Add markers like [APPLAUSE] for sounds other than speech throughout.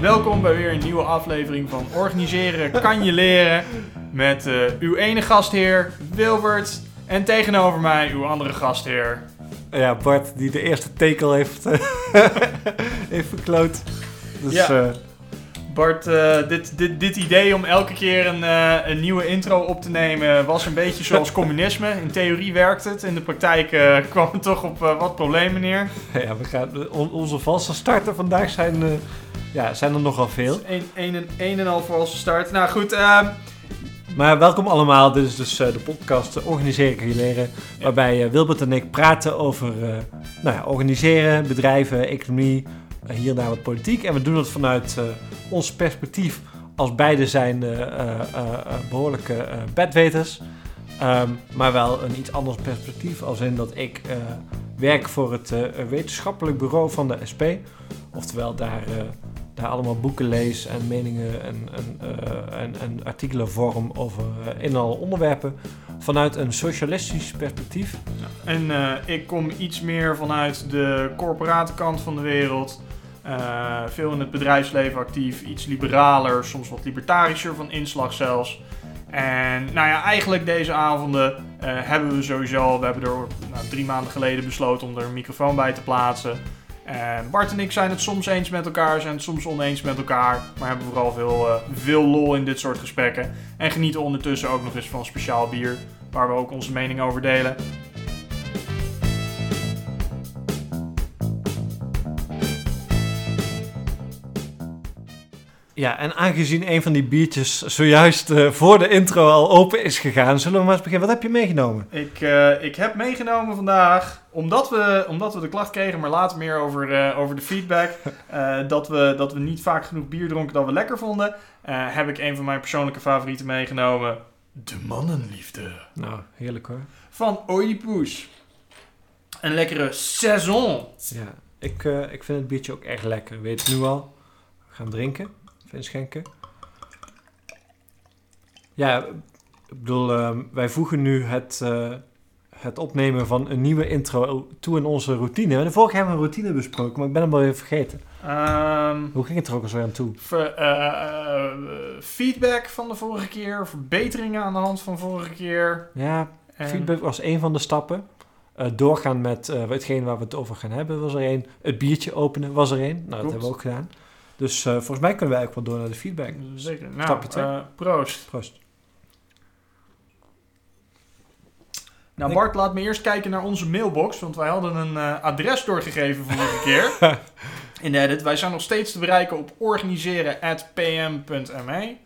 Welkom bij weer een nieuwe aflevering van Organiseren kan je leren. Met eh, uw ene gastheer, Wilbert. En tegenover mij uw andere gastheer. Ja, Bart die de eerste tekel heeft, eh, [LAUGHS] heeft verkloot. Dus Ja. eh, Bart, dit, dit, dit idee om elke keer een, een nieuwe intro op te nemen was een beetje zoals communisme. In theorie werkt het, in de praktijk kwam het toch op wat problemen neer. [LAUGHS] ja, we gaan, on- onze valse starten vandaag zijn, ja, zijn er nogal veel. Een, een, en- een en al voor als start. Nou goed, ehm, Maar welkom allemaal. Dit is dus eh, de podcast Organiseren kan je leren. Waarbij eh, Wilbert en ik praten over eh, nou ja, organiseren, bedrijven, economie, hier en daar wat politiek. En we doen het vanuit ons perspectief als beide zijn eh, eh, eh, eh, behoorlijke eh, bedweters. Ehm, maar wel een iets anders perspectief. Als in dat ik werk voor het wetenschappelijk bureau van de SP. Oftewel daar, daar allemaal boeken lees en meningen en, en, eh, en, en artikelen vorm over eh, in alle onderwerpen. Vanuit een socialistisch perspectief. En eh, ik kom iets meer vanuit de corporate kant van de wereld. Veel in het bedrijfsleven actief, iets liberaler, soms wat libertarischer van inslag zelfs. En nou ja, eigenlijk deze avonden hebben we sowieso, we hebben er nou, drie maanden geleden besloten om er een microfoon bij te plaatsen. En Bart en ik zijn het soms eens met elkaar, zijn het soms oneens met elkaar. Maar hebben vooral veel, eh, veel lol in dit soort gesprekken. En genieten ondertussen ook nog eens van speciaal bier, waar we ook onze mening over delen. Ja, en aangezien een van die biertjes zojuist eh, voor de intro al open is gegaan, zullen we maar eens beginnen. Wat heb je meegenomen? Ik, eh, ik heb meegenomen vandaag, omdat we, omdat we de klacht kregen, maar later meer over, eh, over de feedback, [LAUGHS] dat, we, dat we niet vaak genoeg bier dronken dat we lekker vonden, heb ik een van mijn persoonlijke favorieten meegenomen. De mannenliefde. Nou, heerlijk hoor. Van Oedipus. Een lekkere saison. Ja, ik, ik vind het biertje ook echt lekker. Weet het nu al. We gaan drinken. Inschenken. Ja, ik bedoel, ehm, wij voegen nu het, eh, het opnemen van een nieuwe intro toe in onze routine. De vorige hebben we een routine besproken, maar ik ben hem alweer vergeten. Ehm, Hoe ging het er ook alweer aan toe? ver- eh, eh, feedback van de vorige keer, verbeteringen aan de hand van vorige keer. Ja, En- feedback was één van de stappen. Doorgaan met hetgeen waar we het over gaan hebben was er één. Het biertje openen was er één. Nou, dat hebben we ook gedaan. Dus eh, volgens mij kunnen we eigenlijk wel door naar de feedback. Zeker. Nou, Stapje twee. eh, proost. Proost. Nou, Bart, laat me eerst kijken naar onze mailbox. Want wij hadden een eh, adres doorgegeven vorige keer. [LAUGHS] In de edit. Wij zijn nog steeds te bereiken op organiseren.pm.me.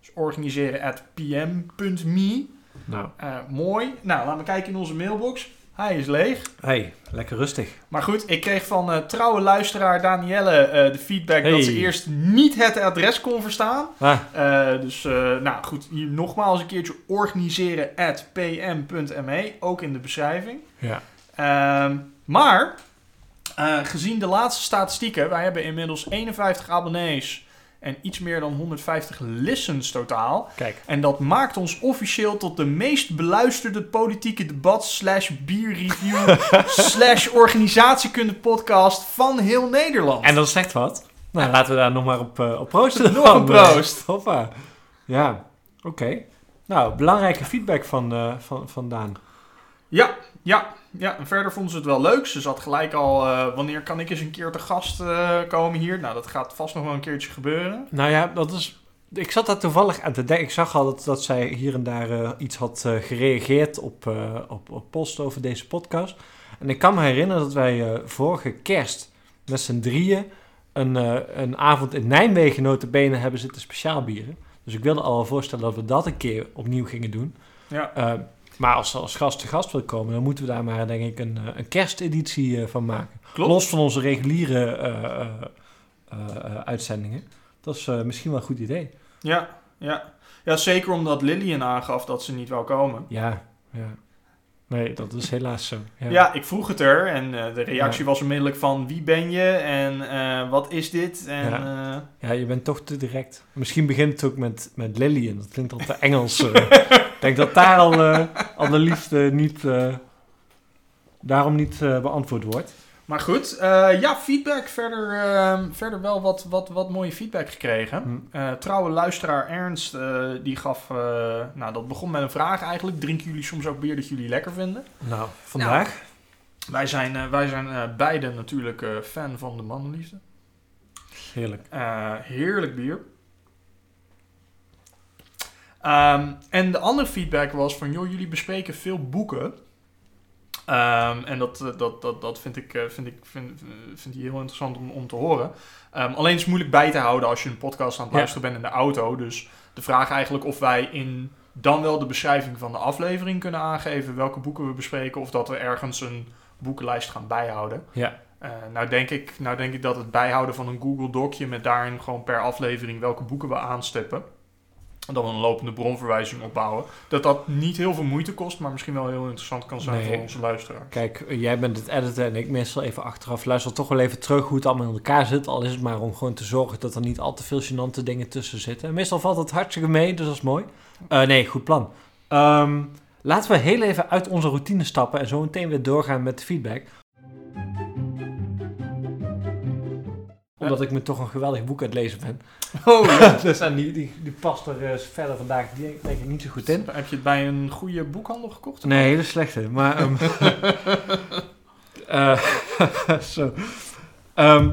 Dus organiseren.pm.me. Nou, Eh, mooi. Nou, laten we kijken in onze mailbox. Hij is leeg. hey, lekker rustig. Maar goed, ik kreeg van eh, trouwe luisteraar Danielle eh, de feedback dat ze eerst niet het adres kon verstaan. Ah, Eh, dus, nou goed, hier nogmaals een keertje organiseren.pm.me, ook in de beschrijving. ja. Ehm, maar, gezien de laatste statistieken, wij hebben inmiddels 51 abonnees en iets meer dan 150 listens totaal. Kijk. En dat maakt ons officieel tot de meest beluisterde politieke debat slash bierreview [LAUGHS] slash organisatiekunde podcast van heel Nederland. En dat zegt wat. Nou, laten we daar nog maar op, eh, op proosten. [LAUGHS] Nog een proost. Eh, Hoppa. Ja, oké. Nou, belangrijke feedback van, eh, van, van Daan. Ja, ja, ja. En verder vonden ze het wel leuk. Ze zat gelijk al, eh, wanneer kan ik eens een keer te gast eh, komen hier? Nou, dat gaat vast nog wel een keertje gebeuren. Nou ja, dat is... Ik zat daar toevallig aan te denken. Ik zag al dat, dat zij hier en daar eh, iets had gereageerd op, op, op post over deze podcast. En ik kan me herinneren dat wij vorige kerst met z'n drieën een, een avond in Nijmegen notabene hebben zitten speciaal bieren. Dus ik wilde al voorstellen dat we dat een keer opnieuw gingen doen. Ja, maar als ze als gast te gast wil komen, dan moeten we daar maar denk ik een, eh, een kersteditie eh, van maken. klopt. Los van onze reguliere eh, uitzendingen. Dat is misschien wel een goed idee. Ja, ja. Ja, zeker omdat Lillian aangaf dat ze niet wou komen. Ja, ja. Nee, dat is helaas zo. Ja. Ja, ik vroeg het er en de reactie was onmiddellijk van wie ben je en wat is dit? En, Ja. Ja, je bent toch te direct. Misschien begint het ook met, met Lillian. Dat klinkt al te Engels. [LAUGHS] ik denk dat daar al, eh, al de liefde niet, eh, daarom niet eh, beantwoord wordt. Maar goed, eh, ja, feedback. Verder, ehm, verder wel wat, wat, wat mooie feedback gekregen. Hm. Eh, trouwe luisteraar Ernst, eh, die gaf... eh, nou, dat begon met een vraag eigenlijk. Drinken jullie soms ook bier dat jullie lekker vinden? Nou, vandaag. Wij zijn, eh, wij zijn eh, beide natuurlijk eh, fan van de mannenliefde. Heerlijk. Eh, heerlijk bier. Ehm, en de andere feedback was van, joh, jullie bespreken veel boeken. Ehm, en dat, eh, dat, dat, dat vind ik, eh, vind ik vind, vind heel interessant om, om te horen. Ehm, alleen is het moeilijk bij te houden als je een podcast aan het Ja. luisteren bent in de auto. Dus de vraag eigenlijk of wij in dan wel de beschrijving van de aflevering kunnen aangeven welke boeken we bespreken. Of dat we ergens een boekenlijst gaan bijhouden. Ja. Eh, nou, denk ik, nou denk ik dat het bijhouden van een Google Docje met daarin gewoon per aflevering welke boeken we aanstippen. Dan een lopende bronverwijzing opbouwen. Dat dat niet heel veel moeite kost, maar misschien wel heel interessant kan zijn Nee. voor onze luisteraar. Kijk, jij bent het editen en ik meestal even achteraf. Luister toch wel even terug hoe het allemaal in elkaar zit. Al is het maar om gewoon te zorgen dat er niet al te veel gênante dingen tussen zitten. En meestal valt het hartstikke mee, dus dat is mooi. Eh, nee, goed plan. Ehm, laten we heel even uit onze routine stappen en zo meteen weer doorgaan met de feedback. Omdat ik me toch een geweldig boek aan het lezen ben. [LAUGHS] Oh ja. [LAUGHS] dus en die, die, die past er eh, verder vandaag die, denk ik niet zo goed in. Heb je het bij een goede boekhandel gekocht? Nee, hele slechte. Maar. ehm, [LAUGHS] eh, zo. Ehm,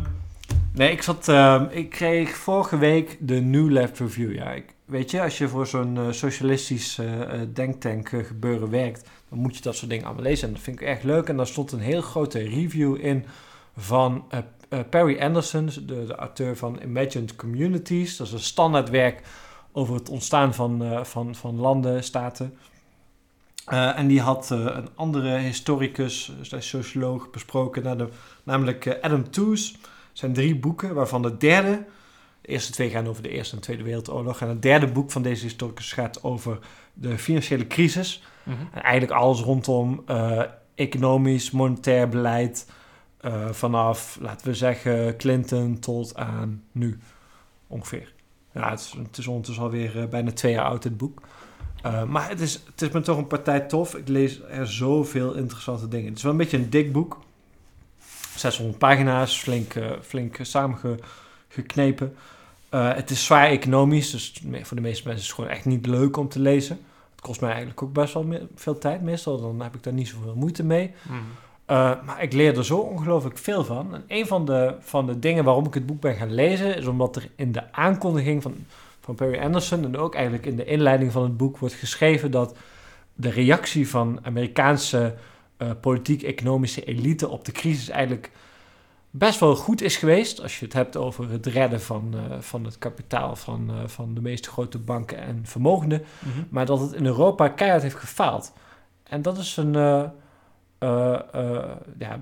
nee, ik zat. ehm, ik kreeg vorige week de New Left Review. Ja, ik, weet je, als je voor zo'n eh, socialistisch denktank gebeuren werkt, dan moet je dat soort dingen allemaal lezen. En dat vind ik echt leuk. En daar stond een heel grote review in van eh, Perry Anderson, de, de auteur van Imagined Communities. Dat is een standaardwerk over het ontstaan van, eh, van, van landen, staten. Eh, en die had een andere historicus, uh, socioloog, besproken, naar de, namelijk Adam Tooze. Zijn drie boeken, waarvan de derde, de eerste twee gaan over de Eerste en Tweede Wereldoorlog. En het derde boek van deze historicus gaat over de financiële crisis. Mhm. En eigenlijk alles rondom economisch, monetair beleid. Eh, vanaf, laten we zeggen, Clinton tot aan nu ongeveer. Ja, het is, het is ondertussen alweer eh, bijna twee jaar oud, dit boek. Uh, maar het is, het is me toch een partij tof. Ik lees er zoveel interessante dingen. Het is wel een beetje een dik boek. 600 pagina's, flink, flink samengeknepen. Het is zwaar economisch, dus voor de meeste mensen is het gewoon echt niet leuk om te lezen. Het kost mij eigenlijk ook best wel veel tijd meestal. Dan heb ik daar niet zoveel moeite mee. Mm. Uh, maar ik leer er zo ongelooflijk veel van. En een van de, van de dingen waarom ik het boek ben gaan lezen... is omdat er in de aankondiging van, van Perry Anderson... en ook eigenlijk in de inleiding van het boek wordt geschreven... dat de reactie van Amerikaanse uh, politiek-economische elite op de crisis... eigenlijk best wel goed is geweest... als je het hebt over het redden van, uh, van het kapitaal... Van, uh, van de meeste grote banken en vermogenden. Mm -hmm. Maar dat het in Europa keihard heeft gefaald. En dat is een... Uh, ja,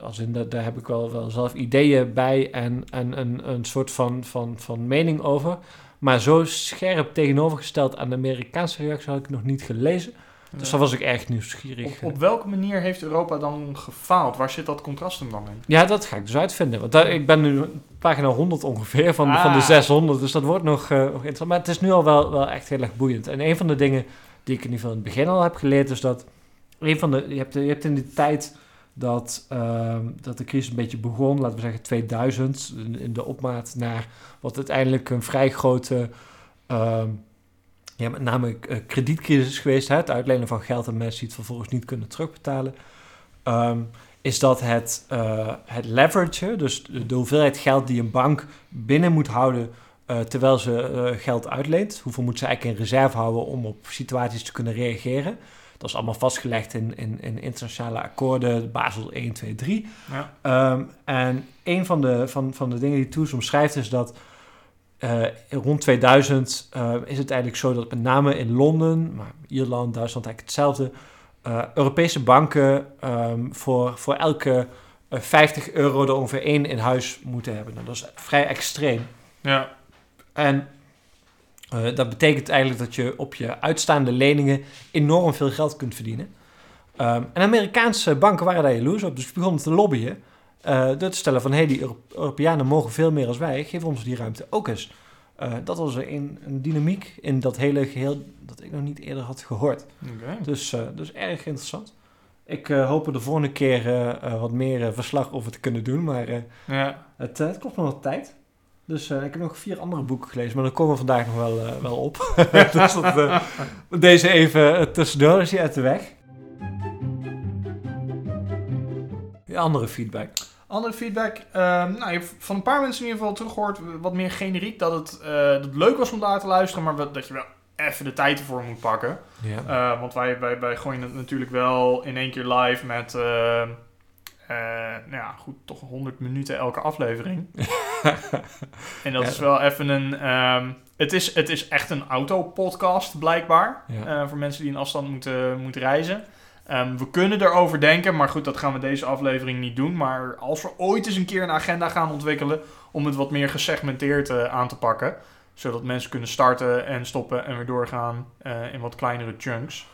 als in dat, daar heb ik wel, wel zelf ideeën bij en, en een, een soort van, van, van mening over. Maar zo scherp tegenovergesteld aan de Amerikaanse reactie had ik nog niet gelezen. Dus ja. daar was ik erg nieuwsgierig. Op, op, welke manier heeft Europa dan gefaald? Waar zit dat contrast hem dan in? Ja, dat ga ik dus uitvinden. Want daar, ik ben nu pagina 100 ongeveer van, ah. van de 600. Dus dat wordt nog, uh, nog interessant. Maar het is nu al wel, wel echt heel erg boeiend. En een van de dingen die ik in ieder geval in het begin al heb geleerd... is dat een van de, je, hebt, je hebt in die tijd dat, uh, dat de crisis een beetje begon, laten we zeggen 2000, in, de opmaat naar wat uiteindelijk een vrij grote, uh, met name uh, kredietcrisis is geweest, hè, het uitlenen van geld aan mensen die het vervolgens niet kunnen terugbetalen, um, is dat het, uh, het leverage, dus de, de, hoeveelheid geld die een bank binnen moet houden uh, terwijl ze geld uitleent, hoeveel moet ze eigenlijk in reserve houden om op situaties te kunnen reageren. Dat is allemaal vastgelegd in, in, in internationale akkoorden, Basel 1, 2, 3. Ja. Um, en een van de, van, van de dingen die Toes omschrijft is dat uh, rond 2000 uh, is het eigenlijk zo dat met name in Londen, maar Ierland, Duitsland eigenlijk hetzelfde, uh, Europese banken um, voor, voor elke 50 euro er ongeveer één in huis moeten hebben. Nou, dat is vrij extreem. Ja. En uh, dat betekent eigenlijk dat je op je uitstaande leningen enorm veel geld kunt verdienen. Um, en Amerikaanse banken waren daar jaloers op, dus die begonnen te lobbyen. Uh, door te stellen van, hé, hey, die Euro Europeanen mogen veel meer als wij, geef ons die ruimte ook eens. Uh, dat was een, een, dynamiek in dat hele geheel dat ik nog niet eerder had gehoord. Okay. Dus, dus erg interessant. Ik eh, hoop er de volgende keer eh, eh, wat meer eh, verslag over te kunnen doen. Maar eh, Ja. het, eh, het kost nog wat tijd. Dus eh, ik heb nog vier andere boeken gelezen, maar dan komen we vandaag nog wel, eh, wel op. [LAUGHS] [LAUGHS] dus dat, eh, deze even tussendoor is hij uit de weg. Ja, andere feedback. Andere feedback. ehm, nou, je hebt van een paar mensen in ieder geval teruggehoord, wat meer generiek, dat het, dat het leuk was om daar te luisteren, maar dat je wel even de tijd ervoor moet pakken. Ja. Want wij, wij, wij gooien het natuurlijk wel in één keer live met, eh, nou ja, goed, toch 100 minuten elke aflevering. [LAUGHS] en dat Ja. is wel even een... ehm, het, is, het is echt een autopodcast, blijkbaar. Ja. eh, voor mensen die in afstand moeten, moeten reizen. Ehm, we kunnen erover denken, maar goed, dat gaan we deze aflevering niet doen. Maar als we ooit eens een keer een agenda gaan ontwikkelen... om het wat meer gesegmenteerd eh, aan te pakken... zodat mensen kunnen starten en stoppen en weer doorgaan in wat kleinere chunks.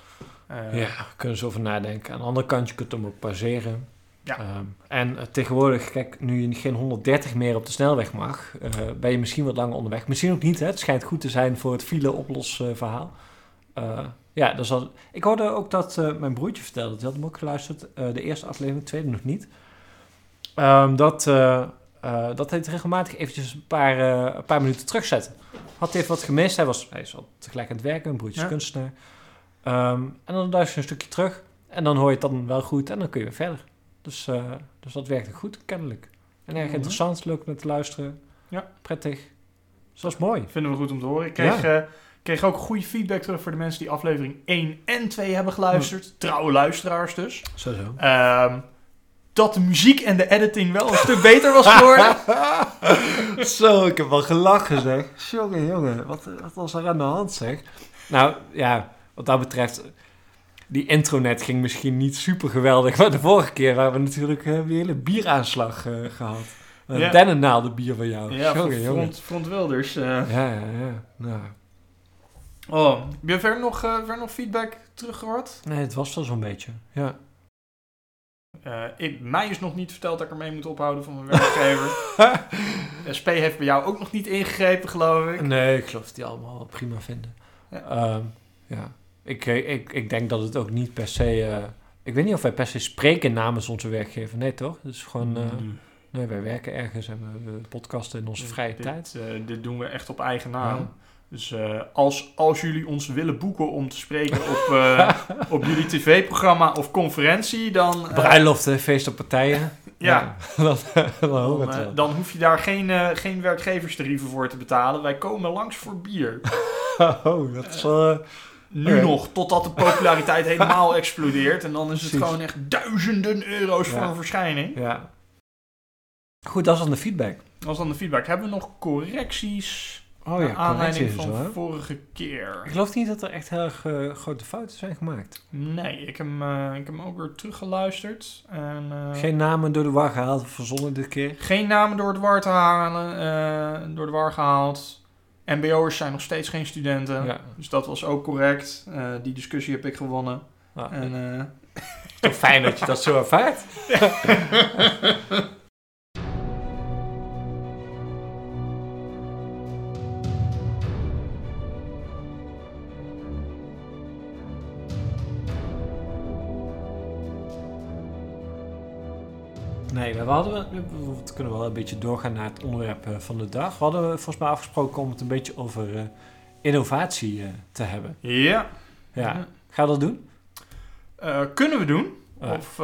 Ja, daar kunnen ze over nadenken. Aan de andere kant, je kunt hem ook pauzeren. Ja. Ehm, en eh, tegenwoordig, kijk, nu je geen 130 meer op de snelweg mag, eh, ben je misschien wat langer onderweg. Misschien ook niet, hè? Het schijnt goed te zijn voor het file-oplos-verhaal. Eh, ja, dat is al... ik hoorde ook dat mijn broertje vertelde, die had hem ook geluisterd, de eerste aflevering, de tweede nog niet. Ehm, dat, dat hij het regelmatig eventjes een paar, een paar minuten terugzette. Had hij even wat gemist, hij, was, hij is al tegelijk aan het werken, een broertje Ja. kunstenaar. Ehm, en dan luister je een stukje terug. En dan hoor je het dan wel goed en dan kun je weer verder. Dus, eh, dus dat werkte goed, kennelijk. En erg Mhm. interessant, leuk om te luisteren. Ja. Prettig. Dus dat is mooi. Vinden we goed om te horen. Ik kreeg, Ja. eh, kreeg ook goede feedback terug voor de mensen die aflevering 1 en 2 hebben geluisterd. Trouwe luisteraars dus. Zo zo. Ehm, dat de muziek en de editing wel een stuk beter was geworden. [LAUGHS] zo, ik heb wel gelachen zeg. Jongen, jongen, wat, wat was er aan de hand zeg? Nou, ja, wat dat betreft... Die intronet ging misschien niet super geweldig. Maar de vorige keer waren we natuurlijk uh, een hele bieraanslag uh, gehad. Een Ja. dennennaaldenbier van jou. ja, jongen, van jongen. front, Wilders. eh. Ja, ja, ja. Nou, Oh, heb je verder nog, eh, verder nog feedback teruggehoord? nee, het was wel zo'n beetje. Ja. Eh, ik, mij is nog niet verteld dat ik ermee moet ophouden van mijn werkgever. [LAUGHS] SP heeft bij jou ook nog niet ingegrepen, geloof ik. Nee, ik geloof dat die allemaal prima vinden. Ja. Ehm, ja. Ik, eh, ik, ik denk dat het ook niet per se... eh, ik weet niet of wij per se spreken namens onze werkgever. Nee, toch? Het is gewoon... eh, Mm. nee, wij werken ergens en we, podcasten in onze vrije dit, tijd. dit doen we echt op eigen naam. Ja. Dus als, als jullie ons willen boeken om te spreken [LAUGHS] op, op jullie tv-programma of conferentie, dan, Bruiloften, feesten, partijen. [LAUGHS] ja, [LAUGHS] dan, dan hoef je daar geen, geen werkgeverstarieven voor te betalen. Wij komen langs voor bier. Oh, dat is wel... Nu nog, totdat de populariteit [LAUGHS] helemaal explodeert. En dan is het Precies. gewoon echt duizenden euro's voor een verschijning. ja. Goed, dat is dan de feedback. Dat was dan de feedback. Hebben we nog correcties? Oh naar ja, aanleiding van vorige keer. Ik geloof niet dat er echt heel erg eh, grote fouten zijn gemaakt. Nee, ik heb, eh, ik heb hem ook weer teruggeluisterd. En, eh, Geen namen door de war gehaald of verzonnen dit keer. geen namen door, het war te halen, door de war gehaald. MBO'ers zijn nog steeds geen studenten. Ja. Dus dat was ook correct. Eh, die discussie heb ik gewonnen. Ah, En, eh, toch fijn dat je dat zo ervaart. [LAUGHS] hadden, we, we kunnen wel een beetje doorgaan naar het onderwerp eh, van de dag. We hadden volgens mij afgesproken om het een beetje over eh, innovatie eh, te hebben. ja. Ja. Ga dat doen? Kunnen we doen. Of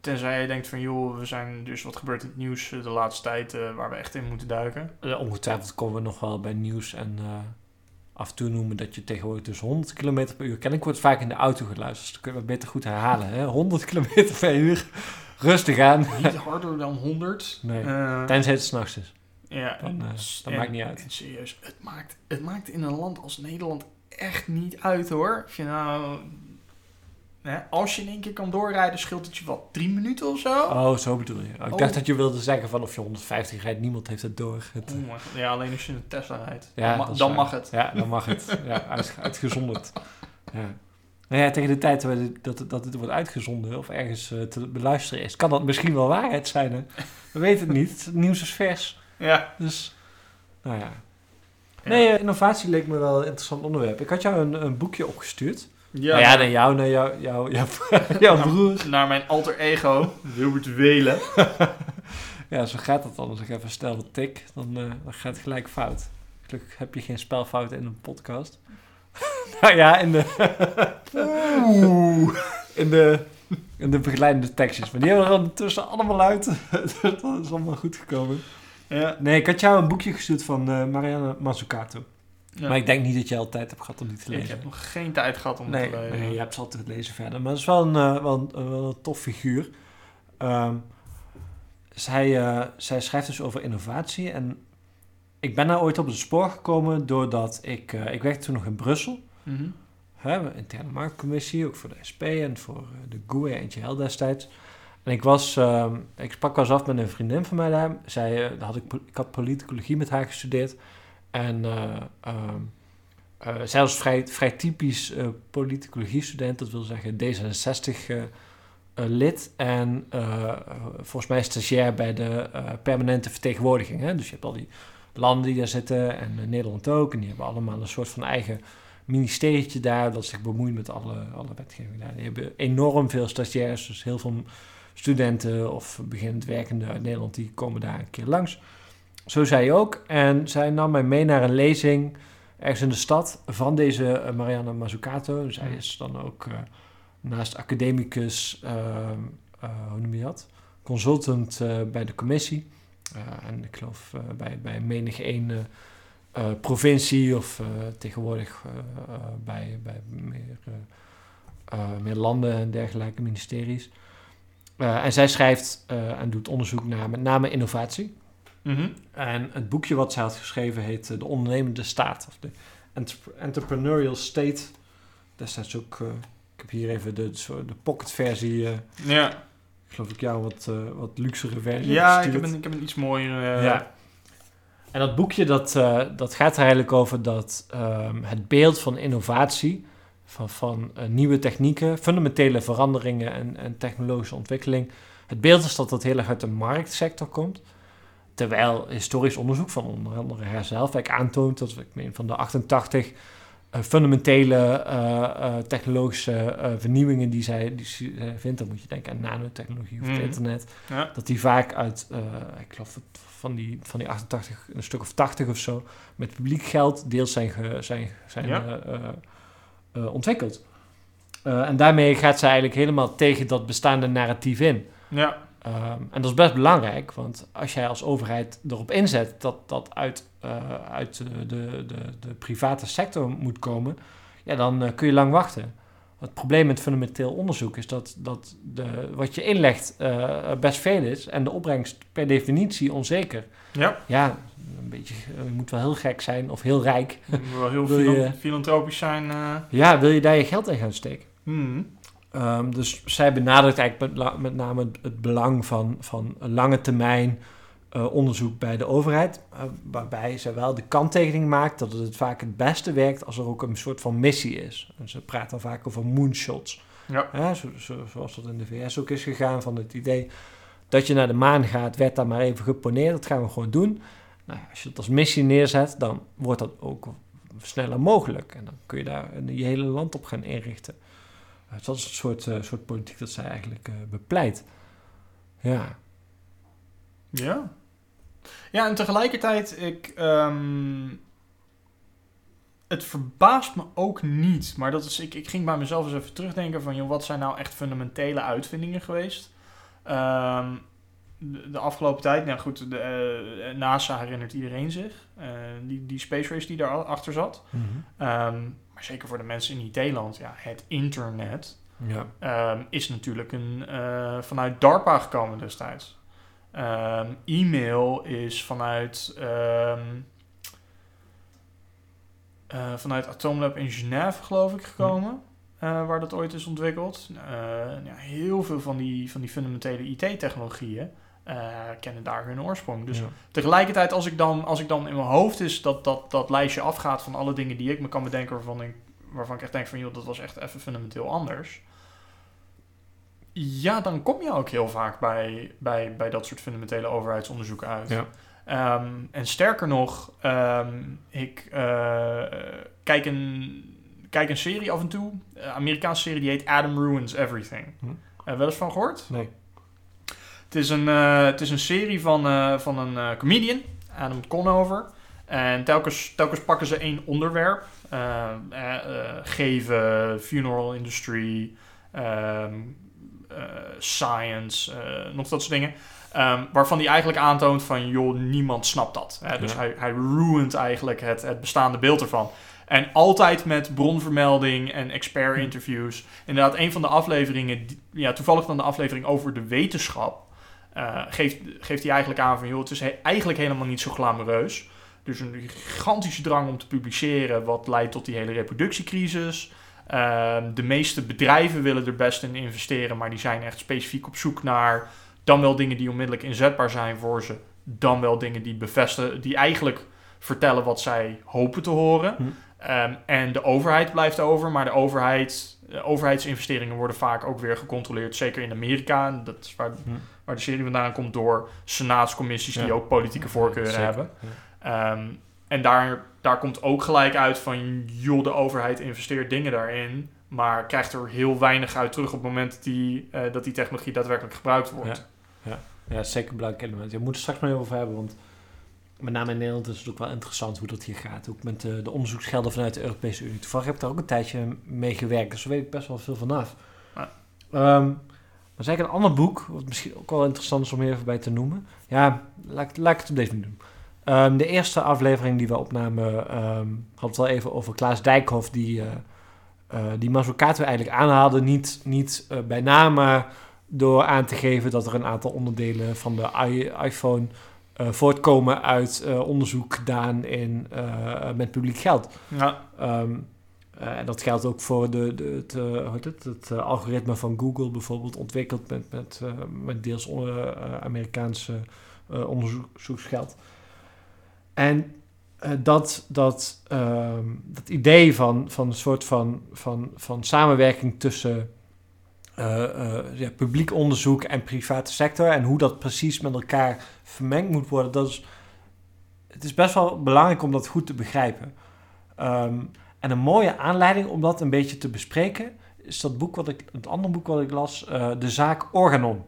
tenzij je denkt van joh, we zijn dus wat gebeurt in het nieuws de laatste tijd waar we echt in moeten duiken. Ongetwijfeld komen we nog wel bij nieuws en af en toe noemen dat je tegenwoordig dus 100 km per uur... Kennelijk wordt vaak in de auto geluisterd, dus dat kunnen we beter goed herhalen. Hè? 100 km per uur, rustig aan. Niet [LAUGHS] harder dan 100. Nee. Eh, Tenzij het s'nachts is. ja, Dan, eh, dat en- maakt niet uit. en serieus, het maakt, het maakt in een land als Nederland echt niet uit hoor. Of je nou, hè, als je in één keer kan doorrijden, scheelt het je wat drie minuten of zo? Oh, zo bedoel je. Oh, ik Oh. dacht dat je wilde zeggen van of je 150 rijdt, niemand heeft het door. Het, Oh god. ja, alleen als je een Tesla rijdt. Ja, dan ma- mag het. Ja, dan mag het. Ja, uit, uitgezonderd. [LAUGHS] Ja. Nou ja, tegen de tijd dat het- dat, het- dat wordt uitgezonden of ergens eh, te beluisteren is, kan dat misschien wel waarheid zijn. Hè? [LAUGHS] We weten het niet. Het nieuws is vers. Ja. Dus, nou ja. Nee, eh, innovatie leek me wel een interessant onderwerp. Ik had jou een, een boekje opgestuurd. Ja, nou ja naar jou, naar jou, jou, jou, [LAUGHS] jouw broer. Naar mijn alter ego, Wilbert Welen. [LAUGHS] ja, zo gaat het dan. Als ik even stel de tik, dan, uh, dan gaat het gelijk fout. Gelukkig heb je geen spelfouten in een podcast. [LAUGHS] nou ja, in de... in de... In de begeleidende tekstjes. Maar die hebben er ondertussen allemaal uit. [LAUGHS] dat is allemaal goed gekomen. Ja. Nee, ik had jou een boekje gestuurd van uh, Marianne Mazzucato. Maar ik denk niet dat je al tijd hebt gehad om die te lezen. Ik heb nog geen tijd gehad om nee, te lezen. Nee, je hebt ze altijd lezen verder. Maar het is wel een, uh, wel een, wel een tof figuur. Um, zij, uh, zij schrijft dus over innovatie. En ik ben daar ooit op het spoor gekomen doordat ik... Uh, ik werkte toen nog in Brussel. Mm -hmm. Hè, interne marktcommissie, ook voor de SP en voor de GUE en GL destijds. En ik was... Uh, ik sprak wel eens af met een vriendin van mij daar. Zij, had ik, ik had politicologie met haar gestudeerd. En uh, uh, uh, zij was vrij, vrij typisch politicologie-student, dat wil zeggen D66-lid. en volgens mij stagiair bij de permanente vertegenwoordiging. Hè? Dus je hebt al die landen die daar zitten en Nederland ook. En die hebben allemaal een soort van eigen ministerietje daar dat zich bemoeit met alle, alle wetgeving daar. Die hebben enorm veel stagiairs, dus heel veel studenten of beginnend werkenden uit Nederland, die komen daar een keer langs. Zo zei je ook. En zij nam mij mee naar een lezing ergens in de stad van deze Marianne Mazzucato. Zij is dan ook uh, naast academicus, uh, hoe noem je dat? Consultant bij de commissie. En ik geloof bij, bij menig één provincie of tegenwoordig bij, bij meer, meer landen en dergelijke ministeries. en zij schrijft en doet onderzoek naar met name innovatie. Mm En het boekje wat zij had geschreven heet eh, De Ondernemende Staat. Of de Entrepreneurial State. Destijds ook... Uh, ik heb hier even de, de pocketversie. Uh, ja. Geloof ik jou wat, uh, wat luxere versie. Ja, ik heb, een, ik heb een iets mooier. Ja. En dat boekje dat, dat gaat er eigenlijk over dat um, het beeld van innovatie, van, van nieuwe technieken, fundamentele veranderingen en, en technologische ontwikkeling. Het beeld is dat dat heel erg uit de marktsector komt. Terwijl historisch onderzoek van onder andere herzelf aantoont dat ik meen van de 88 uh, fundamentele uh, uh, technologische vernieuwingen die zij, die zij vindt, dan moet je denken aan nanotechnologie of het mm. internet, ja. dat die vaak uit, ik geloof van die, van die 88 een stuk of 80 of zo, met publiek geld deels zijn, ge, zijn, zijn ja. ontwikkeld. en daarmee gaat zij eigenlijk helemaal tegen dat bestaande narratief in. Ja. Um, en dat is best belangrijk, want als jij als overheid erop inzet dat dat uit, uh, uit de, de, de, de, private sector moet komen, ja, dan uh, kun je lang wachten. Het probleem met fundamenteel onderzoek is dat, dat de, wat je inlegt uh, best veel is en de opbrengst per definitie onzeker. Ja. Ja, een beetje, je moet wel heel gek zijn of heel rijk. Je moet wel heel filan filantropisch zijn. Ja, wil je daar je geld in gaan steken? Mm. Um, dus zij benadrukt eigenlijk met, met name het, belang van, van lange termijn uh, onderzoek bij de overheid. Uh, waarbij zij wel de kanttekening maakt dat het vaak het beste werkt als er ook een soort van missie is. En ze praat dan vaak over moonshots. Ja. Ja, zo, zo, zoals dat in de VS ook is gegaan van het idee dat je naar de maan gaat, werd daar maar even geponeerd. Dat gaan we gewoon doen. Nou, als je het als missie neerzet, dan wordt dat ook sneller mogelijk. En dan kun je daar je hele land op gaan inrichten. Dat is het soort, uh, soort politiek dat zij eigenlijk uh, bepleit. Ja. Ja. Ja, en tegelijkertijd, ik, um, het verbaast me ook niet. Maar dat is, ik, ik ging bij mezelf eens even terugdenken van, joh, wat zijn nou echt fundamentele uitvindingen geweest? Um, de, de, afgelopen tijd, nou goed, de, NASA herinnert iedereen zich. die, die space race die daarachter zat. Mm -hmm. um, maar zeker voor de mensen in IT-land, ja, het internet ja. Um, is natuurlijk een, uh, vanuit DARPA gekomen destijds. Um, e-mail is vanuit, um, uh, vanuit Atomlab in Genève, geloof ik, gekomen. Uh, waar dat ooit is ontwikkeld. ja, heel veel van die, van die fundamentele IT-technologieën uh, kennen daar hun oorsprong. Dus tegelijkertijd, als ik, dan, als ik dan in mijn hoofd is dat, dat dat lijstje afgaat van alle dingen die ik me kan bedenken waarvan ik, waarvan ik echt denk van joh, dat was echt even fundamenteel anders. Ja, dan kom je ook heel vaak bij, bij, bij dat soort fundamentele overheidsonderzoeken uit. Ja. Um, en sterker nog, um, ik uh, kijk, een, kijk een serie af en toe. Een Amerikaanse serie die heet Adam Ruins Everything. Hm. Eh, wel eens van gehoord? Nee. Het is een, eh, het is een serie van, eh, van een eh, comedian, Adam Conover. En telkens, telkens pakken ze één onderwerp. Geven, funeral industry, ehm, eh, science, nog dat soort dingen. Ehm, waarvan hij eigenlijk aantoont van, joh, niemand snapt dat. Hè? Dus Ja. hij, hij ruint eigenlijk het, het bestaande beeld ervan. En altijd met bronvermelding en expert Hm. interviews. Inderdaad, een van de afleveringen, ja, toevallig dan de aflevering over de wetenschap, eh, geeft, geeft hij eigenlijk aan van, joh, het is he- eigenlijk helemaal niet zo glamoureus. Dus een gigantische drang om te publiceren, wat leidt tot die hele reproductiecrisis. Ehm, de meeste bedrijven willen er best in investeren, maar die zijn echt specifiek op zoek naar dan wel dingen die onmiddellijk inzetbaar zijn voor ze, dan wel dingen die bevestigen, die eigenlijk vertellen wat zij hopen te horen. Hm. Ehm, en de overheid blijft over, maar de overheid, de overheidsinvesteringen worden vaak ook weer gecontroleerd, zeker in Amerika. En dat is waar, Hm. Waar de serie vandaan komt door senaatscommissies die Ja. ook politieke voorkeuren hebben. ja. Ehm, en daar, daar komt ook gelijk uit van, joh, de overheid investeert dingen daarin, maar krijgt er heel weinig uit terug op het moment dat die, eh, dat die technologie daadwerkelijk gebruikt wordt. Ja, is zeker een belangrijk element. Je moet er straks maar even over hebben, want met name in Nederland is het ook wel interessant hoe dat hier gaat. Ook met de, de onderzoeksgelden vanuit de Europese Unie. Toevallig heb ik daar ook een tijdje mee gewerkt, dus daar weet ik best wel veel vanaf. Ja. Ehm, maar is eigenlijk een ander boek, wat misschien ook wel interessant is om hier even bij te noemen. Ja, laat, ik- laat ik het op deze manier doen. Ehm, de eerste aflevering die we opnamen ehm had het wel even over Klaas Dijkhoff, die, eh die Mazzucato eigenlijk aanhaalde. Niet, niet eh, bij naam, maar door aan te geven dat er een aantal onderdelen van de i- iPhone voortkomen uit onderzoek gedaan in, met publiek geld. Ja, Ehm, eh, en dat geldt ook voor de, de, het, eh, het, het eh, algoritme van Google bijvoorbeeld, ontwikkeld met, met, eh, met deels eh, eh, Amerikaanse eh, onderzoeksgeld. En eh, dat, dat, ehm, dat idee van, van een soort van, van, van samenwerking tussen eh, eh, ja, publiek onderzoek en private sector en hoe dat precies met elkaar vermengd moet worden, dat is, het is best wel belangrijk om dat goed te begrijpen. Ehm, en een mooie aanleiding om dat een beetje te bespreken is dat boek wat ik, het andere boek wat ik las, eh, de zaak Organon.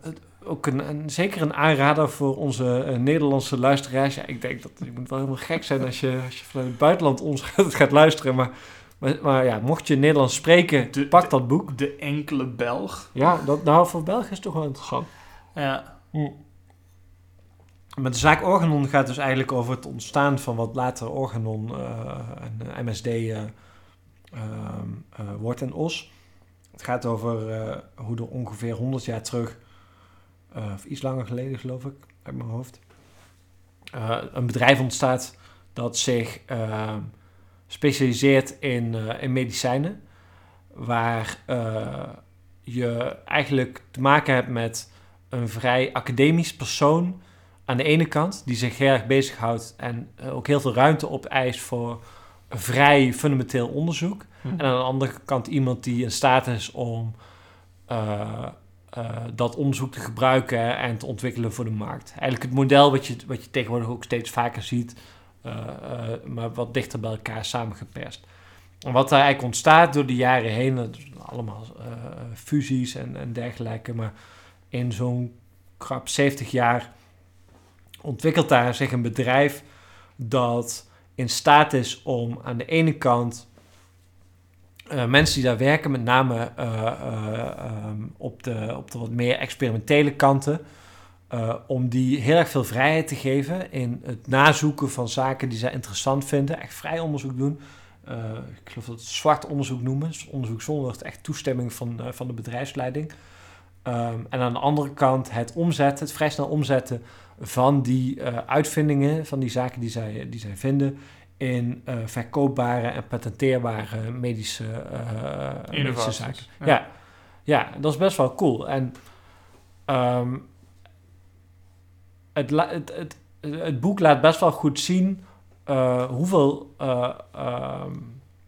Het- ook een, een, zeker een aanrader voor onze eh, Nederlandse luisteraars. Ja, ik denk dat je moet wel helemaal gek zijn als je, als je vanuit het buitenland ons gaat, [LAUGHS] gaat luisteren. Maar, maar, maar ja, mocht je Nederlands spreken, De- pak dat boek. de enkele Belg. Ja, dat, nou voor België is het toch wel interessant. Ja. Met de zaak Organon gaat dus eigenlijk over het ontstaan van wat later Organon eh, en eh, MSD eh, ehm, eh, wordt en OS. Het gaat over hoe er ongeveer 100 jaar terug, of iets langer geleden geloof ik, uit mijn hoofd, een bedrijf ontstaat dat zich eh, specialiseert in, in medicijnen. Waar je eigenlijk te maken hebt met een vrij academisch persoon aan de ene kant, die zich heel erg bezighoudt en eh, ook heel veel ruimte opeist voor vrij fundamenteel onderzoek. Hm. En aan de andere kant iemand die in staat is om eh, eh, dat onderzoek te gebruiken en te ontwikkelen voor de markt. Eigenlijk het model wat je, wat je tegenwoordig ook steeds vaker ziet, maar wat dichter bij elkaar samengeperst. En wat daar eigenlijk ontstaat door de jaren heen, dat allemaal fusies en, en dergelijke, maar in zo'n krap 70 jaar ontwikkelt daar zich een bedrijf dat in staat is om aan de ene kant eh, mensen die daar werken, met name eh, eh, ehm, op, de, op de wat meer experimentele kanten, om die heel erg veel vrijheid te geven in het nazoeken van zaken die zij interessant vinden, echt vrij onderzoek doen. Ik geloof dat het zwart onderzoek noemen, dus onderzoek zonder echt toestemming van, van de bedrijfsleiding. Ehm, en aan de andere kant het omzetten, het vrij snel omzetten van die eh, uitvindingen, van die zaken die zij, die zij vinden, in eh, verkoopbare en patenteerbare medische, eh, medische zaken. ja. Ja. Ja. dat is best wel cool. En ehm, het, het, het, het boek laat best wel goed zien hoeveel, eh, ehm,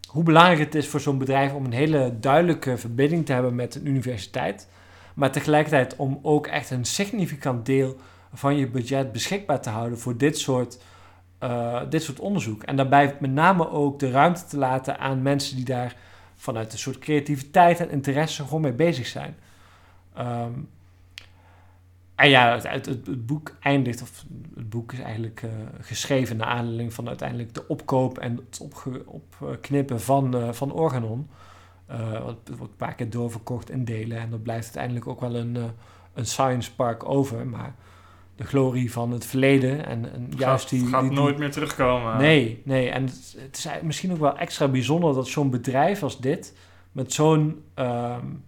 hoe belangrijk het is voor zo'n bedrijf om een hele duidelijke verbinding te hebben met een universiteit. Maar tegelijkertijd om ook echt een significant deel van je budget beschikbaar te houden voor dit soort eh, dit soort onderzoek. En daarbij met name ook de ruimte te laten aan mensen die daar vanuit een soort creativiteit en interesse gewoon mee bezig zijn. Ehm, en ja, het, het, boek eindigt, of het boek is eigenlijk uh, geschreven naar aanleiding van uiteindelijk de opkoop en het opknippen van, uh, van Organon. Uh, het wordt een paar keer doorverkocht in delen en dat blijft uiteindelijk ook wel een, een science park over. Maar de glorie van het verleden en, en juist die... gaat die, die, nooit meer terugkomen. Nee, nee. En het, het is misschien ook wel extra bijzonder dat zo'n bedrijf als dit... met zo'n... Um,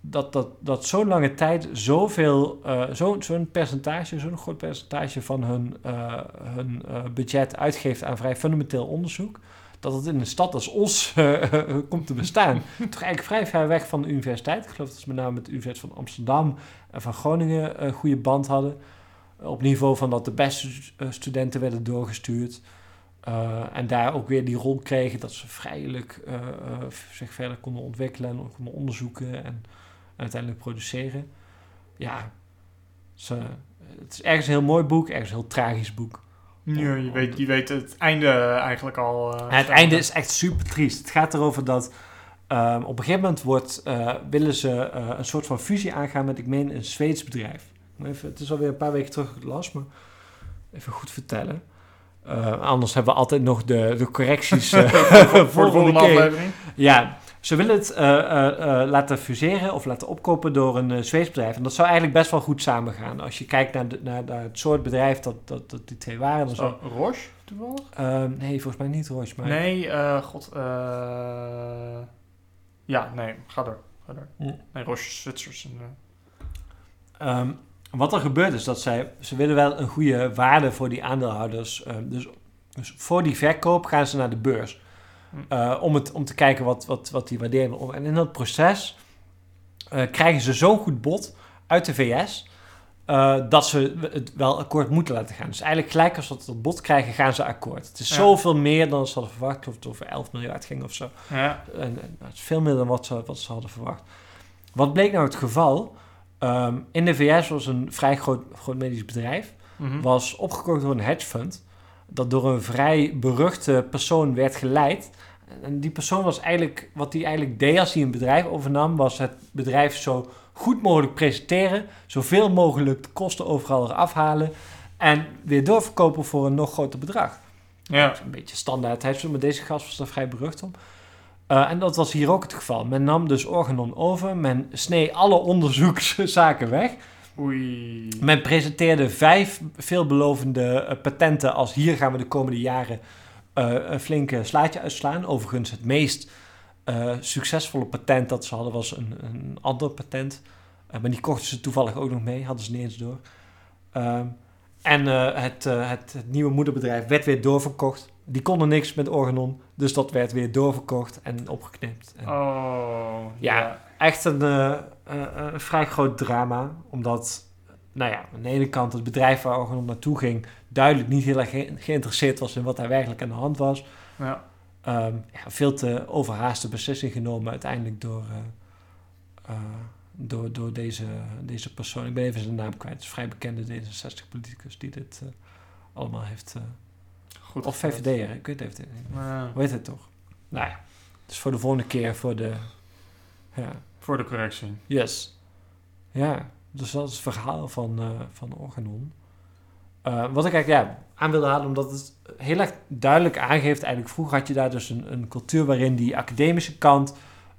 dat, dat, dat zo'n lange tijd zoveel, uh, zo'n zo'n percentage, zo'n groot percentage van hun, uh, hun uh, budget uitgeeft aan vrij fundamenteel onderzoek, dat het in een stad als Os [LAUGHS] komt te bestaan. Toch eigenlijk vrij ver weg van de universiteit. Ik geloof dat ze met name met de Universiteit van Amsterdam en van Groningen een goede band hadden. Op niveau van dat de beste studenten werden doorgestuurd. en daar ook weer die rol kregen dat ze vrijelijk zich verder konden ontwikkelen en konden onderzoeken. En, uiteindelijk produceren. Ja, ze, het is ergens een heel mooi boek, ergens een heel tragisch boek. Ja, je weet, je weet het einde eigenlijk al. Uh, het einde is echt super triest. Het gaat erover dat um, op een gegeven moment wordt, uh, willen ze uh, een soort van fusie aangaan met, ik meen, een Zweeds bedrijf. Even, het is alweer een paar weken terug las, maar even goed vertellen. anders hebben we altijd nog de, de correcties [LAUGHS] voor, voor, [LAUGHS] voor de volgende aflevering. Ja, ze willen het uh, uh, laten fuseren of laten opkopen door een Zweeds bedrijf. En dat zou eigenlijk best wel goed samengaan. Als je kijkt naar, de, naar, naar het soort bedrijf dat, dat, dat die twee waren. Dan zou... Roche toevallig? Ehm, nee, volgens mij niet Roche. Maar... Nee, god. ja, nee, ga door. Ga door. Nee, Roche Zwitsers. En, um, wat er gebeurt is dat zij, ze willen wel een goede waarde voor die aandeelhouders. Ehm, dus, dus voor die verkoop gaan ze naar de beurs. Uh, om, het, om te kijken wat, wat, wat die waardering... En in dat proces uh, krijgen ze zo'n goed bod uit de VS... Uh, dat ze het wel akkoord moeten laten gaan. Dus eigenlijk gelijk als ze het bod krijgen, gaan ze akkoord. Het is ja. zoveel meer dan ze hadden verwacht. Of het over 11 miljard ging of zo. Ja. En, en, het is veel meer dan wat ze, wat ze hadden verwacht. Wat bleek nou het geval? Um, in de VS was een vrij groot, groot medisch bedrijf... Mm -hmm. was opgekocht door een hedge fund dat door een vrij beruchte persoon werd geleid. En die persoon was eigenlijk, wat hij eigenlijk deed als hij een bedrijf overnam, was het bedrijf zo goed mogelijk presenteren, zoveel mogelijk de kosten overal eraf halen en weer doorverkopen voor een nog groter bedrag. Ja. Een beetje standaard. Hij maar deze gast was er vrij berucht om. Uh, en dat was hier ook het geval. Men nam dus Organon over, men snee alle onderzoekszaken weg. Oei. Men presenteerde vijf veelbelovende uh, patenten als hier gaan we de komende jaren uh, een flinke slaatje uitslaan. Overigens het meest uh, succesvolle patent dat ze hadden was een, een ander patent. maar die kochten ze toevallig ook nog mee, hadden ze niet eens door. Ehm, en het, het, het, nieuwe moederbedrijf werd weer doorverkocht. Die konden niks met Organon, dus dat werd weer doorverkocht en opgeknipt. En, oh, ja, ja. Echt een, een vrij groot drama, omdat nou ja, aan de ene kant het bedrijf waar Organon naartoe ging, duidelijk niet heel erg ge geïnteresseerd was in wat daar werkelijk aan de hand was. Ja. Um, ja, veel te overhaaste beslissing genomen uiteindelijk door, uh, uh, door, door deze, deze persoon. Ik ben even zijn naam kwijt. Het is een vrij bekende D66-politicus die dit allemaal heeft. Goed of VVD'er, ik weet het even. Hoe heet het toch? Nou ja, dus voor de volgende keer voor de... Ja. Voor de correctie. Yes. Ja, dus dat is het verhaal van, uh, van Organon. Uh, wat ik eigenlijk ja, aan wilde halen, omdat het heel erg duidelijk aangeeft. Eigenlijk vroeger had je daar dus een, een cultuur waarin die academische kant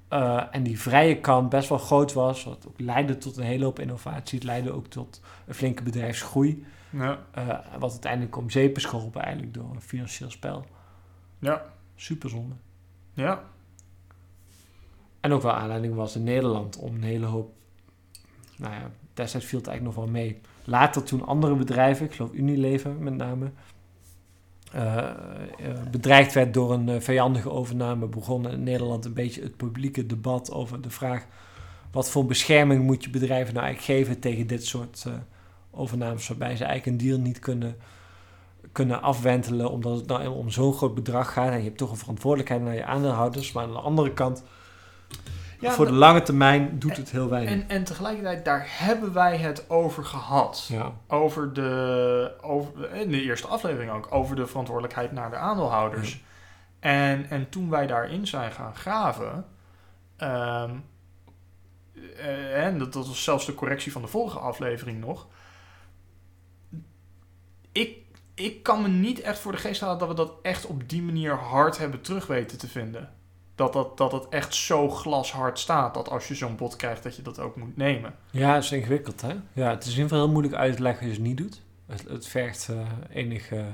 uh, en die vrije kant best wel groot was. Wat ook leidde tot een hele hoop innovatie. Het leidde ook tot een flinke bedrijfsgroei. Ja. Uh, wat uiteindelijk om zeep is geholpen eigenlijk door een financieel spel. Ja. Super zonde. Ja. En ook wel aanleiding was in Nederland om een hele hoop... Nou ja, destijds viel het eigenlijk nog wel mee Later toen andere bedrijven, ik geloof Unilever met name, uh, uh, bedreigd werd door een uh, vijandige overname, begon in Nederland een beetje het publieke debat over de vraag: wat voor bescherming moet je bedrijven nou eigenlijk geven tegen dit soort overnames, waarbij ze eigenlijk een deal niet kunnen, kunnen afwentelen, omdat het nou om zo'n groot bedrag gaat en je hebt toch een verantwoordelijkheid naar je aandeelhouders. Maar aan de andere kant Ja, Voor de lange termijn doet het heel weinig. en, en tegelijkertijd, daar hebben wij het over gehad. ja. Over de, over, in de eerste aflevering ook, over de verantwoordelijkheid naar de aandeelhouders. En, en toen wij daarin zijn gaan graven, eh, en dat, dat was zelfs de correctie van de vorige aflevering nog. Ik, ik kan me niet echt voor de geest halen dat we dat echt op die manier hard hebben terug weten te vinden. Dat, dat, dat het echt zo glashard staat dat als je zo'n bod krijgt, dat je dat ook moet nemen. ja, het is ingewikkeld, hè? Ja, het is in ieder geval heel moeilijk uit te leggen als je het niet doet. Het, het vergt eh, enige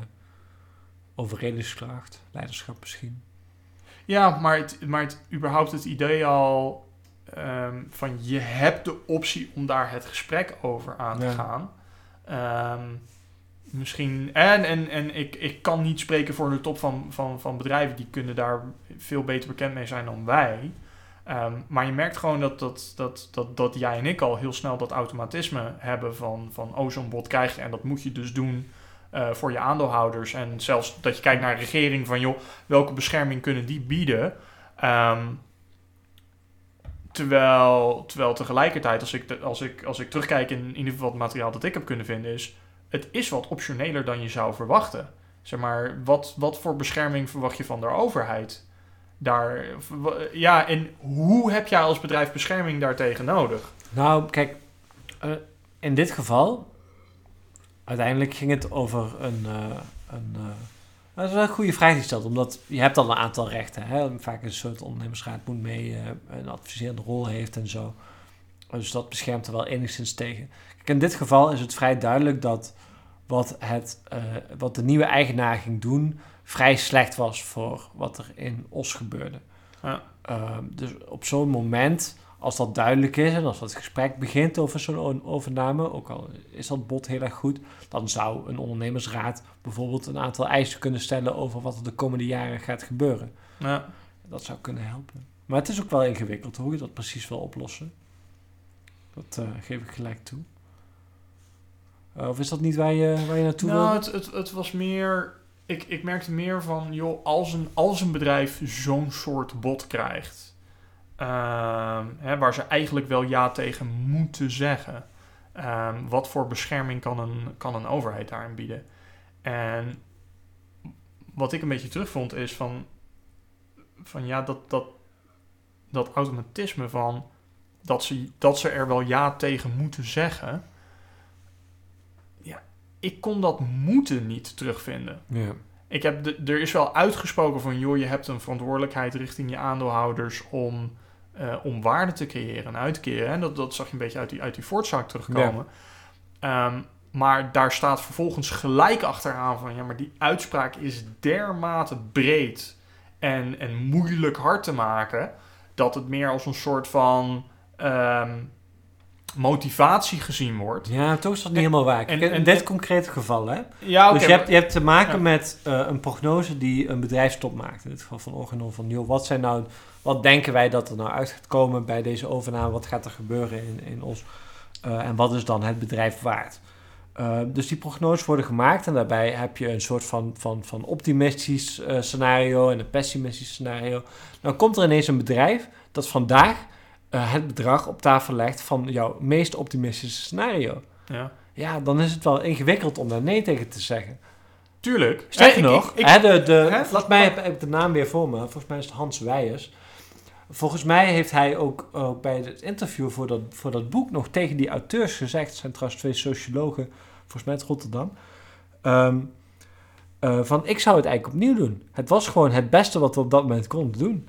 overredingskracht, leiderschap misschien. Ja, maar het, maar het, überhaupt het idee al ehm, van je hebt de optie om daar het gesprek over aan te Ja. gaan. Ehm, misschien, en, en, en ik, ik kan niet spreken voor de top van, van, van bedrijven, die kunnen daar veel beter bekend mee zijn dan wij. Ehm, maar je merkt gewoon dat, dat, dat, dat, dat jij en ik al heel snel dat automatisme hebben van, van oh, zo'n bod krijg je en dat moet je dus doen eh, voor je aandeelhouders. En zelfs dat je kijkt naar de regering van joh, welke bescherming kunnen die bieden? Ehm, terwijl, terwijl tegelijkertijd, als ik, als, ik, als ik terugkijk in, in ieder geval het materiaal dat ik heb kunnen vinden, is het is wat optioneler dan je zou verwachten. Zeg maar, wat, wat voor bescherming verwacht je van de overheid? Daar, ja, en hoe heb jij als bedrijf bescherming daartegen nodig? Nou, kijk, eh, in dit geval, uiteindelijk ging het over een. eh, een eh, dat is wel een goede vraag die omdat je hebt al een aantal rechten. Hè? Vaak een soort ondernemersraad moet mee een adviserende rol heeft en zo. Dus dat beschermt er wel enigszins tegen. In dit geval is het vrij duidelijk dat wat, het, eh, wat de nieuwe eigenaar ging doen vrij slecht was voor wat er in Os gebeurde. Ja. Ehm, dus op zo'n moment, als dat duidelijk is en als dat gesprek begint over zo'n overname, ook al is dat bod heel erg goed, dan zou een ondernemersraad bijvoorbeeld een aantal eisen kunnen stellen over wat er de komende jaren gaat gebeuren. Ja. Dat zou kunnen helpen. Maar het is ook wel ingewikkeld hoe je dat precies wil oplossen. Dat eh, geef ik gelijk toe. Eh, of is dat niet waar je, waar je naartoe Nou, wilde? het, het, het was meer. Ik, ik merkte meer van, joh, als een, als een bedrijf zo'n soort bod krijgt, ehm, hè, waar ze eigenlijk wel ja tegen moeten zeggen, ehm, wat voor bescherming kan een, kan een overheid daarin bieden? En wat ik een beetje terugvond is van, van ja, dat, dat, dat automatisme van dat ze, dat ze er wel ja tegen moeten zeggen ik kon dat moeten niet terugvinden. Ja. Ik heb de, er is wel uitgesproken van, joh, je hebt een verantwoordelijkheid richting je aandeelhouders om, eh, om waarde te creëren en uit te keren. En dat, dat zag je een beetje uit die, uit die voortzaak terugkomen. Ehm, maar daar staat vervolgens gelijk achteraan van, ja, maar die uitspraak is dermate breed en, en moeilijk hard te maken, dat het meer als een soort van ehm, motivatie gezien wordt. ja, toch is dat niet helemaal waar. Kijk, en- in en- dit en- concrete geval, hè? Ja, dus je hebt, je hebt te maken Ja. met eh, een prognose die een bedrijfstop maakt. In dit geval van Organon. Van, joh, wat, zijn nou, wat denken wij dat er nou uit gaat komen bij deze overname? Wat gaat er gebeuren in, in ons? Eh, en wat is dan het bedrijf waard? Eh, dus die prognoses worden gemaakt en daarbij heb je een soort van, van, van optimistisch scenario en een pessimistisch scenario. Dan komt er ineens een bedrijf dat vandaag eh, het bedrag op tafel legt van jouw meest optimistische scenario. ja. Ja, dan is het wel ingewikkeld om daar nee tegen te zeggen. Tuurlijk. Sterker nog, ik- ik- hè, de, de, hè, wat- mij heb, ik de naam weer voor me. Volgens mij is het Hans Weijers. Volgens mij heeft hij ook, ook bij het interview voor dat, voor dat boek nog tegen die auteurs gezegd. Het zijn trouwens twee sociologen, volgens mij uit Rotterdam. ehm, eh, van ik zou het eigenlijk opnieuw doen. Het was gewoon het beste wat we op dat moment konden doen.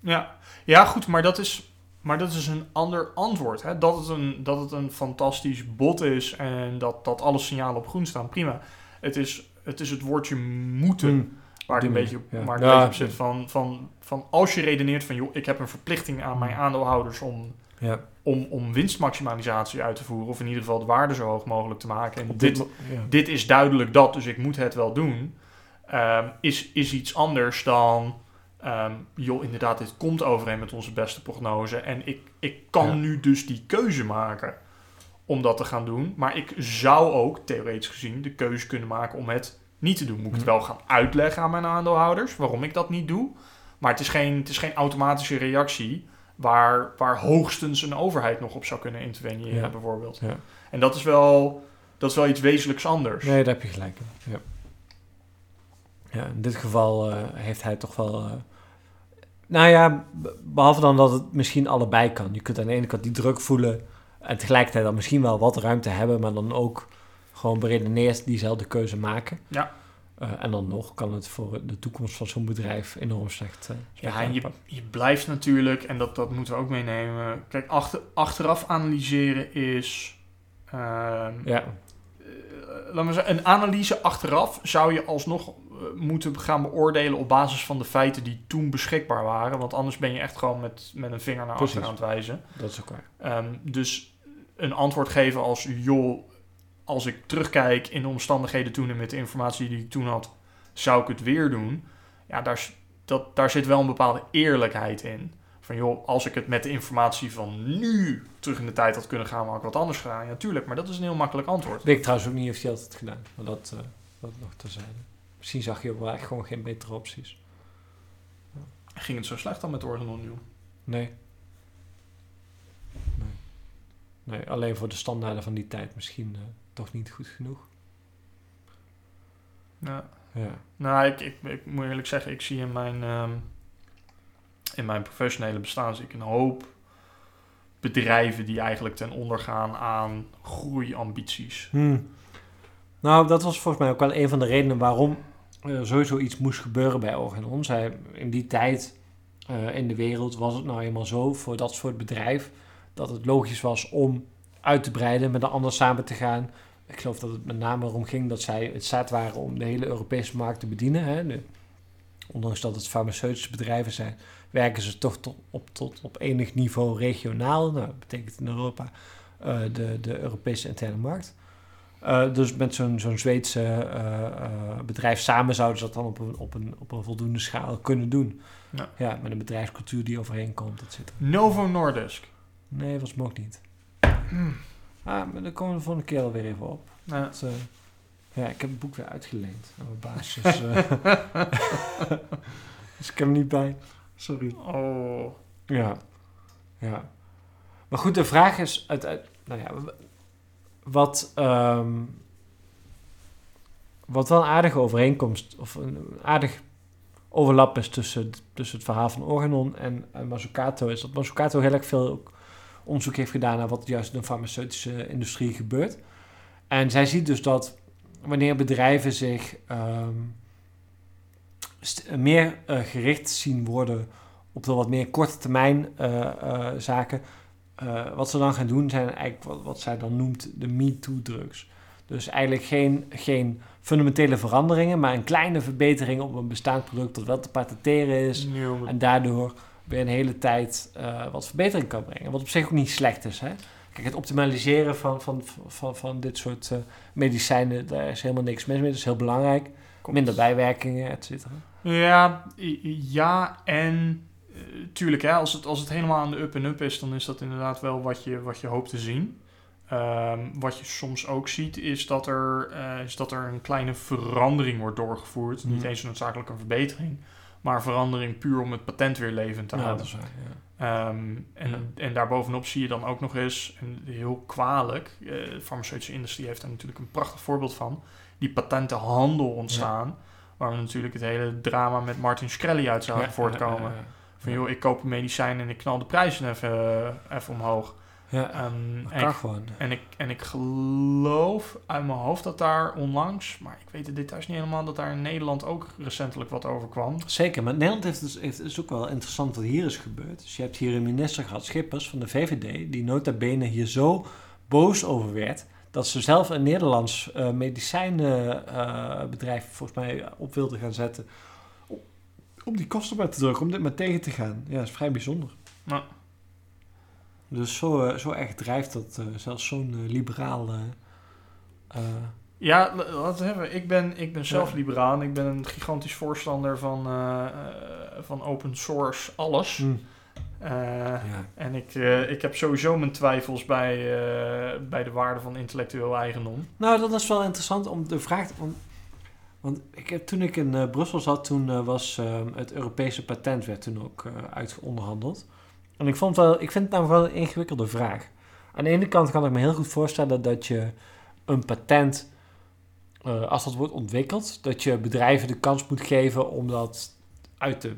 Ja. ja, goed, maar dat is, maar dat is een ander antwoord. Hè? Dat, het een, dat het een fantastisch bot is en dat, dat alle signalen op groen staan, prima. Het is het, is het woordje moeten Hmm. waar ik een beetje, ja. waar ik een Ja, beetje op zit. Van, van, van als je redeneert van, joh, ik heb een verplichting aan mijn Hmm. aandeelhouders om, Ja. om, om winstmaximalisatie uit te voeren. Of in ieder geval de waarde zo hoog mogelijk te maken. En Op dit, dit, mo- ja. dit is duidelijk dat, dus ik moet het wel doen. ehm, is, is iets anders dan. Ehm, joh, inderdaad, dit komt overeen met onze beste prognose. En ik, ik kan Ja. nu dus die keuze maken om dat te gaan doen. Maar ik zou ook, theoretisch gezien, de keuze kunnen maken om het niet te doen. Moet ik het Hm. wel gaan uitleggen aan mijn aandeelhouders waarom ik dat niet doe. Maar het is geen, het is geen automatische reactie waar, waar hoogstens een overheid nog op zou kunnen interveneren, Ja. bijvoorbeeld. Ja. En dat is, wel, dat is wel iets wezenlijks anders. Nee, daar heb je gelijk in. Ja. Ja, in dit geval eh, heeft hij toch wel... eh, nou ja, be- behalve dan dat het misschien allebei kan. Je kunt aan de ene kant die druk voelen... en tegelijkertijd dan misschien wel wat ruimte hebben... maar dan ook gewoon beredeneerd diezelfde keuze maken. Ja. Eh, en dan nog kan het voor de toekomst van zo'n bedrijf enorm slecht, slecht Ja, en je, je blijft natuurlijk, en dat, dat moeten we ook meenemen. Kijk, achter, achteraf analyseren is. ehm, Ja, laat maar zeggen, een analyse achteraf zou je alsnog moeten gaan beoordelen op basis van de feiten die toen beschikbaar waren. Want anders ben je echt gewoon met, met een vinger naar Precies. achter aan het wijzen. dat is ook waar. Ehm, dus een antwoord geven als, joh, als ik terugkijk in de omstandigheden toen en met de informatie die ik toen had, zou ik het weer doen. Ja, daar, dat, daar zit wel een bepaalde eerlijkheid in. Van joh, als ik het met de informatie van nu terug in de tijd had kunnen gaan, had ik wat anders gedaan. Ja, tuurlijk, maar dat is een heel makkelijk antwoord. Weet ik trouwens ook niet of hij dat had gedaan. Maar dat, eh, dat nog te zijn. Misschien zag je wel echt gewoon geen betere opties. Ging het zo slecht dan met Organon, joh? Nee. Nee. Nee, alleen voor de standaarden van die tijd misschien eh, toch niet goed genoeg. Ja. Ja. Nou, ik, ik, ik moet eerlijk zeggen, ik zie in mijn, ehm, in mijn professionele bestaan zie ik een hoop bedrijven die eigenlijk ten onder gaan aan groeiambities. Hmm. Nou, dat was volgens mij ook wel een van de redenen waarom er sowieso iets moest gebeuren bij Organon. Zij, in die tijd eh, in de wereld was het nou eenmaal zo voor dat soort bedrijf dat het logisch was om uit te breiden, met een ander samen te gaan. Ik geloof dat het met name erom ging dat zij het staat waren om de hele Europese markt te bedienen. Hè. Ondanks dat het farmaceutische bedrijven zijn, werken ze toch tot op, tot op enig niveau regionaal. Nou, dat betekent in Europa eh, de, de Europese interne markt. Eh, dus met zo'n zo'n Zweedse eh, eh, bedrijf samen zouden ze dat dan op een, op een, op een voldoende schaal kunnen doen. Ja. met een bedrijfscultuur die overheen komt, et cetera. Novo Nordisk. Nee, was me ook niet. Hmm. Ah, maar daar komen we de volgende keer alweer even op. Dat, eh, ja, ik heb het boek weer uitgeleend aan mijn baas. Dus, [LAUGHS] dus ik heb hem niet bij. Sorry. oh. Ja. ja. Maar goed, de vraag is... uit, uit- nou ja, wat, ehm, wat wel een aardige overeenkomst... of een aardig overlap is tussen, tussen het verhaal van Organon en, en Mazzucato... is dat Mazzucato heel erg veel onderzoek heeft gedaan... naar wat juist in de farmaceutische industrie gebeurt. En zij ziet dus dat wanneer bedrijven zich... ehm, meer eh, gericht zien worden op de wat meer korte termijn eh, eh, zaken. Eh, wat ze dan gaan doen zijn eigenlijk wat, wat zij dan noemt de MeToo-drugs. Dus eigenlijk geen, geen fundamentele veranderingen, maar een kleine verbetering op een bestaand product dat wel te patenteren is. En daardoor weer een hele tijd eh, wat verbetering kan brengen. Wat op zich ook niet slecht is. Hè? Kijk, het optimaliseren van, van, van, van dit soort eh, medicijnen, daar is helemaal niks mis mee. Dat is heel belangrijk. Minder bijwerkingen, et cetera. Ja, ja en tuurlijk, hè, als, het, als het helemaal aan de up-en-up is, dan is dat inderdaad wel wat je, wat je hoopt te zien. Ehm, wat je soms ook ziet, is dat, er, eh, is dat er een kleine verandering wordt doorgevoerd. Mhm. Niet eens noodzakelijk een verbetering, maar verandering puur om het patent weer levend te Ja, houden. dat is waar. Ja. Ehm, en, Ja. en daarbovenop zie je dan ook nog eens, en heel kwalijk, eh, de farmaceutische industrie heeft daar natuurlijk een prachtig voorbeeld van, die patentenhandel ontstaan, waar we natuurlijk het hele drama met Martin Shkreli uit zagen Ja, voortkomen. Van joh, ik koop een medicijn en ik knal de prijzen even, eh, even omhoog. Ja, en, ik, en, ik, en ik geloof uit mijn hoofd dat daar onlangs, maar ik weet de details niet helemaal, dat daar in Nederland ook recentelijk wat over kwam. Zeker, maar Nederland heeft dus, heeft, is ook wel interessant wat hier is gebeurd. Dus je hebt hier een minister gehad, Schippers van de VVD, die nota bene hier zo boos over werd, dat ze zelf een Nederlands eh medicijnenbedrijf volgens mij op wilde gaan zetten. Om, die kosten maar te drukken, om dit maar tegen te gaan. Ja, dat is vrij bijzonder. Ja. Dus zo, eh, zo erg drijft dat eh, zelfs zo'n eh, liberaal... eh, Ja, laten we hebben. Ik ben, ik ben zelf Ja. liberaal en ik ben een gigantisch voorstander van, van open source alles. mm, Eh, ja. En ik, ik heb sowieso mijn twijfels bij, bij de waarde van intellectueel eigendom. Nou, dat is wel interessant om de vraag om- want ik heb, toen ik in eh, Brussel zat, toen eh, was eh, het Europese patent werd toen ook eh uitgeonderhandeld. En ik, vond wel, ik vind het namelijk wel een ingewikkelde vraag. Aan de ene kant kan ik me heel goed voorstellen dat je een patent, als dat wordt ontwikkeld, dat je bedrijven de kans moet geven om dat uit te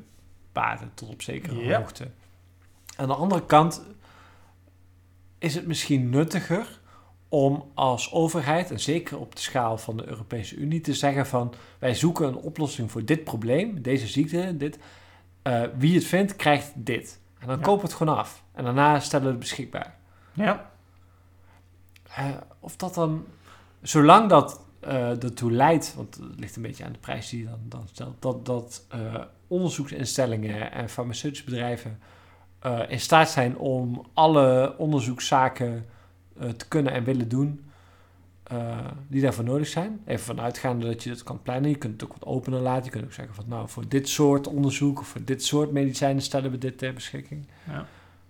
baten tot op zekere hoogte. Aan de andere kant is het misschien nuttiger om als overheid, en zeker op de schaal van de Europese Unie, te zeggen van wij zoeken een oplossing voor dit probleem, deze ziekte, dit. Eh, wie het vindt, krijgt dit. En dan Ja. kopen we het gewoon af. En daarna stellen we het beschikbaar. Ja. Eh, of dat dan, zolang dat eh ertoe leidt, want het ligt een beetje aan de prijs die je dan, dan stelt, dat, dat onderzoeksinstellingen en farmaceutische bedrijven in staat zijn om alle onderzoekszaken te kunnen en willen doen eh, die daarvoor nodig zijn. Even vanuitgaande dat je het kan plannen. Je kunt het ook wat opener laten. Je kunt ook zeggen van nou, voor dit soort onderzoek of voor dit soort medicijnen stellen we dit ter beschikking. Ja.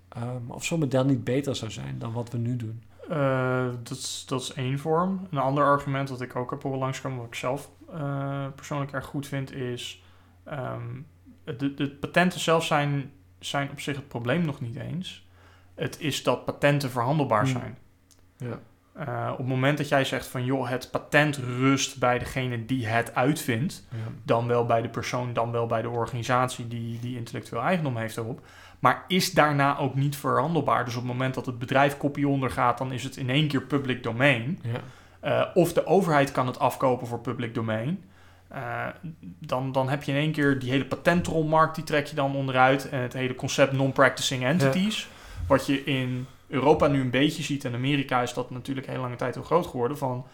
Eh, maar of zo'n model niet beter zou zijn dan wat we nu doen. Eh, dat, is, dat is één vorm. Een ander argument dat ik ook heb horen langskomen, wat ik zelf eh, persoonlijk erg goed vind, is... ehm, de, de patenten zelf zijn, zijn op zich het probleem nog niet eens. Het is dat patenten verhandelbaar Hmm. zijn. Ja. Eh, op het moment dat jij zegt van... joh, het patent rust bij degene die het uitvindt... dan wel bij de persoon, dan wel bij de organisatie die, die intellectueel eigendom heeft erop. Maar is daarna ook niet verhandelbaar. Dus op het moment dat het bedrijf kopie ondergaat, dan is het in één keer public domein. Ja. Eh, of de overheid kan het afkopen voor public domein. Eh, dan, dan heb je in één keer die hele patentrolmarkt, die trek je dan onderuit. En het hele concept non-practicing entities. Wat je in Europa nu een beetje ziet. En Amerika is dat natuurlijk heel lange tijd heel groot geworden. Van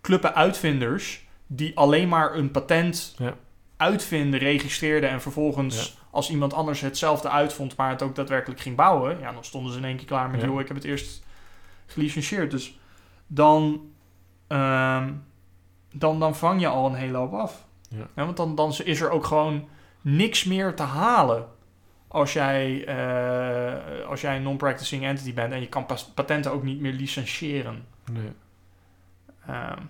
clubben uitvinders die alleen maar een patent Ja. uitvinden, registreerden. En vervolgens als iemand anders hetzelfde uitvond, maar het ook daadwerkelijk ging bouwen. Ja, dan stonden ze in één keer klaar met, Ja. joh, ik heb het eerst gelicenseerd. Dus dan, ehm, dan, dan vang je al een hele hoop af. Ja. want dan, dan is er ook gewoon niks meer te halen. Als jij, eh, als jij een non-practicing entity bent en je kan pas- patenten ook niet meer licentiëren. Nee. Ehm,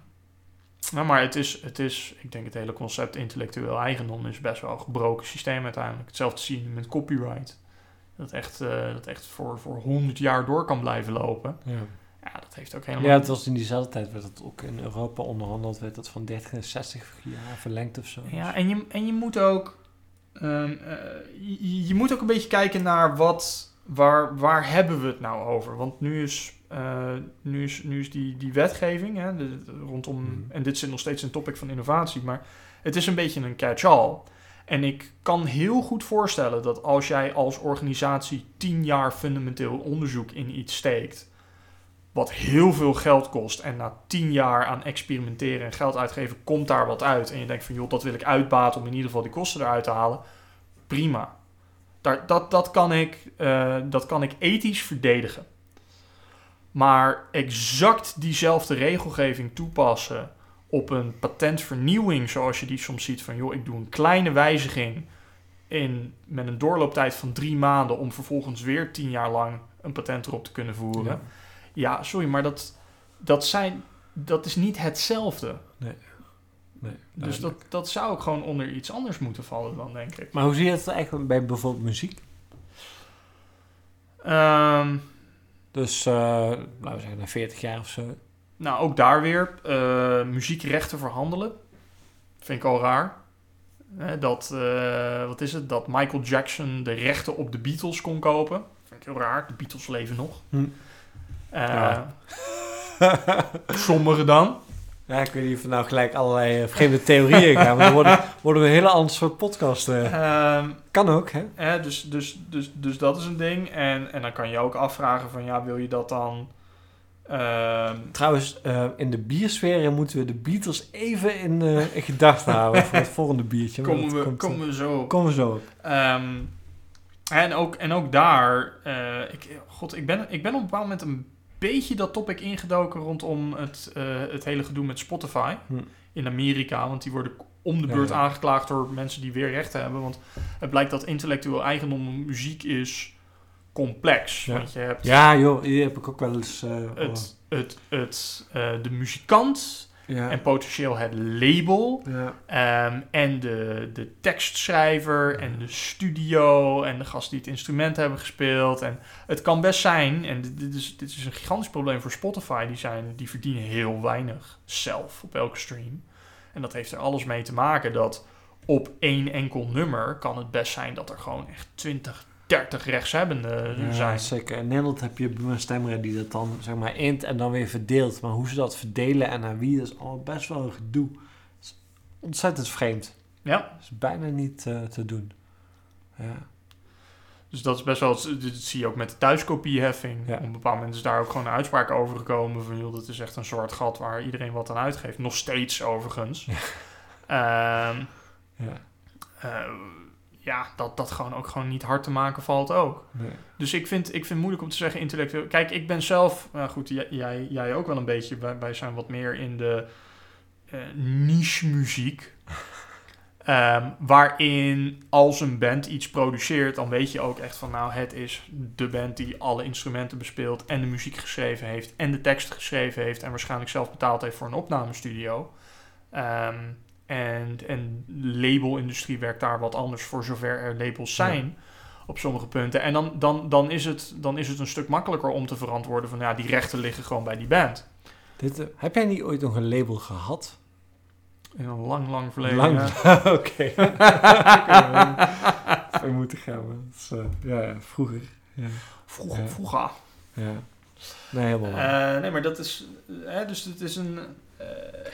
nou, maar het is, het is, ik denk het hele concept intellectueel eigendom is best wel een gebroken systeem uiteindelijk. Hetzelfde zie je met copyright. Dat echt, eh, dat echt voor, voor 100 jaar door kan blijven lopen. Ja. Ja, dat heeft ook helemaal... ja, het was in diezelfde tijd werd het ook in Europa onderhandeld, werd dat van 30 naar 60 jaar verlengd of zo. Ja, en je, en je moet ook. Ehm, eh, je, je moet ook een beetje kijken naar wat. Waar, waar hebben we het nou over? Want nu is, eh, nu is, nu is die, die wetgeving hè, de- de- rondom. Mhm. En dit zit nog steeds een topic van innovatie, maar het is een beetje een catch-all. En ik kan heel goed voorstellen dat als jij als organisatie tien jaar fundamenteel onderzoek in iets steekt, wat heel veel geld kost, en na tien jaar aan experimenteren en geld uitgeven, komt daar wat uit. En je denkt van, joh, dat wil ik uitbaten om in ieder geval die kosten eruit te halen. Prima. Daar, dat, dat, kan ik, eh, dat kan ik ethisch verdedigen. Maar exact diezelfde regelgeving toepassen op een patentvernieuwing, zoals je die soms ziet van, joh, ik doe een kleine wijziging in, met een doorlooptijd van drie maanden om vervolgens weer tien jaar lang een patent erop te kunnen voeren. Ja, sorry, maar dat, dat, zijn, dat is niet hetzelfde. Nee, Dus duidelijk. dat, dat zou ook gewoon onder iets anders moeten vallen dan, denk ik. Maar hoe zie je het eigenlijk bij bijvoorbeeld muziek? Ehm, Dus, eh, laten we zeggen, na 40 jaar of zo. nou, ook daar weer. eh, muziekrechten verhandelen. Vind ik al raar. Hè, dat, eh, wat is het? Dat Michael Jackson de rechten op de Beatles kon kopen. Vind ik heel raar. De Beatles leven nog. Hm. Eh, Ja. [LAUGHS] Sommigen dan. Ja, ik weet niet of we nou gelijk allerlei eh, vreemde theorieën gaan. Want dan worden, [LAUGHS] worden we een hele ander soort podcast. eh. Ehm, Kan ook, hè? Dus, dus, dus, dus dat is een ding. En, en dan kan je ook afvragen van ja, wil je dat dan... ehm, Trouwens, in de biersfeer moeten we de Beatles even in, in gedachten houden voor het volgende biertje. komen, we, komt, komen we zo op. komen we zo op. Ehm, en, ook, en ook daar, ik, god, ik ben, ik ben op een bepaald moment een beetje dat topic ingedoken rondom het, eh, het hele gedoe met Spotify Hm. in Amerika. Want die worden om de beurt ja. aangeklaagd door mensen die weer rechten hebben. Want het blijkt dat intellectueel eigendom muziek is complex. Ja. Want je hebt Ja, joh, die heb ik ook wel eens... eh, het, het, het, eh, de muzikant Ja. en potentieel het label ja. Ehm, en de, de tekstschrijver en de studio en de gasten die het instrument hebben gespeeld. En het kan best zijn, en dit, dit is, dit is een gigantisch probleem voor Spotify, die, zijn, die verdienen heel weinig zelf op elke stream. En dat heeft er alles mee te maken dat op één enkel nummer kan het best zijn dat er gewoon echt 20, 30 rechtshebbenden Ja, zijn. zeker. In Nederland heb je Stemra die dat dan zeg maar int en dan weer verdeelt. Maar hoe ze dat verdelen en aan wie, dat is al best wel een gedoe. Dat is ontzettend vreemd. Ja, Dat is bijna niet eh, te doen. Ja. dus dat is best wel, dit zie je ook met de thuiskopieheffing. Ja. Op een bepaald moment is daar ook gewoon een uitspraak over gekomen van, joh, dat is echt een soort gat waar iedereen wat aan uitgeeft. Nog steeds overigens. Ehm, Ja. eh, ja, dat dat gewoon ook gewoon niet hard te maken valt ook. Nee. Dus ik vind, ik vind het moeilijk om te zeggen intellectueel. Kijk, ik ben zelf, nou goed, jij, jij, ook wel een beetje. Wij, wij zijn wat meer in de eh, niche muziek. [LAUGHS] Ehm, waarin als een band iets produceert, dan weet je ook echt van nou, het is de band die alle instrumenten bespeelt en de muziek geschreven heeft en de tekst geschreven heeft en waarschijnlijk zelf betaald heeft voor een opnamestudio. Ehm, en, en labelindustrie werkt daar wat anders voor zover er labels zijn op sommige punten. En dan, dan, dan, is het, dan is het een stuk makkelijker om te verantwoorden van ja, die rechten liggen gewoon bij die band. Dit, eh, heb jij niet ooit nog een label gehad? In een lang, lang verleden. Lang. [LAUGHS] Oké. [LAUGHS] We moeten gaan. is, eh, ja, ja, vroeger. Ja. Vroeger, Ja. vroeger. ja. Nee, helemaal. Eh, nee, maar dat is. Hè, dus het is een.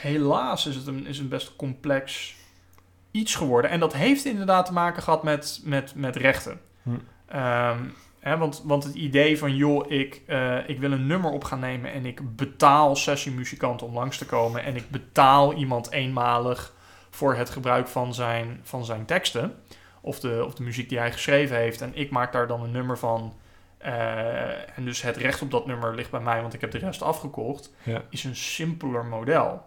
Helaas is het een, is een best complex iets geworden. En dat heeft inderdaad te maken gehad met, met, met rechten. Hm. Ehm, hè, want, want het idee van, joh, ik, eh, ik wil een nummer op gaan nemen en ik betaal sessiemuzikanten om langs te komen en ik betaal iemand eenmalig voor het gebruik van zijn, van zijn teksten of de, of de muziek die hij geschreven heeft en ik maak daar dan een nummer van. eh, en dus het recht op dat nummer ligt bij mij, want ik heb de rest afgekocht, Ja. is een simpeler model.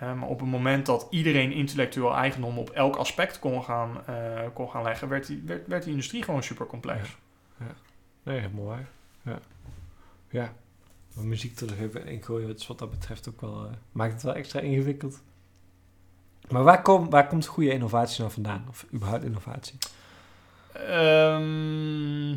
Maar op het moment dat iedereen intellectueel eigendom op elk aspect kon gaan, eh, kon gaan leggen, werd die, werd, werd die industrie gewoon super complex. Nee, helemaal waar. Ja. Ja. Maar muziek er nog even gooien, is wat dat betreft ook wel... eh, maakt het wel extra ingewikkeld. Maar waar, kom, waar komt goede innovatie nou vandaan? Of überhaupt innovatie? Ehm,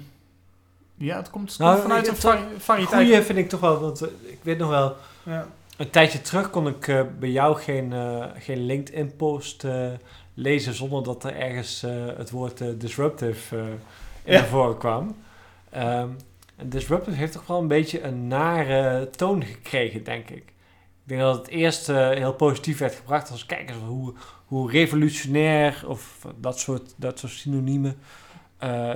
ja, het komt, het Nou, komt vanuit een variëteit. Goeie vind ik toch wel, want eh, ik weet nog wel... Ja. Een tijdje terug kon ik eh, bij jou geen, eh, geen LinkedIn-post eh, lezen zonder dat er ergens het woord disruptive in Ja. naar voren kwam. Ehm, en disruptive heeft toch wel een beetje een nare toon gekregen, denk ik. Ik denk dat het eerst heel positief werd gebracht als kijk eens hoe, hoe revolutionair of dat soort, dat soort synoniemen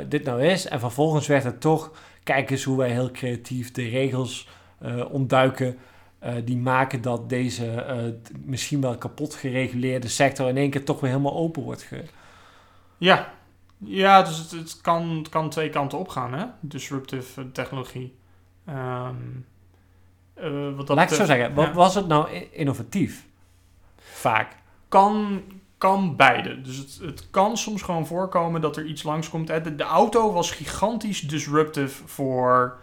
dit nou is. En vervolgens werd het toch, kijk eens hoe wij heel creatief de regels ontduiken eh, die maken dat deze eh, misschien wel kapot gereguleerde sector in één keer toch weer helemaal open wordt. Ge Ja, ja dus het, het, kan, het kan twee kanten opgaan, hè? Disruptive eh, technologie. Ehm, eh, wat dat Laat ik zo zeggen, wat was het nou innovatief? Vaak. kan, kan beide. Dus het, het kan soms gewoon voorkomen dat er iets langskomt. De, de auto was gigantisch disruptive voor,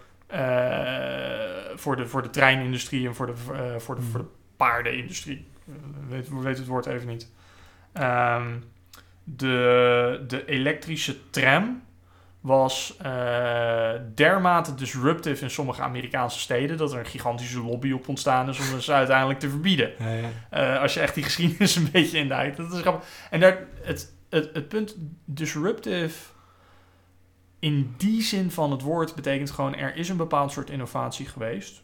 voor, de, voor de treinindustrie en voor de, eh, voor de, voor de paardenindustrie. Eh, weet, weet het woord even niet. Ehm, de, de elektrische tram was eh, dermate disruptive in sommige Amerikaanse steden dat er een gigantische lobby op ontstaan is om ze [LAUGHS] uiteindelijk te verbieden. Ja, ja. Eh, als je echt die geschiedenis [LAUGHS] een beetje induikt. Dat is grappig. En daar, het, het, het punt disruptive in die zin van het woord betekent gewoon er is een bepaald soort innovatie geweest.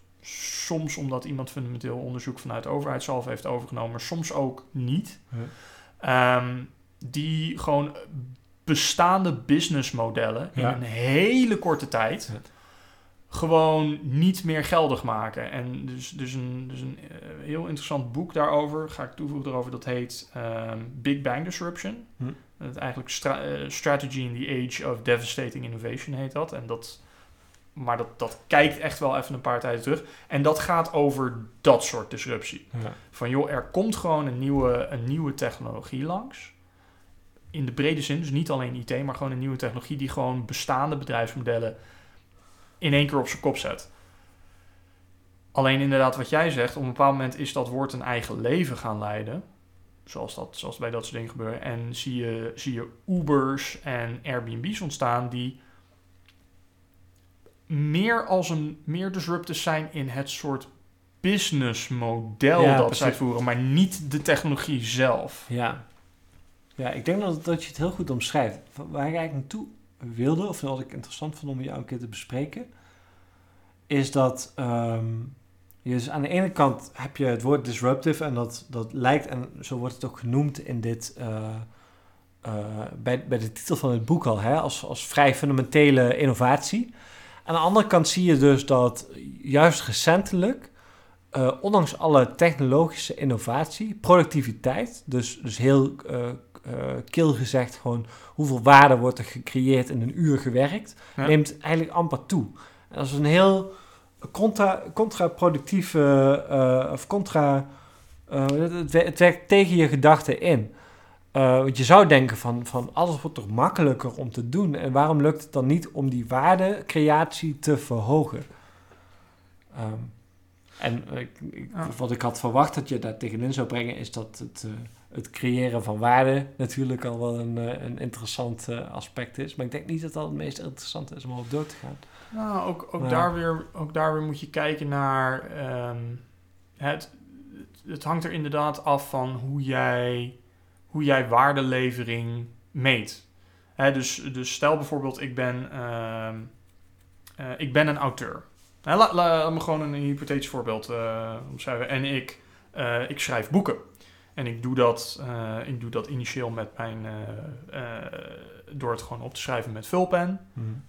Soms omdat iemand fundamenteel onderzoek vanuit de overheid zelf heeft overgenomen, maar soms ook niet. Ehm, die gewoon bestaande businessmodellen in Ja. een hele korte tijd Ja. gewoon niet meer geldig maken. En dus, dus een, dus een eh, heel interessant boek daarover, ga ik toevoegen erover, dat heet ehm, Big Bang Disruption. Hm. Het eigenlijk stra- eh, Strategy in the Age of Devastating Innovation heet dat. En dat maar dat, dat kijkt echt wel even een paar tijden terug. En dat gaat over dat soort disruptie. Ja. Van joh, er komt gewoon een nieuwe, een nieuwe technologie langs. In de brede zin, dus niet alleen IT, maar gewoon een nieuwe technologie die gewoon bestaande bedrijfsmodellen in één keer op zijn kop zet. Alleen inderdaad, wat jij zegt, op een bepaald moment is dat woord een eigen leven gaan leiden. Zoals, dat, zoals bij dat soort dingen gebeuren. En zie je, zie je Ubers en Airbnb's ontstaan die meer als een meer disruptors zijn in het soort businessmodel Ja, dat precies. zij voeren, maar niet de technologie zelf. Ja. Ja, ik denk dat, dat je het heel goed omschrijft. Waar ik eigenlijk naartoe wilde, of wat ik interessant vond om jou een keer te bespreken, is dat ehm, dus aan de ene kant heb je het woord disruptive en dat, dat lijkt, en zo wordt het ook genoemd in dit, eh, eh, bij, bij de titel van het boek al, hè, als, als vrij fundamentele innovatie. Aan de andere kant zie je dus dat juist recentelijk, eh, ondanks alle technologische innovatie, productiviteit, dus, dus heel kil gezegd gewoon hoeveel waarde wordt er gecreëerd in een uur gewerkt, Ja. neemt eigenlijk amper toe. En dat is een heel contra, contraproductieve eh, of contra. eh, het, het wer- het werkt tegen je gedachten in. Eh, want je zou denken van, van alles wordt toch makkelijker om te doen. En waarom lukt het dan niet om die waardecreatie te verhogen? Ehm, en ik, ik- Ja. wat ik had verwacht dat je daar tegenin zou brengen, is dat het, het creëren van waarde natuurlijk al wel een, een interessant aspect is. Maar ik denk niet dat dat het meest interessante is om op door te gaan. Nou, ook, ook, Ja. daar weer, ook daar weer moet je kijken naar. ehm, het, het hangt er inderdaad af van hoe jij, hoe jij waardelevering meet. Hè, dus, dus stel bijvoorbeeld, ik ben, ehm, eh, ik ben een auteur. Hè, la- la- laat me gewoon een hypothetisch voorbeeld omschrijven. En ik, eh, ik schrijf boeken. En ik doe dat, ik doe dat initieel met mijn, door het gewoon op te schrijven met vulpen.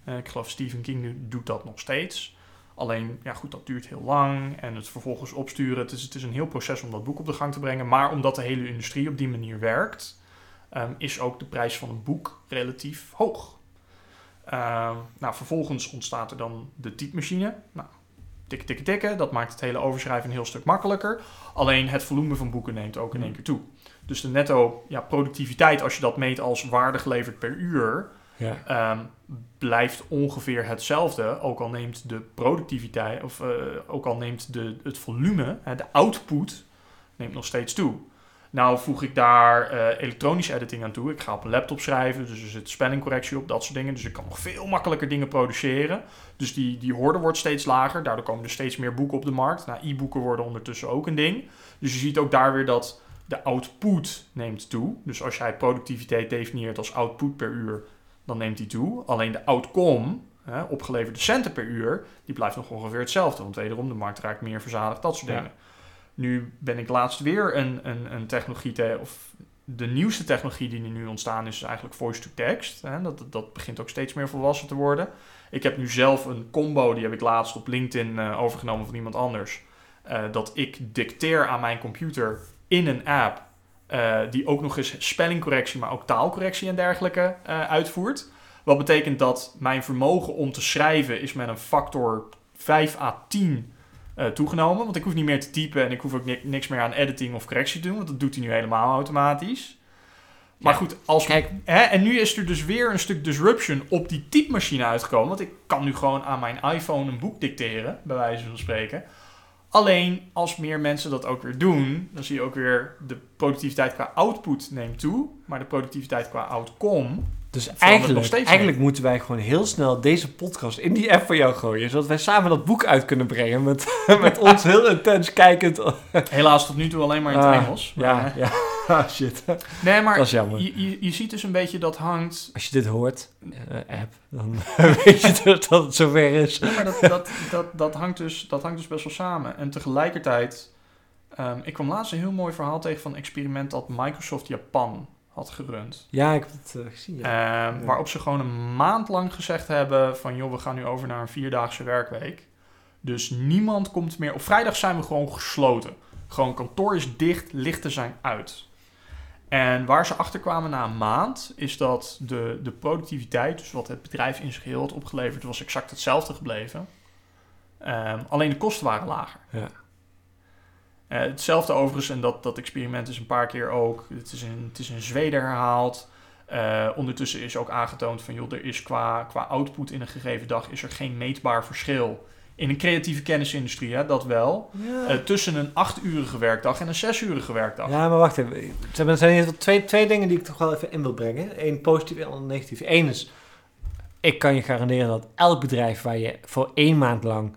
Eh, ik geloof Stephen King nu- doet dat nog steeds. Alleen, ja goed, dat duurt heel lang. En het vervolgens opsturen. Het is, het is een heel proces om dat boek op de gang te brengen. Maar omdat de hele industrie op die manier werkt, ehm, is ook de prijs van een boek relatief hoog. Ehm, nou, vervolgens ontstaat er dan de typemachine. Nou, tikken, tikken, tikken. Dat maakt het hele overschrijven een heel stuk makkelijker. Alleen het volume van boeken neemt ook in één keer toe. Dus de netto ja, productiviteit, als je dat meet als waarde geleverd per uur, Ja. Ehm, blijft ongeveer hetzelfde, ook al neemt de productiviteit, of eh, ook al neemt de, het volume, hè, de output, neemt nog steeds toe. Nou voeg ik daar eh, elektronische editing aan toe. Ik ga op een laptop schrijven, dus er zit spellingcorrectie op, dat soort dingen. Dus ik kan nog veel makkelijker dingen produceren. Dus die, die horde wordt steeds lager. Daardoor komen er steeds meer boeken op de markt. Nou, e-boeken worden ondertussen ook een ding. Dus je ziet ook daar weer dat de output neemt toe. Dus als jij productiviteit definieert als output per uur, dan neemt die toe. Alleen de outcome, hè, opgeleverde centen per uur, die blijft nog ongeveer hetzelfde. Want wederom, de markt raakt meer verzadigd, dat soort Ja. dingen. Nu ben ik laatst weer een, een, een technologie, te, of de nieuwste technologie die er nu ontstaan is, is eigenlijk voice-to-text. Hè. Dat, dat begint ook steeds meer volwassen te worden. Ik heb nu zelf een combo, die heb ik laatst op LinkedIn eh, overgenomen van iemand anders. eh, dat ik dicteer aan mijn computer in een app eh, die ook nog eens spellingcorrectie, maar ook taalcorrectie en dergelijke eh, uitvoert. Wat betekent dat mijn vermogen om te schrijven is met een factor 5 à 10 eh, toegenomen. Want ik hoef niet meer te typen en ik hoef ook ni- niks meer aan editing of correctie te doen. Want dat doet hij nu helemaal automatisch. Maar Ja, goed, als Kijk, Hè, en nu is er dus weer een stuk disruption op die typemachine uitgekomen. Want ik kan nu gewoon aan mijn iPhone een boek dicteren, bij wijze van spreken. Alleen als meer mensen dat ook weer doen, dan zie je ook weer de productiviteit qua output neemt toe. Maar de productiviteit qua outcome. Dus eigenlijk, eigenlijk moeten wij gewoon heel snel deze podcast in die app van jou gooien. Zodat wij samen dat boek uit kunnen brengen. Met, [LAUGHS] met ons heel intens kijkend. Helaas tot nu toe alleen maar in het Ah, Engels. Maar, Ja, eh, ja. [LAUGHS] Ah, shit. Nee, maar Dat is jammer. je, je, je ziet dus een beetje dat hangt. Als je dit hoort, eh, app, dan [LAUGHS] weet je dus dat het zover is. Ja, maar dat, dat, dat, dat, hangt dus, dat hangt dus best wel samen. En tegelijkertijd. ehm, ik kwam laatst een heel mooi verhaal tegen van een experiment dat Microsoft Japan had gerund. Ja, ik heb het eh, gezien. Ja. Ehm. Waarop ze gewoon een maand lang gezegd hebben van... joh, we gaan nu over naar een vierdaagse werkweek. Dus niemand komt meer... Op vrijdag zijn we gewoon gesloten. Gewoon kantoor is dicht, lichten zijn uit. En waar ze achter kwamen na een maand... is dat de, de productiviteit, dus wat het bedrijf in zijn geheel had opgeleverd... was exact hetzelfde gebleven. Ehm, alleen de kosten waren lager. Ja. Eh, hetzelfde overigens, en dat, dat experiment is een paar keer ook. Het is in, het is in Zweden herhaald. Eh, ondertussen is ook aangetoond van, joh, er is qua, qua output in een gegeven dag is er geen meetbaar verschil In een creatieve kennisindustrie, hè, dat wel. Ja. Eh, tussen een achturige werkdag en een zesurige werkdag. Ja, maar wacht even. Er zijn- Er zijn hier twee, twee dingen die ik toch wel even in wil brengen. Eén positief en negatief. Eén is, ik kan je garanderen dat elk bedrijf waar je voor één maand lang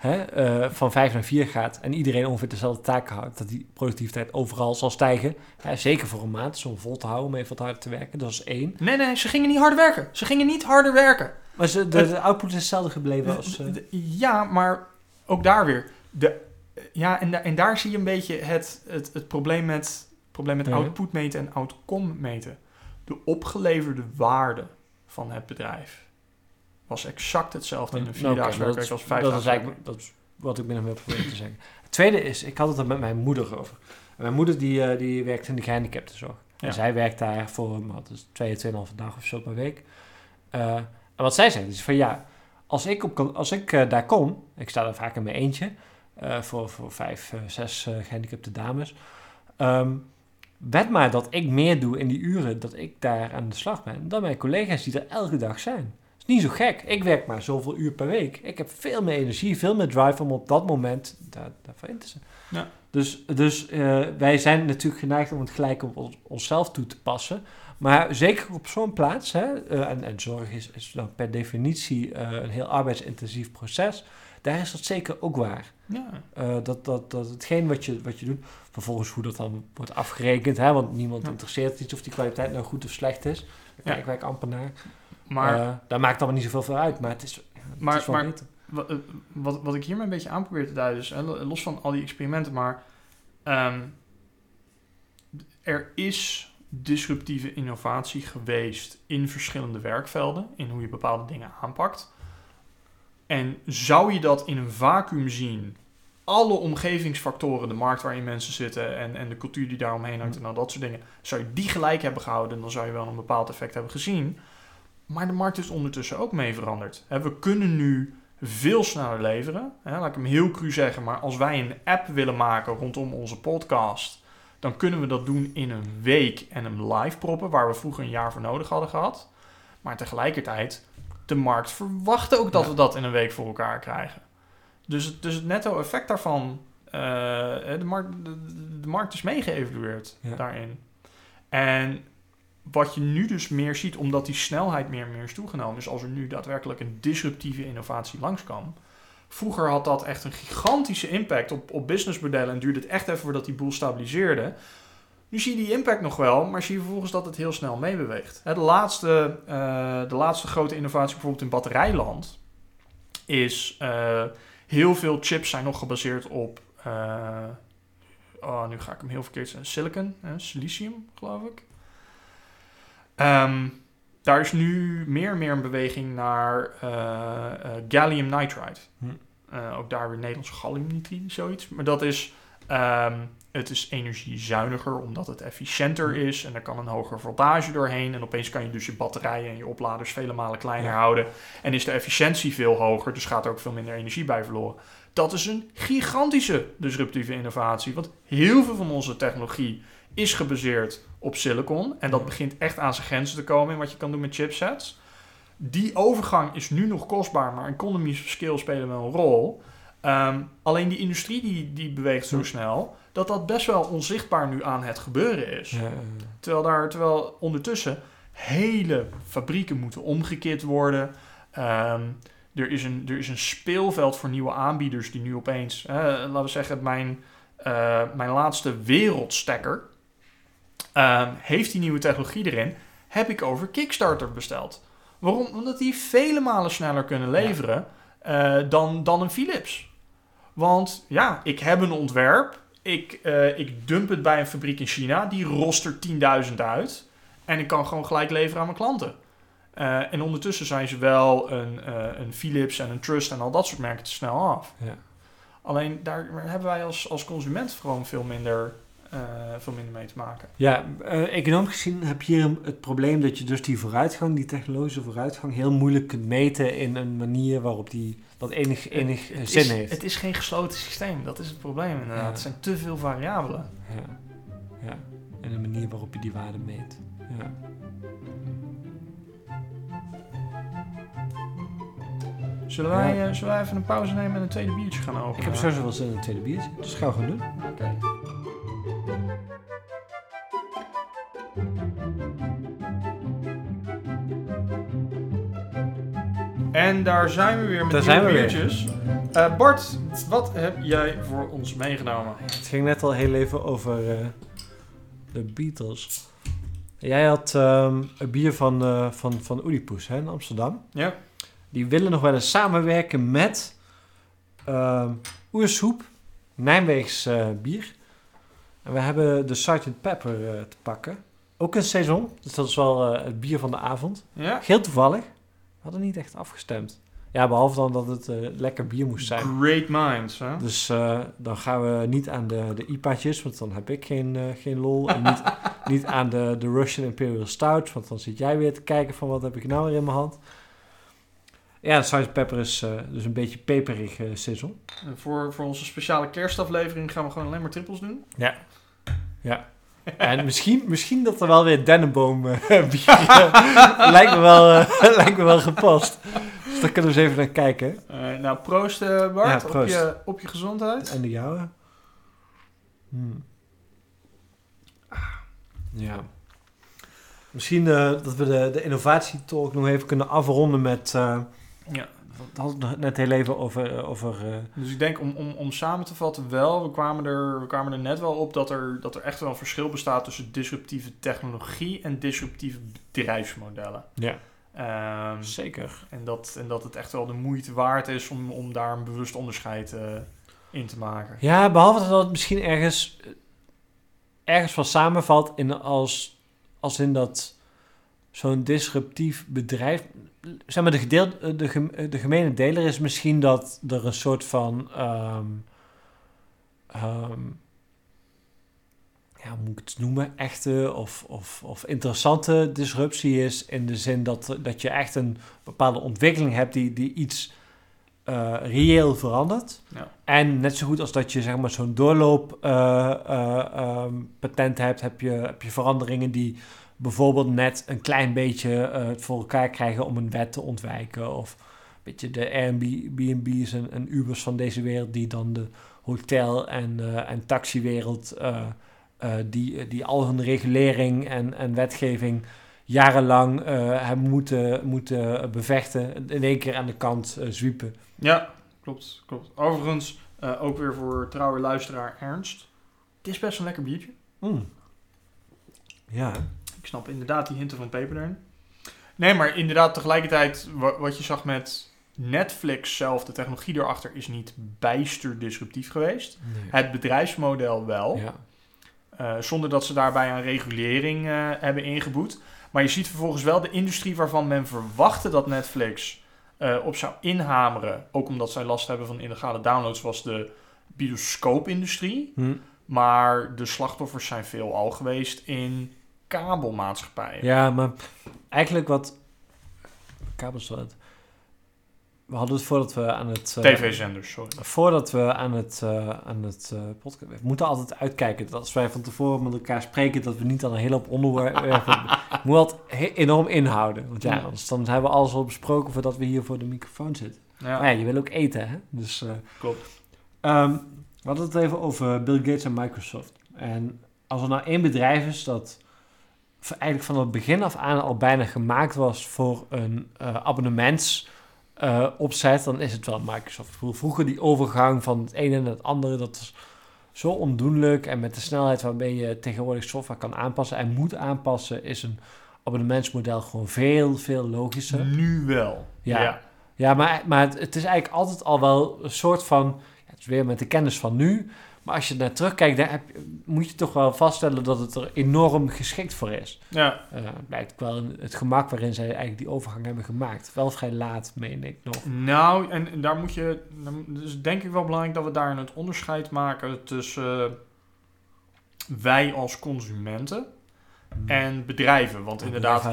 hè, eh, van vijf naar vier gaat en iedereen ongeveer dezelfde taken houdt, dat die productiviteit overal zal stijgen. Hè, zeker voor een maand, om vol te houden, om even wat harder te werken. Dat is één. Nee, nee, ze gingen niet harder werken. Ze gingen niet harder werken. Maar ze, de, de output is hetzelfde gebleven als... eh, Ja, maar ook daar weer. De, ja, en, da- en daar zie je een beetje het, het, het probleem met, probleem met Ja. output meten en outcome meten. De opgeleverde waarde van het bedrijf was exact hetzelfde in een werkweek is- als vijf Dat is dat is wat ik binnen wil proberen te zeggen. Het tweede is, ik had het er met mijn moeder over. En mijn moeder die, eh, die werkt in de gehandicaptenzorg. Ja. En zij werkt daar voor wat, dus twee, tweeënhalve of zo per week. Eh, en wat zij zegt is van ja, als ik, op, kan- als ik eh, daar kom, ik sta daar vaak in mijn eentje, voor, voor vijf, zes eh, gehandicapte dames. wed maar dat ik meer doe in die uren dat ik daar aan de slag ben, dan mijn collega's die er elke dag zijn. Is niet zo gek. Ik werk maar zoveel uur per week. Ik heb veel meer energie, veel meer drive om op dat moment daar, daarvoor in te zijn. Ja. Dus, dus eh, wij zijn natuurlijk geneigd om het gelijk op ons, onszelf toe te passen. Maar zeker op zo'n plaats, hè, eh, en, en zorg is, is dan per definitie eh, een heel arbeidsintensief proces. Daar is dat zeker ook waar. Ja. Dat, dat, dat hetgeen wat je, wat je doet, vervolgens hoe dat dan wordt afgerekend, hè, want niemand Ja. interesseert iets of die kwaliteit nou goed of slecht is. Daar Ja. wij amper naar. Maar Eh, daar maakt allemaal niet zoveel uit, maar het is, het Maar- is wel maar- beter. wat, eh, wat, wat ik hiermee een beetje aan probeer te duiden is, los van al die experimenten, maar ehm, er is disruptieve innovatie geweest in verschillende werkvelden, in hoe je bepaalde dingen aanpakt. En zou je dat in een vacuüm zien, alle omgevingsfactoren, de markt waarin mensen zitten en, en de cultuur die daaromheen hangt en al dat soort dingen, zou je die gelijk hebben gehouden, dan zou je wel een bepaald effect hebben gezien. Maar de markt is ondertussen ook mee veranderd. We kunnen nu veel sneller leveren. Laat ik hem heel cru zeggen, maar als wij een app willen maken rondom onze podcast, dan kunnen we dat doen in een week en hem live proppen, waar we vroeger een jaar voor nodig hadden gehad. Maar tegelijkertijd, de markt verwacht ook dat Ja. we dat in een week voor elkaar krijgen. Dus, het- dus het netto effect daarvan, eh, de, markt, de, de markt is meegeëvalueerd Ja. daarin. En wat je nu dus meer ziet, omdat die snelheid meer en meer is toegenomen, is als er nu daadwerkelijk een disruptieve innovatie langskwam. Vroeger had dat echt een gigantische impact op, op businessmodellen en duurde het echt even voordat die boel stabiliseerde. Nu zie je die impact nog wel, maar zie je vervolgens dat het heel snel meebeweegt. De laatste, eh, de laatste grote innovatie bijvoorbeeld in batterijland is eh, heel veel chips zijn nog gebaseerd op, eh, oh, nu ga ik hem heel verkeerd zeggen, silicon, silicium geloof ik. Ehm, daar is nu meer en meer een beweging naar eh, eh, gallium nitride. Hm. Eh, ook daar weer Nederlandse galliumnitride, zoiets. Maar dat is, ehm, het is energiezuiniger omdat het efficiënter is en er kan een hogere voltage doorheen. En opeens kan je dus je batterijen en je opladers vele malen kleiner Ja. houden. En is de efficiëntie veel hoger, dus gaat er ook veel minder energie bij verloren. Dat is een gigantische disruptieve innovatie, want heel veel van onze technologie is gebaseerd op silicon. En dat Ja. begint echt aan zijn grenzen te komen in wat je kan doen met chipsets. Die overgang is nu nog kostbaar, maar economies of scale spelen wel een rol. Ehm, alleen die industrie die, die beweegt zo snel, dat dat best wel onzichtbaar nu aan het gebeuren is. Ja, Terwijl, daar, terwijl ondertussen hele fabrieken moeten omgekeerd worden. Ehm, er, is een, er is een speelveld voor nieuwe aanbieders die nu opeens, eh, laten we zeggen, mijn, eh, mijn laatste wereldstekker ehm, heeft die nieuwe technologie erin, heb ik over Kickstarter besteld. Waarom? Omdat die vele malen sneller kunnen leveren eh, dan, dan een Philips. Want ja, ik heb een ontwerp. Ik, eh, ik dump het bij een fabriek in China. Die rost er 10.000 uit. En ik kan gewoon gelijk leveren aan mijn klanten. Eh, en ondertussen zijn ze wel een, een Philips en een Trust en al dat soort merken te snel af. ja. Alleen daar hebben wij als, als consument gewoon veel minder, veel minder mee te maken. Ja, eh, economisch gezien heb je hier het probleem dat je dus die vooruitgang, die technologische vooruitgang, heel moeilijk kunt meten in een manier waarop die dat enig, enig eh, Het zin is, heeft. Het is geen gesloten systeem. Dat is het probleem inderdaad. Ja. Er zijn te veel variabelen. Ja. ja, en een manier waarop je die waarde meet. Ja. Zullen wij, Ja. zullen wij even een pauze nemen en een tweede biertje gaan openen? Ik heb sowieso wel zin in een tweede biertje, dus dat gaan we gewoon doen. Oké. En daar zijn we weer met Daar zijn we biertjes. Eh, Bart, wat heb jij voor ons meegenomen? Het ging net al heel even over eh, de Beatles. Jij had ehm, een bier van, eh van, van Oedipus hè, in Amsterdam. Ja? Die willen nog wel eens samenwerken met ehm Oersoep, Nijmeegs bier. En we hebben de Sgt. Pepper eh, te pakken. Ook een saison, dus dat is wel eh, het bier van de avond. Ja? Heel toevallig. We hadden niet echt afgestemd. Ja, behalve dan dat het eh, lekker bier moest zijn. Great minds, hè? Dus dan gaan we niet aan de, de IPA'tjes, want dan heb ik geen, geen lol. En niet, [LAUGHS] niet aan de, de Russian Imperial Stout, want dan zit jij weer te kijken van wat heb ik nou weer in mijn hand. Ja, de Sgt. Pepper is eh, dus een beetje peperig eh sizzle. En voor, voor onze speciale kerstaflevering gaan we gewoon alleen maar trippels doen. Ja. Ja. [LAUGHS] En misschien, misschien dat er wel weer dennenboom [LAUGHS] bier eh, [LAUGHS] lijkt, me wel, eh, lijkt me wel gepast. Dus daar kunnen we eens even naar kijken. Eh, nou, proost eh, Bart, Ja, Op, proost. je, op je gezondheid. En de jouwe? Hmm. Ja. Misschien eh, dat we de, de innovatietalk nog even kunnen afronden met... Ja. we hadden het net heel even over... eh, over eh, Dus ik denk om, om, om samen te vatten wel, we kwamen, er, we kwamen er net wel op dat er, dat er echt wel een verschil bestaat tussen disruptieve technologie en disruptieve bedrijfsmodellen. ja, Ehm, zeker. en, dat, en dat het echt wel de moeite waard is om, om daar een bewust onderscheid eh, in te maken. Ja, behalve dat het misschien ergens... ergens van samenvalt in als, als in dat zo'n disruptief bedrijf... Zeg maar, de, gedeeld, de, gem- de gemene deler is misschien dat er een soort van... ehm, ehm, ja, hoe moet ik het noemen? Echte of, of, of interessante disruptie is. In de zin dat, dat je echt een bepaalde ontwikkeling hebt die, die iets eh, reëel verandert. Ja. En net zo goed als dat je zeg maar, zo'n doorloop eh, eh, ehm, patent hebt, heb je, heb je veranderingen die bijvoorbeeld net een klein beetje eh, het voor elkaar krijgen om een wet te ontwijken. Of een beetje de Airbnb's en, en Ubers van deze wereld die dan de hotel- en, eh, en taxiwereld, eh, die, die al hun regulering en, en wetgeving jarenlang hebben moeten, moeten bevechten, in één keer aan de kant zwiepen. Ja, klopt, klopt. Overigens, ook weer voor trouwe luisteraar Ernst. Het is best een lekker biertje. Mm. Ja. Ik snap inderdaad die hinten van peper erin. Nee, maar inderdaad tegelijkertijd wa- wat je zag met Netflix zelf, de technologie erachter is niet bijster disruptief geweest. Het bedrijfsmodel wel, Ja. eh, zonder dat ze daarbij aan regulering eh, hebben ingeboet. Maar je ziet vervolgens wel de industrie waarvan men verwachtte dat Netflix eh, op zou inhameren, ook omdat zij last hebben van illegale downloads, was de bioscoopindustrie. Hm. Maar de slachtoffers zijn veelal geweest in kabelmaatschappijen. Ja, maar eigenlijk wat... Kabels wat... We hadden het voordat we aan het... eh, TV-zenders, sorry. Voordat we aan het, eh aan het eh, podcast... We moeten altijd uitkijken dat als wij van tevoren met elkaar spreken... dat we niet aan een hele hoop onderwerpen... [LAUGHS] Moet altijd enorm inhouden. Want ja, Ja. anders dan hebben we alles al besproken... voordat we hier voor de microfoon zitten. Ja, Maar ja, je wil ook eten, hè? Dus... klopt. Ehm, we hadden het even over Bill Gates en Microsoft. En als er nou één bedrijf is dat eigenlijk van het begin af aan al bijna gemaakt was voor een eh abonnements eh, dan is het wel Microsoft. Vroeger die overgang van het ene naar het andere, dat was zo ondoenlijk. En met de snelheid waarmee je tegenwoordig software kan aanpassen en moet aanpassen, is een abonnementsmodel gewoon veel, veel logischer. Nu wel. Ja. ja. Ja, maar, maar het, het is eigenlijk altijd al wel een soort van... Ja, het is weer met de kennis van nu. Maar als je naar terugkijkt, daar heb, moet je toch wel vaststellen dat het er enorm geschikt voor is. Ja. Eh, het blijkt wel het gemak waarin zij eigenlijk die overgang hebben gemaakt. Wel vrij laat, meen ik nog. Nou, en daar moet je... Dus denk ik wel belangrijk dat we daar het onderscheid maken tussen eh, wij als consumenten en bedrijven. Want inderdaad,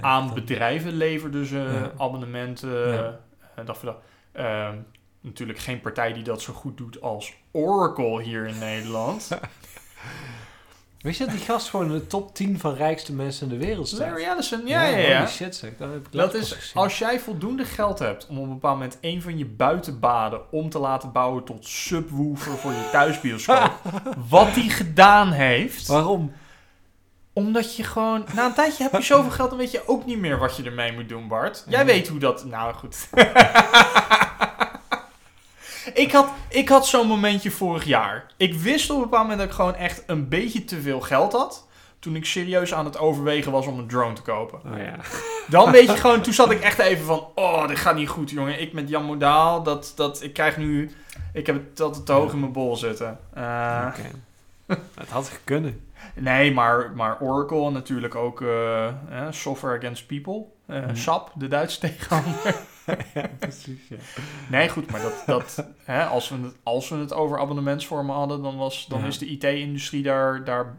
aan bedrijven leverden ze Ja. abonnementen Ja. eh, voor dag. Ehm, natuurlijk geen partij die dat zo goed doet als Oracle hier in Nederland. [LAUGHS] Weet je dat die gast gewoon in de top 10 van rijkste mensen in de wereld staat? Larry Ellison, ja, ja, ja. Holy shit zeg, dat heb ik Dat is gezien. als jij voldoende geld hebt om op een bepaald moment een van je buitenbaden om te laten bouwen tot subwoofer voor je thuisbioscoop. [LAUGHS] wat die gedaan heeft. Waarom? Omdat je gewoon, na een tijdje heb je zoveel geld, dan weet je ook niet meer wat je ermee moet doen, Bart. Jij weet hoe dat, nou goed. [LAUGHS] ik had, ik had zo'n momentje vorig jaar. Ik wist op een bepaald moment dat ik gewoon echt een beetje te veel geld had. Toen ik serieus aan het overwegen was om een drone te kopen. Oh ja. Dan weet je [LAUGHS] gewoon, toen zat ik echt even van, oh, dit gaat niet goed, jongen. Ik met Jan Modaal, dat, dat, ik krijg nu, ik heb het altijd te hoog in mijn bol zitten. Eh, Oké. [LAUGHS] Het had kunnen. nee, maar, maar Oracle natuurlijk ook eh, eh, Software Against People. Mhm. SAP, de Duitse [LAUGHS] tegenhanger. ja, precies. Ja. nee, goed, maar dat, dat, hè, als, we het, als we het over abonnementsvormen hadden, dan, was, dan Ja. is de IT-industrie daar, daar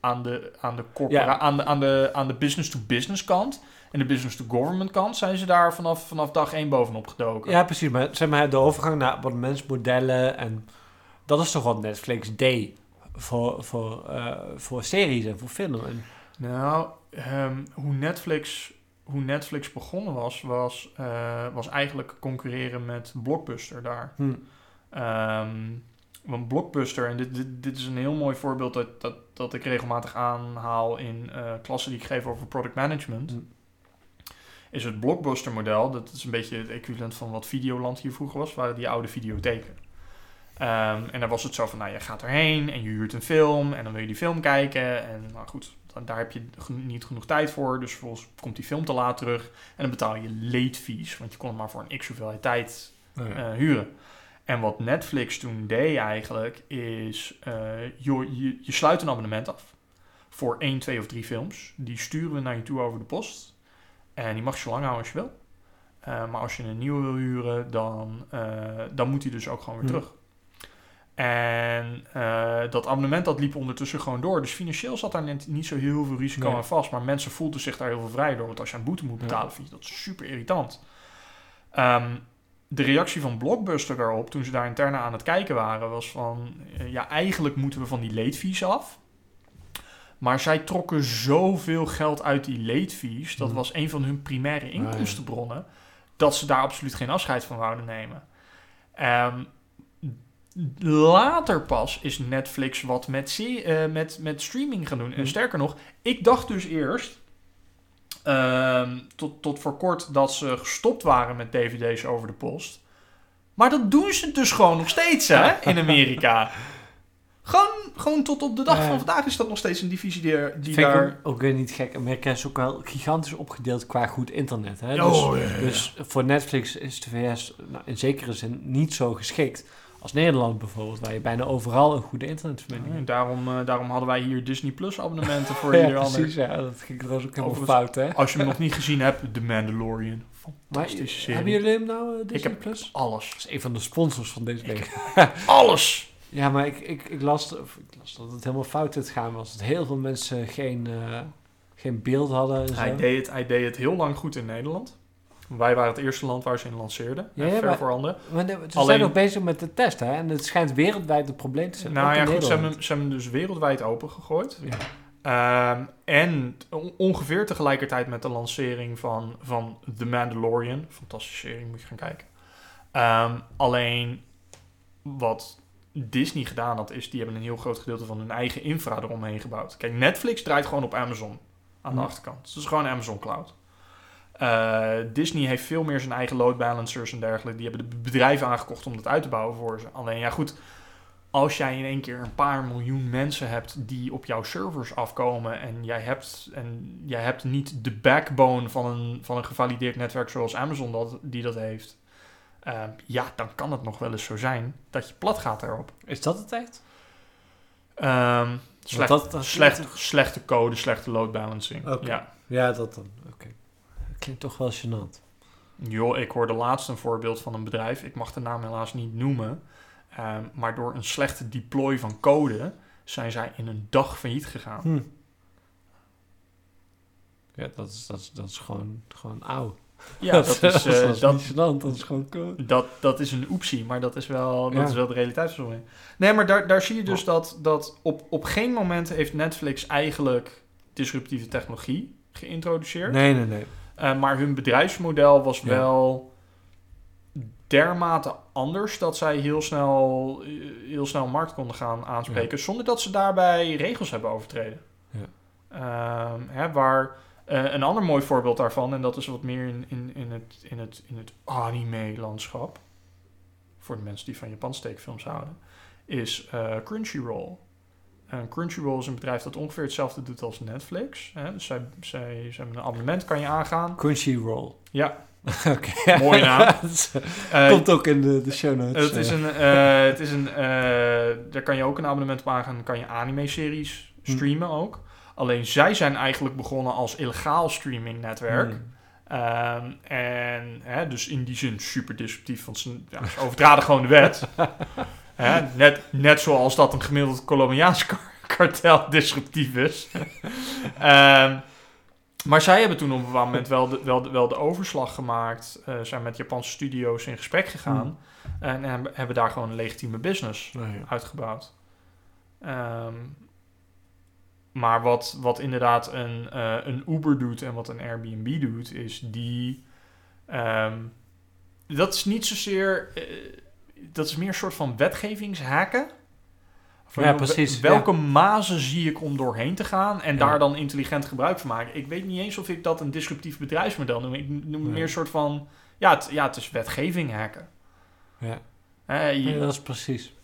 aan de, aan de, corpora- aan de, aan de, aan de business-to-business kant en de business-to-government kant zijn ze daar vanaf, vanaf dag één bovenop gedoken. ja, precies. Maar zeg maar, de overgang naar abonnementsmodellen en dat is toch wat Netflix deed voor, voor, eh, voor series en voor film. En, Nou, ehm, hoe, Netflix, hoe Netflix begonnen was, was, eh, was eigenlijk concurreren met Blockbuster daar. hm. Ehm, want Blockbuster, en dit, dit, dit is een heel mooi voorbeeld dat, dat, dat ik regelmatig aanhaal in eh, klassen die ik geef over product management. Mm. Is het Blockbuster model, dat is een beetje het equivalent van wat Videoland hier vroeger was, waren die oude videotheken. Ehm, en dan was het zo van, nou je gaat erheen en je huurt een film en dan wil je die film kijken. En nou goed, daar heb je niet genoeg tijd voor, dus vervolgens komt die film te laat terug. En dan betaal je late fees, want je kon het maar voor een x hoeveelheid tijd eh, huren. En wat Netflix toen deed eigenlijk, is uh, je, je, je sluit een abonnement af voor één, twee of drie films. Die sturen we naar je toe over de post. En die mag je zo lang houden als je wil. Uh, maar als je een nieuwe wil huren, dan, uh, dan moet die dus ook gewoon weer Hmm. terug. En uh, dat abonnement dat liep ondertussen gewoon door. Dus financieel zat daar net niet zo heel veel risico Nee. aan vast. Maar mensen voelden zich daar heel veel vrij door. Want als je een boete moet Ja. betalen, vind je dat super irritant. Ehm, de reactie van Blockbuster daarop, toen ze daar intern aan het kijken waren, was van... eh, ja, eigenlijk moeten we van die late fees af. Maar zij trokken zoveel geld uit die late fees. Dat Mhm. was een van hun primaire ja. inkomstenbronnen. Dat ze daar absoluut geen afscheid van wouden nemen. Ehm, later pas is Netflix wat met, eh, met, met streaming gaan doen. En Mhm. sterker nog, ik dacht dus eerst... ehm, tot, tot voor kort dat ze gestopt waren met dvd's over de post. Maar dat doen ze dus gewoon nog steeds, hè, [LAUGHS] in Amerika. Gewoon, gewoon tot op de dag van vandaag is dat nog steeds een divisie die, die Vind ik daar... ook, ook weer niet gek. Amerika is ook wel gigantisch opgedeeld qua goed internet. Hè? Oh, dus, dus voor Netflix is de VS nou, in zekere zin niet zo geschikt als Nederland bijvoorbeeld, waar je bijna overal een goede internetverbinding En hebt. daarom, eh, daarom hadden wij hier Disney Plus abonnementen voor [LAUGHS] Ja, ieder ander. precies. Ja, dat ging trouwens ook helemaal Overigens- fout, hè? Als je hem nog niet gezien hebt, The Mandalorian. Maar Fantastische serie. hebben jullie hem nou, eh, Disney heb- Plus? Alles. Dat is een van de sponsors van deze week. [LAUGHS] Alles! Ja, maar ik, ik, ik, las, of ik las dat het helemaal fout het gaan was. Dat heel veel mensen geen, eh, geen beeld hadden. Hij deed, het, hij deed het heel lang goed in Nederland. Wij waren het eerste land waar ze in lanceerden. Ja, Ja, ver maar- voor anderen. Maar de- ze Alleen- zijn nog bezig met de test, hè? En het schijnt wereldwijd een probleem te zijn. Nou ja, goed, ze hebben, ze hebben hem dus wereldwijd opengegooid. Ja. Ehm, en on- ongeveer tegelijkertijd met de lancering van, van The Mandalorian. Fantastische serie, moet je gaan kijken. Ehm, alleen wat Disney gedaan had, is die hebben een heel groot gedeelte van hun eigen infra eromheen gebouwd. Kijk, Netflix draait gewoon op Amazon aan de achterkant. Dus het is gewoon Amazon Cloud. Eh, Disney heeft veel meer zijn eigen load balancers en dergelijke. Die hebben de bedrijven aangekocht om dat uit te bouwen voor ze. Alleen ja, goed. Als jij in één keer een paar miljoen mensen hebt die op jouw servers afkomen en jij hebt, en jij hebt niet de backbone van een, van een gevalideerd netwerk zoals Amazon dat, die dat heeft, eh, ja, dan kan het nog wel eens zo zijn dat je plat gaat daarop. Is dat het echt? Ehm, slecht, dat- dat- slecht, slechte code, slechte load balancing. Oké. Ja. Ja, dat dan. Klinkt toch wel gênant. Joh, ik hoorde laatst een voorbeeld van een bedrijf. Ik mag de naam helaas niet noemen. ehm, maar door een slechte deploy van code zijn zij in een dag failliet gegaan. Hm. Ja, dat is, dat is, dat is gewoon, gewoon auw. Ja, [LAUGHS] dat is, dat eh, is dat, gênant, dat is gewoon code. dat, dat is een oepsie, maar dat is wel, dat Ja. is wel de realiteitsverzomming. Nee, maar daar, daar zie je dus dat, dat op, op geen moment heeft Netflix eigenlijk disruptieve technologie geïntroduceerd. Nee, nee, nee. Eh, maar hun bedrijfsmodel was Ja. wel dermate anders dat zij heel snel, eh, heel snel markt konden gaan aanspreken. Zonder dat ze daarbij regels hebben overtreden. Ja. Ehm, hè, waar eh, een ander mooi voorbeeld daarvan, en dat is wat meer in, in, in het, in het, in het anime-landschap. Voor de mensen die van Japanse tekenfilms houden. Is Crunchyroll. En Crunchyroll is een bedrijf dat ongeveer hetzelfde doet als Netflix. Hè? Dus zij, zij, ze hebben een abonnement, kan je aangaan. Crunchyroll. Ja, [LAUGHS] Oké. [LAUGHS] Mooie naam. [LAUGHS] Eh, Komt ook in de, de show notes. het is eh. een, eh, het is een, eh, daar kan je ook een abonnement op aangaan. Dan kan je anime-series Hm. streamen ook. Alleen zij zijn eigenlijk begonnen als illegaal streamingnetwerk. Hmm. Ehm, en hè, dus in die zin super disruptief, want ze, ja, ze overtraden gewoon de wet. Hè, net, net zoals dat een gemiddeld Colombiaans kar- [LAUGHS] kartel disruptief is. [LAUGHS] Ehm, maar zij hebben toen op een bepaald moment wel de, wel de, wel de overslag gemaakt. eh, zijn met Japanse studio's in gesprek gegaan. En, hebben- hebben daar gewoon een legitieme business ja. uitgebouwd. Ehm, maar wat, wat inderdaad een, eh, een Uber doet en wat een Airbnb doet, is die. ehm, dat is niet zozeer. eh, dat is meer een soort van wetgevingshaken. Van, Ja, precies, Welke mazen zie ik om doorheen te gaan en Ja. daar dan intelligent gebruik van maken? Ik weet niet eens of ik dat een disruptief bedrijfsmodel noem. Ik noem het meer een soort van. Ja, het, ja, het is wetgeving hacken. Ja. Je- Ja, dat is precies.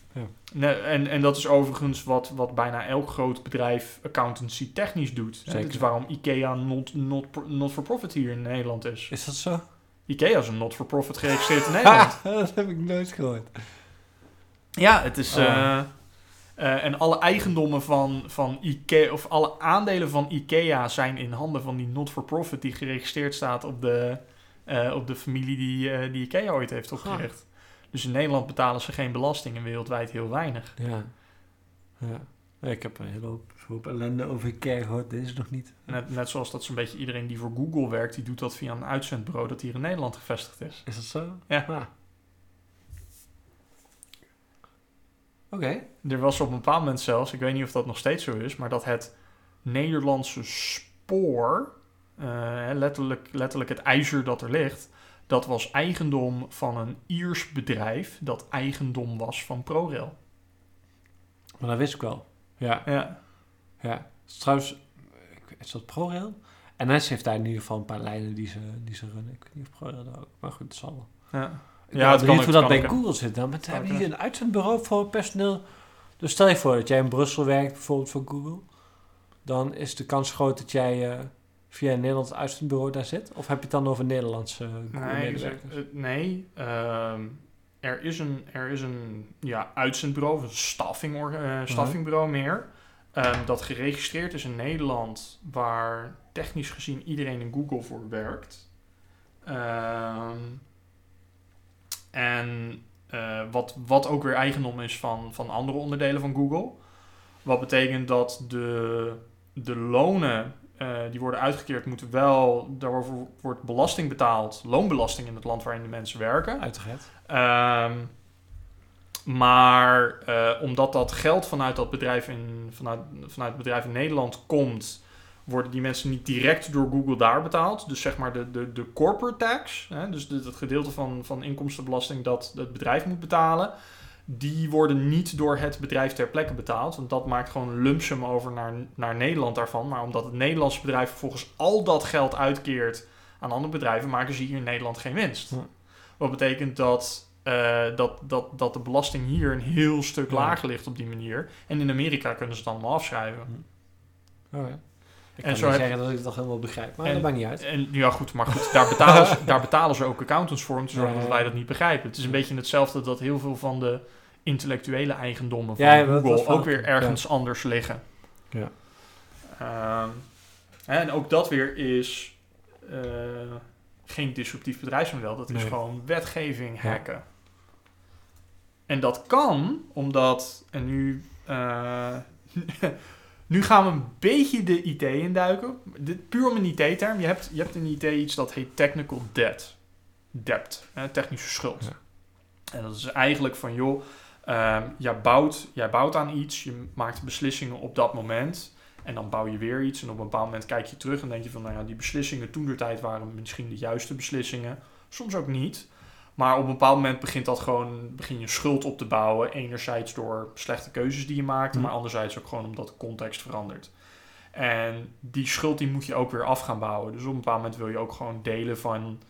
Nee, en, en dat is overigens wat, wat bijna elk groot bedrijf accountancy technisch doet. Zeker. Dat is waarom IKEA not, not, not for profit hier in Nederland is. Is dat zo? IKEA is een not for profit geregistreerd in [LAUGHS] Nederland. [LAUGHS] Dat heb ik nooit gehoord. Ja, het is. Oh. eh, eh, en alle eigendommen van, van IKEA, of alle aandelen van IKEA zijn in handen van die not for profit die geregistreerd staat op de, eh, op de familie die, die IKEA ooit heeft opgericht. Dus in Nederland betalen ze geen belasting en wereldwijd heel weinig. Ja. Ja, Ik heb een hele hoop, hoop ellende over gehoord. Deze nog niet. Net, net zoals dat zo'n beetje iedereen die voor Google werkt, die doet dat via een uitzendbureau dat hier in Nederland gevestigd is. Is dat zo? Ja. Ah. Oké. Er was op een bepaald moment zelfs, ik weet niet of dat nog steeds zo is, maar dat het Nederlandse spoor, eh, letterlijk, letterlijk het ijzer dat er ligt, dat was eigendom van een Iers bedrijf dat eigendom was van ProRail. Maar dat wist ik wel. Ja. Ja, Ja. Trouwens, is dat ProRail? NS heeft daar in ieder geval een paar lijnen die ze, die ze runnen. Ik weet niet of ProRail dat ook, maar goed, het zal wel. ja. Ik Ja, het kan hoe dat bij. Google zit dan. Maar Kan hebben die een uitzendbureau voor personeel? Dus stel je voor dat jij in Brussel werkt, bijvoorbeeld voor Google. Dan is de kans groot dat jij eh, via een Nederlands uitzendbureau daar zit? Of heb je het dan over Nederlandse Google Nee, medewerkers? eh, nee ehm, er is een, er is een ja, uitzendbureau, of een staffing, eh, staffingbureau meer. Ehm, dat geregistreerd is in Nederland, waar technisch gezien iedereen in Google voor werkt. Ehm, en eh, wat, wat ook weer eigendom is van, van andere onderdelen van Google. Wat betekent dat de, de lonen eh, die worden uitgekeerd moeten wel, daarover wordt belasting betaald, loonbelasting in het land waarin de mensen werken. Uiteraard. Ehm, maar eh, omdat dat geld vanuit dat bedrijf in, vanuit, vanuit het bedrijf in Nederland komt, worden die mensen niet direct door Google daar betaald. Dus zeg maar de, de, de corporate tax, hè, dus het gedeelte van, van inkomstenbelasting dat het bedrijf moet betalen, die worden niet door het bedrijf ter plekke betaald. Want dat maakt gewoon lump sum over naar, naar Nederland daarvan. Maar omdat het Nederlandse bedrijf vervolgens al dat geld uitkeert aan andere bedrijven, maken ze hier in Nederland geen winst. Wat betekent dat, eh, dat, dat, dat de belasting hier een heel stuk Ja. lager ligt op die manier. En in Amerika kunnen ze het allemaal afschrijven. Oké. Ik En kan zo niet heb- zeggen dat ik het toch helemaal begrijp, maar En- dat maakt niet uit. En ja, goed, maar goed, daar betalen ze, daar betalen ze ook accountants voor om te zorgen Ja, dat ja. wij dat niet begrijpen. Het is een beetje hetzelfde dat heel veel van de intellectuele eigendommen van Ja, ja, Google ook weer ergens anders liggen. Ja. Ehm, en ook dat weer is eh, geen disruptief bedrijfsmodel. Dat is Nee. gewoon wetgeving Ja. hacken. En dat kan omdat, en nu, eh, [LAUGHS] Nu gaan we een beetje de IT induiken. Dit, puur om een IT-term. Je hebt, je hebt in IT iets dat heet technical debt. Debt, hè, technische schuld. Ja. En dat is eigenlijk van, joh, ehm, jij, bouwt, jij bouwt aan iets, je maakt beslissingen op dat moment. En dan bouw je weer iets. En op een bepaald moment kijk je terug en denk je van, nou ja, die beslissingen toen der tijd waren misschien de juiste beslissingen. Soms ook niet. Maar op een bepaald moment begint dat gewoon, begin je schuld op te bouwen. Enerzijds door slechte keuzes die je maakt, Hm. maar anderzijds ook gewoon omdat de context verandert. En die schuld die moet je ook weer af gaan bouwen. Dus op een bepaald moment wil je ook gewoon delen van,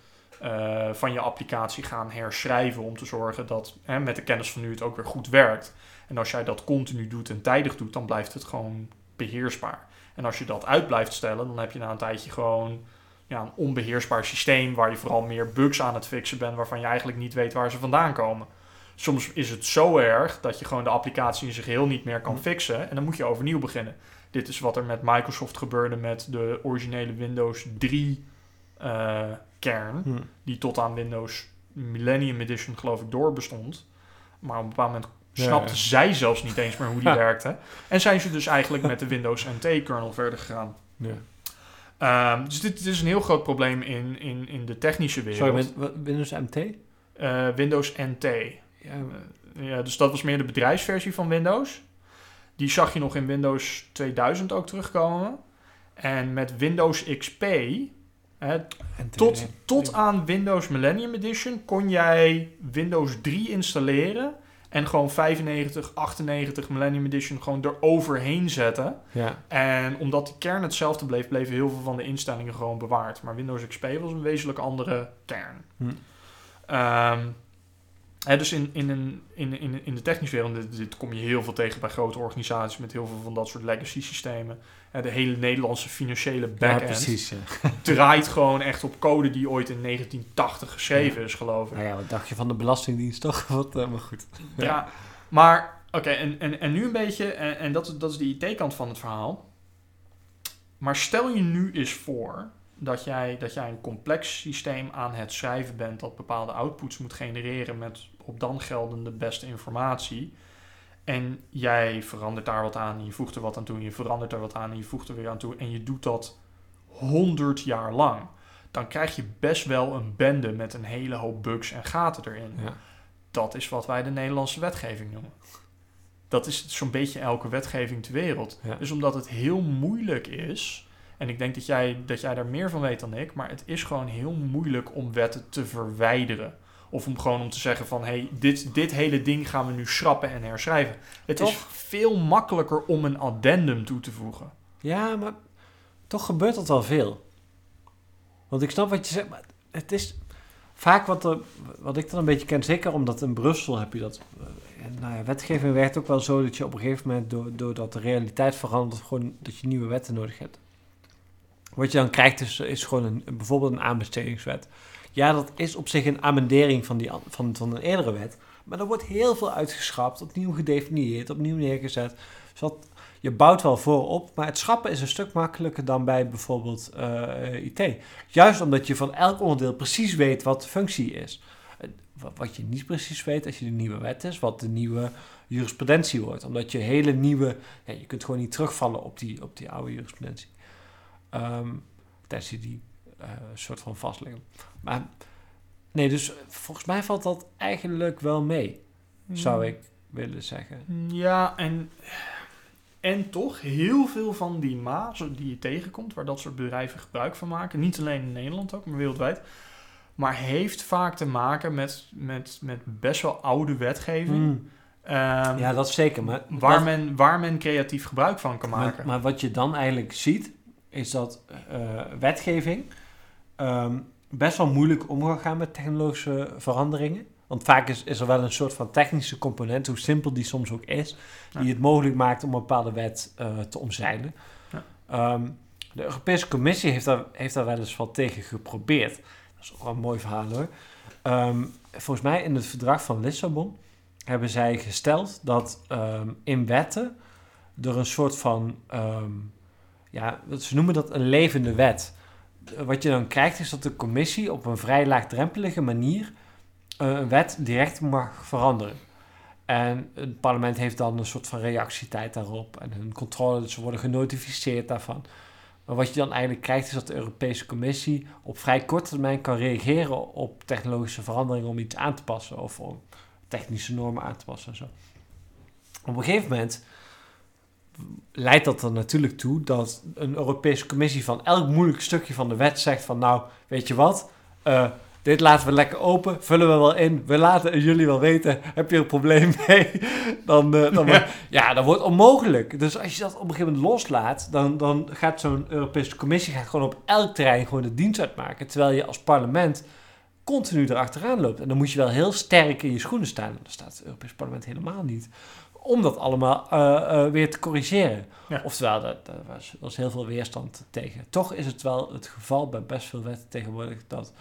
eh, van je applicatie gaan herschrijven. Om te zorgen dat hè, met de kennis van nu het ook weer goed werkt. En als jij dat continu doet en tijdig doet, dan blijft het gewoon beheersbaar. En als je dat uit blijft stellen, dan heb je na een tijdje gewoon ja, een onbeheersbaar systeem waar je vooral meer bugs aan het fixen bent waarvan je eigenlijk niet weet waar ze vandaan komen. Soms is het zo erg dat je gewoon de applicatie in zijn geheel niet meer kan fixen en dan moet je overnieuw beginnen. Dit is wat er met Microsoft gebeurde met de originele Windows 3 eh, kern, Hm. die tot aan Windows Millennium Edition geloof ik door bestond. Maar op een bepaald moment Ja, snapte ja. zij zelfs niet eens meer hoe die [LAUGHS] werkte. En zijn ze dus eigenlijk met de Windows NT kernel verder gegaan. Ja. Ehm, dus dit, dit is een heel groot probleem in, in, in de technische wereld. Sorry, met wat- Windows MT? Eh, Windows NT. Ja, Eh, ja, dus dat was meer de bedrijfsversie van Windows. Die zag je nog in Windows 2000 ook terugkomen. En met Windows XP, hè, tot, tot aan Windows Millennium Edition, kon jij Windows 3 installeren. En gewoon 95, 98 Millennium Edition gewoon eroverheen zetten. Ja. En omdat de kern hetzelfde bleef, bleven heel veel van de instellingen gewoon bewaard. Maar Windows XP was een wezenlijk andere kern. Hm. Ehm, hè, dus in, in, een, in, in, in de technische wereld, dit, dit kom je heel veel tegen bij grote organisaties met heel veel van dat soort legacy systemen. Hè, de hele Nederlandse financiële ja, backend precies. Ja. [LAUGHS] draait gewoon echt op code die ooit in 1980 geschreven is, geloof ik. Nou ja, wat dacht je van de Belastingdienst toch? [LAUGHS] Wat, eh, maar goed. Ja, maar oké, en, en, en nu een beetje, en, en dat, is- dat is de IT-kant van het verhaal. Maar stel je nu eens voor dat jij, dat jij een complex systeem aan het schrijven bent dat bepaalde outputs moet genereren met op dan geldende beste informatie. En jij verandert daar wat aan, en je voegt er wat aan toe, je verandert er wat aan en je voegt er weer aan toe. En je doet dat 100 jaar lang. Dan krijg je best wel een bende met een hele hoop bugs en gaten erin. Ja. Dat is wat wij de Nederlandse wetgeving noemen. Dat is zo'n beetje elke wetgeving ter wereld. Ja. Dus omdat het heel moeilijk is, en ik denk dat jij, dat jij daar meer van weet dan ik, maar het is gewoon heel moeilijk om wetten te verwijderen. Of om gewoon om te zeggen van, hé, hey, dit, dit hele ding gaan we nu schrappen en herschrijven. Het is Toch? veel makkelijker om een addendum toe te voegen. Ja, maar toch gebeurt dat wel veel. Want ik snap wat je zegt, maar het is vaak wat, er, wat ik dan een beetje ken, zeker omdat in Brussel heb je dat. eh, nou ja, wetgeving werkt ook wel zo dat je op een gegeven moment, door, doordat de realiteit verandert, gewoon dat je nieuwe wetten nodig hebt. Wat je dan krijgt is, is gewoon een, bijvoorbeeld een aanbestedingswet. Ja, dat is op zich een amendering van, die, an- van, van een eerdere wet. Maar er wordt heel veel uitgeschrapt, opnieuw gedefinieerd, opnieuw neergezet. Zodat je bouwt wel voorop, maar het schrappen is een stuk makkelijker dan bij bijvoorbeeld eh, IT. Juist omdat je van elk onderdeel precies weet wat de functie is. Wat, je niet precies weet als je de nieuwe wet is, wat de nieuwe jurisprudentie wordt. Omdat je hele nieuwe, je kunt gewoon niet terugvallen op die, op die oude jurisprudentie. Ehm tenzij die eh soort van vastleggen. Maar nee, dus volgens mij valt dat eigenlijk wel mee, zou ik willen zeggen. Ja, en, en toch heel veel van die mazen die je tegenkomt, waar dat soort bedrijven gebruik van maken, niet alleen in Nederland ook, maar wereldwijd, maar heeft vaak te maken met, met, met best wel oude wetgeving. Hmm. ehm, Ja, dat zeker. Maar waar, men, waar men creatief gebruik van kan maken. Maar, maar wat je dan eigenlijk ziet, is dat eh, wetgeving ehm, best wel moeilijk om kan gaan met technologische veranderingen. Want vaak is, is er wel een soort van technische component, hoe simpel die soms ook is, die Ja. het mogelijk maakt om een bepaalde wet eh, te omzeilen. Ja. Ehm, de Europese Commissie heeft daar, heeft daar wel eens wat tegen geprobeerd. Dat is ook wel een mooi verhaal hoor. Ehm, volgens mij in het verdrag van Lissabon hebben zij gesteld dat ehm, in wetten er een soort van, ja, ze noemen dat een levende wet. Wat je dan krijgt is dat de commissie op een vrij laagdrempelige manier eh, een wet direct mag veranderen. En het parlement heeft dan een soort van reactietijd daarop. En hun controle, dus ze worden genotificeerd daarvan. Maar wat je dan eigenlijk krijgt, is dat de Europese Commissie op vrij korte termijn kan reageren op technologische veranderingen om iets aan te passen of om technische normen aan te passen en zo. Op een gegeven moment leidt dat er natuurlijk toe dat een Europese Commissie van elk moeilijk stukje van de wet zegt van nou, weet je wat, uh, dit laten we lekker open, vullen we wel in. We laten jullie wel weten, heb je er een probleem [LAUGHS] mee? Dan, uh, dan wordt, ja, dat wordt onmogelijk. Dus als je dat op een gegeven moment loslaat, dan, dan gaat zo'n Europese Commissie gaat gewoon op elk terrein gewoon de dienst uitmaken. Terwijl je als parlement continu erachteraan loopt. En dan moet je wel heel sterk in je schoenen staan. En dat staat het Europese parlement helemaal niet. Om dat allemaal uh, uh, weer te corrigeren. Ja. Oftewel, daar was, was heel veel weerstand tegen. Toch is het wel het geval bij best veel wetten tegenwoordig dat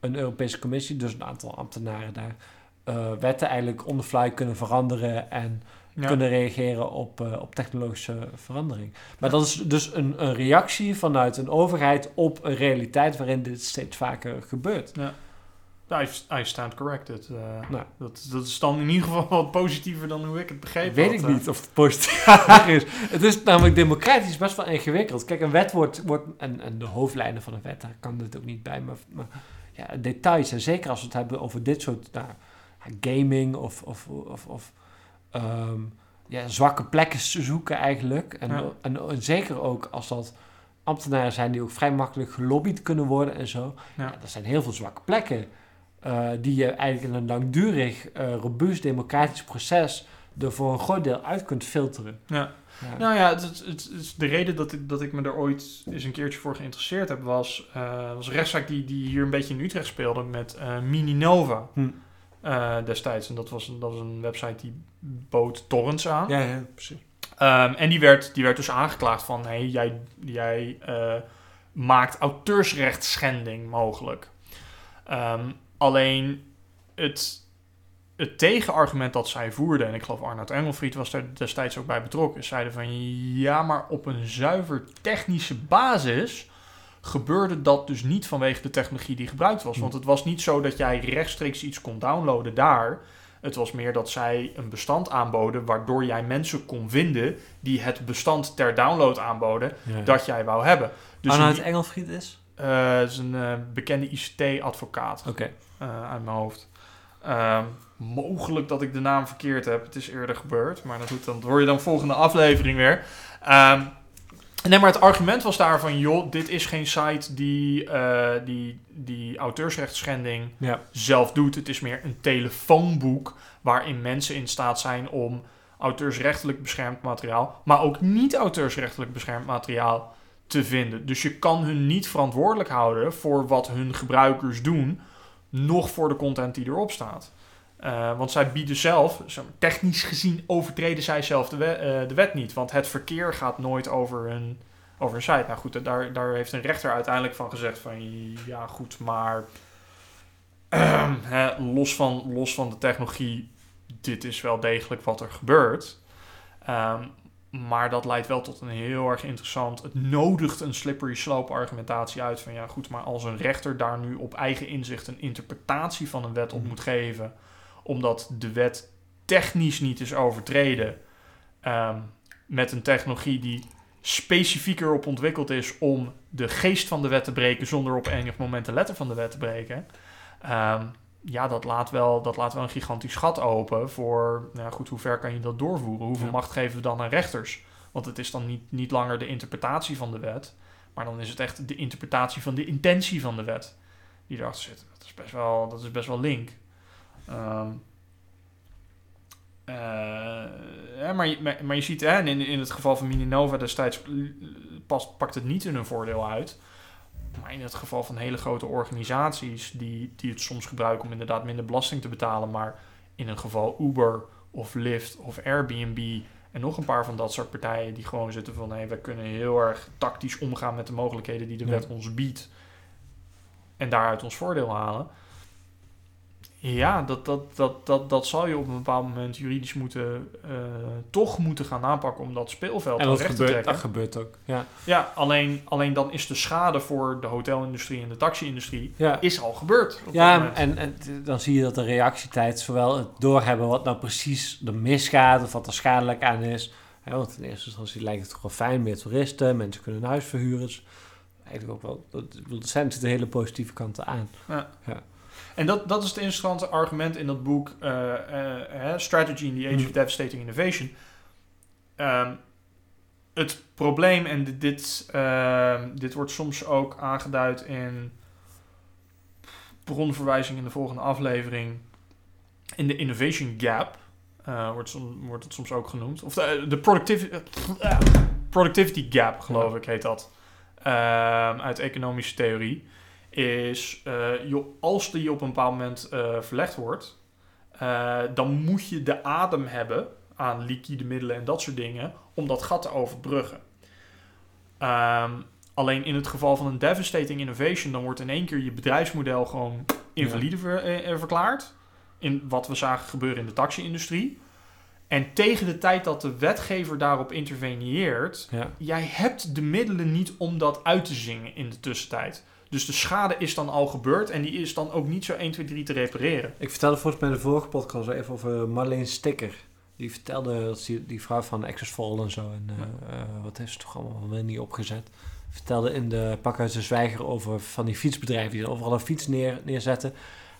een Europese Commissie, dus een aantal ambtenaren daar, uh, wetten eigenlijk on the fly kunnen veranderen en ja. kunnen reageren op, op technologische verandering. Maar dat is dus een, een reactie vanuit een overheid op een realiteit waarin dit steeds vaker gebeurt. Ja. I, I stand corrected. Uh, nou. dat, dat is dan in ieder geval wat positiever dan hoe ik het begreep. Weet ik niet of het positief [LAUGHS] is. Het is namelijk democratisch best wel ingewikkeld. Kijk, een wet wordt, wordt en, en de hoofdlijnen van een wet, daar kan dit ook niet bij, maar, maar ja, details. En zeker als we het hebben over dit soort nou, gaming of, of, of, of um, ja, zwakke plekken zoeken eigenlijk. En, ja. en, en, zeker ook als dat ambtenaren zijn die ook vrij makkelijk gelobbyd kunnen worden en zo. Ja. ja er zijn heel veel zwakke plekken uh, die je eigenlijk in een langdurig, uh, robuust democratisch proces er voor een groot deel uit kunt filteren. Ja. Ja. Nou ja, het, het, het, de reden dat ik, dat ik me er ooit eens een keertje voor geïnteresseerd heb, was, uh, was een rechtszaak die, die hier een beetje in Utrecht speelde met uh, Mininova hm. destijds. En dat was, dat was een website die bood torrents aan. Ja, ja, precies. Um, en die werd, die werd dus aangeklaagd van, hé, hey, jij, jij maakt auteursrechtsschending mogelijk. Um, alleen het het tegenargument dat zij voerden, en ik geloof Arnoud Engelfried was er destijds ook bij betrokken, zeiden van ja, maar op een zuiver technische basis gebeurde dat dus niet vanwege de technologie die gebruikt was. Want het was niet zo dat jij rechtstreeks iets kon downloaden daar. Het was meer dat zij een bestand aanboden waardoor jij mensen kon vinden die het bestand ter download aanboden ja. dat jij wou hebben. Dus Arnoud Engelfried is? Uh, is een uh, bekende ICT-advocaat okay. Uh, uit mijn hoofd. Uh, mogelijk dat ik de naam verkeerd heb. Het is eerder gebeurd. Maar dat, dan hoor je dan volgende aflevering weer. Um, nee, maar het argument was daar van... joh, dit is geen site die, uh, die, die auteursrechtsschending ja. zelf doet. Het is meer een telefoonboek... waarin mensen in staat zijn om auteursrechtelijk beschermd materiaal... maar ook niet auteursrechtelijk beschermd materiaal te vinden. Dus je kan hun niet verantwoordelijk houden... voor wat hun gebruikers doen nog voor de content die erop staat. Uh, want zij bieden zelf, technisch gezien overtreden zij zelf de, wet, uh, de wet niet. Want het verkeer gaat nooit over een, over een site. Nou goed, daar, daar heeft een rechter uiteindelijk van gezegd van ja goed, maar uh, hè, los, van, los van de technologie, dit is wel degelijk wat er gebeurt. Um, maar dat leidt wel tot een heel erg interessant. Het nodigt een slippery slope argumentatie uit. Van ja, goed, maar als een rechter daar nu op eigen inzicht een interpretatie van een wet op mhm. moet geven. omdat de wet technisch niet is overtreden. Um, met een technologie die specifieker op ontwikkeld is om de geest van de wet te breken. zonder op enig moment de letter van de wet te breken. Um, ja, dat laat, wel, dat laat wel een gigantisch gat open voor, nou goed, hoe ver kan je dat doorvoeren? Hoeveel ja. macht geven we dan aan rechters? Want het is dan niet, niet langer de interpretatie van de wet, maar dan is het echt de interpretatie van de intentie van de wet die erachter zit. Dat is best wel, dat is best wel link. Um, uh, ja, maar, je, maar, maar, je ziet, hè, in, in het geval van Mininova destijds past, pakt het niet in hun voordeel uit. Maar in het geval van hele grote organisaties die, die het soms gebruiken om inderdaad minder belasting te betalen, maar in een geval Uber of Lyft of Airbnb en nog een paar van dat soort partijen die gewoon zitten van hé, we kunnen heel erg tactisch omgaan met de mogelijkheden die de wet ons biedt en daaruit ons voordeel halen. Ja, dat, dat, dat, dat, dat zal je op een bepaald moment juridisch moeten, eh, toch moeten gaan aanpakken om dat speelveld En dat recht te gebeurt, trekken. dat gebeurt ook. Ja. Ja, alleen, alleen dan is de schade voor de hotelindustrie en de taxi-industrie Ja. is al gebeurd. dat Ja, en, en dan zie je dat de reactietijd, zowel het doorhebben wat nou precies er misgaat of wat er schadelijk aan is. Ja, want in eerste instantie lijkt het toch wel fijn, meer toeristen, mensen kunnen een huis verhuren. Dus eigenlijk ook wel, dat, er zijn natuurlijk hele positieve kanten aan. En dat, dat is het interessante argument in dat boek eh, eh, Strategy in the Age of Mhm. Devastating Innovation. Ehm, het probleem, en dit, dit, ehm, dit wordt soms ook aangeduid in bronverwijzing in de volgende aflevering, in de Innovation Gap, eh, wordt, som- wordt het soms ook genoemd. Of de, de productivity, productivity Gap, geloof ik, heet dat. Ehm, uit economische theorie is, joh, als die op een bepaald moment eh, verlegd wordt, eh, dan moet je de adem hebben aan liquide middelen en dat soort dingen om dat gat te overbruggen. Ehm, alleen in het geval van een devastating innovation, dan wordt in één keer je bedrijfsmodel gewoon invalide ver- verklaard. In wat we zagen gebeuren in de taxi-industrie. En tegen de tijd dat de wetgever daarop interveneert, Ja. jij hebt de middelen niet om dat uit te zingen in de tussentijd. Dus de schade is dan al gebeurd en die is dan ook niet zo 1, 2, 3 te repareren. Ik vertelde volgens mij in de vorige podcast even over Marleen Sticker. Die vertelde dat die, die vrouw van Access Fall en zo. En eh, eh, wat heeft ze toch allemaal wel niet opgezet. Vertelde in de Pakhuis de Zwijger over van die fietsbedrijven die overal een fiets neer, neerzetten.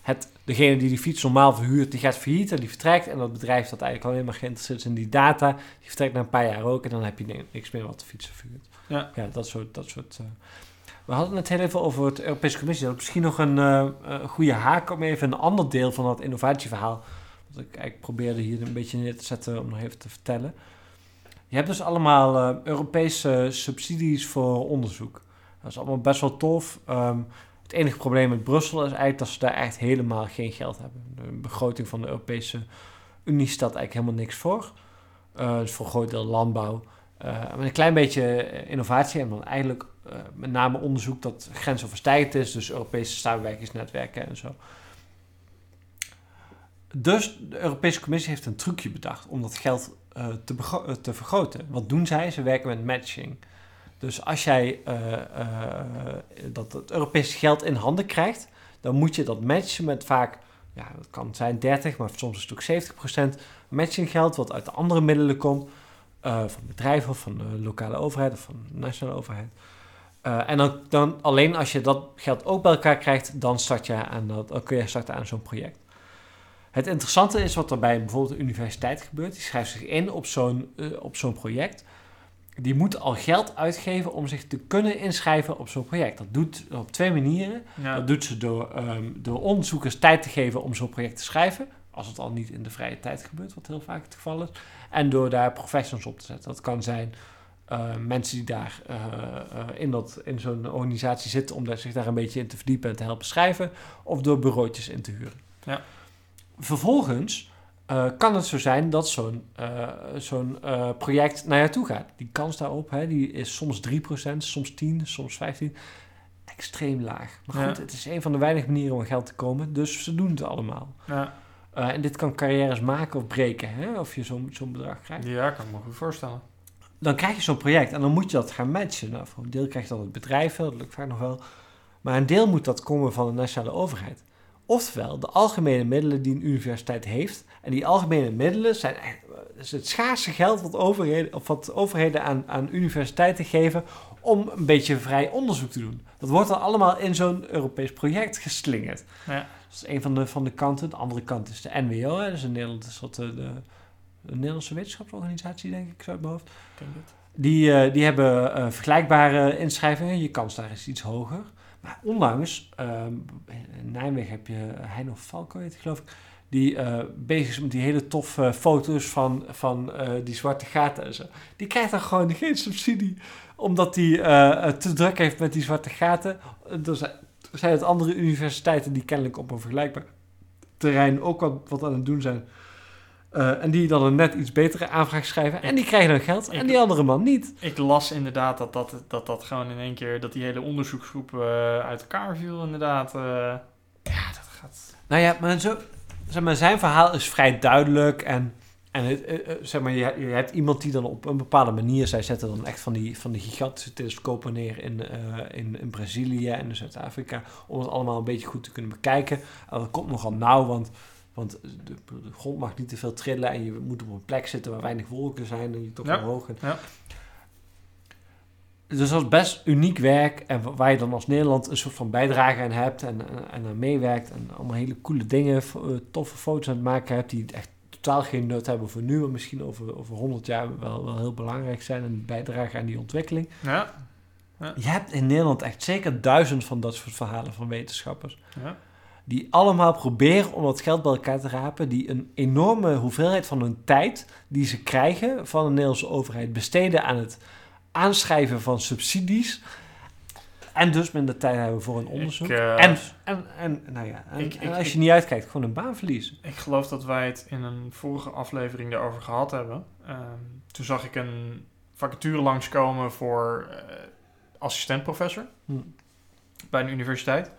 Het, degene die die fiets normaal verhuurt, die gaat failliet en die vertrekt. En dat bedrijf dat eigenlijk alleen maar geïnteresseerd is in die data, die vertrekt na een paar jaar ook. En dan heb je ni- niks meer wat de fietsen verhuurt. Ja. ja dat soort... Dat soort eh. We hadden het heel even over het Europese Commissie. Dat is misschien nog een eh, eh, goede haak om even een ander deel van dat innovatieverhaal wat ik eigenlijk probeerde hier een beetje neer te zetten om nog even te vertellen. Je hebt dus allemaal eh, Europese subsidies voor onderzoek. Dat is allemaal best wel tof. Ehm, het enige probleem met Brussel is eigenlijk dat ze daar echt helemaal geen geld hebben. De begroting van de Europese Unie stelt eigenlijk helemaal niks voor. Eh dus voor een groot deel landbouw. Eh, met een klein beetje eh, innovatie en dan eigenlijk eh, met name onderzoek dat grensoverstijgend is. Dus Europese samenwerkingsnetwerken en zo. Dus de Europese Commissie heeft een trucje bedacht om dat geld te, te vergroten. Wat doen zij? Ze werken met matching. Dus als jij dat het Europese geld in handen krijgt, dan moet je dat matchen met vaak, ja, dat kan zijn 30, maar soms is het ook 70% matching geld wat uit de andere middelen komt, eh, van bedrijven of van de lokale overheid of van de nationale overheid. Eh, en dan, dan alleen als je dat geld ook bij elkaar krijgt, dan, start je aan dat, dan kun je starten aan zo'n project. Het interessante is wat er bij bijvoorbeeld de universiteit gebeurt. Die schrijft zich in op zo'n eh, op zo'n project. Die moet al geld uitgeven om zich te kunnen inschrijven op zo'n project. Dat doet op twee manieren. Ja. Dat doet ze door, ehm, door onderzoekers tijd te geven om zo'n project te schrijven. Als het al niet in de vrije tijd gebeurt, wat heel vaak het geval is. En door daar professionals op te zetten. Dat kan zijn eh, mensen die daar eh, eh, in, dat, in zo'n organisatie zitten om daar, zich daar een beetje in te verdiepen en te helpen schrijven. Of door bureautjes in te huren. Ja. Vervolgens kan het zo zijn dat zo'n zo'n project naar jou toe gaat. Die kans daarop hè, die is soms 3%, soms 10, soms 15. Extreem laag. Maar goed, Ja. het is een van de weinige manieren om aan geld te komen. Dus ze doen het allemaal. Ja. Eh, en dit kan carrières maken of breken, hè, of je zo'n zo'n bedrag krijgt. ja, kan ik me goed voorstellen. Dan krijg je zo'n project en dan moet je dat gaan matchen. Nou, voor een deel krijg je dat uit bedrijven, dat lukt vaak nog wel. Maar een deel moet dat komen van de nationale overheid. Oftewel, de algemene middelen die een universiteit heeft. En die algemene middelen zijn dat is het schaarse geld wat overheden, of wat overheden aan, aan universiteiten geven om een beetje vrij onderzoek te doen. Dat wordt dan allemaal in zo'n Europees project geslingerd. Ja. Dat is een van de, van de kanten. De andere kant is de NWO. Hè. Dat is een Nederlandse, soort, de, de, de Nederlandse wetenschapsorganisatie, denk ik, zo uit mijn hoofd. Ik denk het. Die, eh, die hebben eh, vergelijkbare inschrijvingen. Je kans daar is iets hoger. Maar onlangs, ehm, in Nijmegen heb je Heino Falco, heet geloof ik. Die eh, bezig is met die hele toffe foto's van, van eh, die zwarte gaten en zo. Die krijgt dan gewoon geen subsidie. Omdat hij eh, te druk heeft met die zwarte gaten. Zijn, het andere universiteiten die kennelijk op een vergelijkbaar terrein ook wat, wat aan het doen zijn. Eh, en die dan een net iets betere aanvraag schrijven. En die krijgen dan geld. En Ik- die andere man niet. Ik las inderdaad dat dat, dat dat gewoon in één keer, dat die hele onderzoeksgroep eh, uit elkaar viel inderdaad. eh. ja, dat gaat... Nou ja, maar, zo, zeg maar zijn verhaal is vrij duidelijk. En, en het, eh, eh, zeg maar, je, je hebt iemand die dan op een bepaalde manier... Zij zetten dan echt van die, van die gigantische telescopen neer in, eh, in, in Brazilië en in Zuid-Afrika... om het allemaal een beetje goed te kunnen bekijken. En dat komt nogal nauw, want... Want de, de grond mag niet te veel trillen en je moet op een plek zitten waar weinig wolken zijn en je toch Ja, omhoog. En, ja. Dus dat is best uniek werk en wa- waar je dan als Nederland een soort van bijdrage aan hebt en, en, en aan meewerkt en allemaal hele coole dingen, toffe foto's aan het maken hebt die echt totaal geen nut hebben voor nu, maar misschien over, over 100 jaar wel, wel heel belangrijk zijn en bijdragen aan die ontwikkeling. Ja, Je hebt in Nederland echt zeker duizend van dat soort verhalen van wetenschappers ja. die allemaal proberen om dat geld bij elkaar te rapen, die een enorme hoeveelheid van hun tijd die ze krijgen van de Nederlandse overheid besteden aan het aanschrijven van subsidies en dus minder tijd hebben voor een onderzoek. Ik, eh, en, en, en, nou ja, en, ik- en ik- als je niet uitkijkt, gewoon een baan verliezen. Ik geloof dat wij het in een vorige aflevering daarover gehad hebben. Ehm, toen zag ik een vacature langskomen voor eh assistentprofessor Hm. bij een universiteit.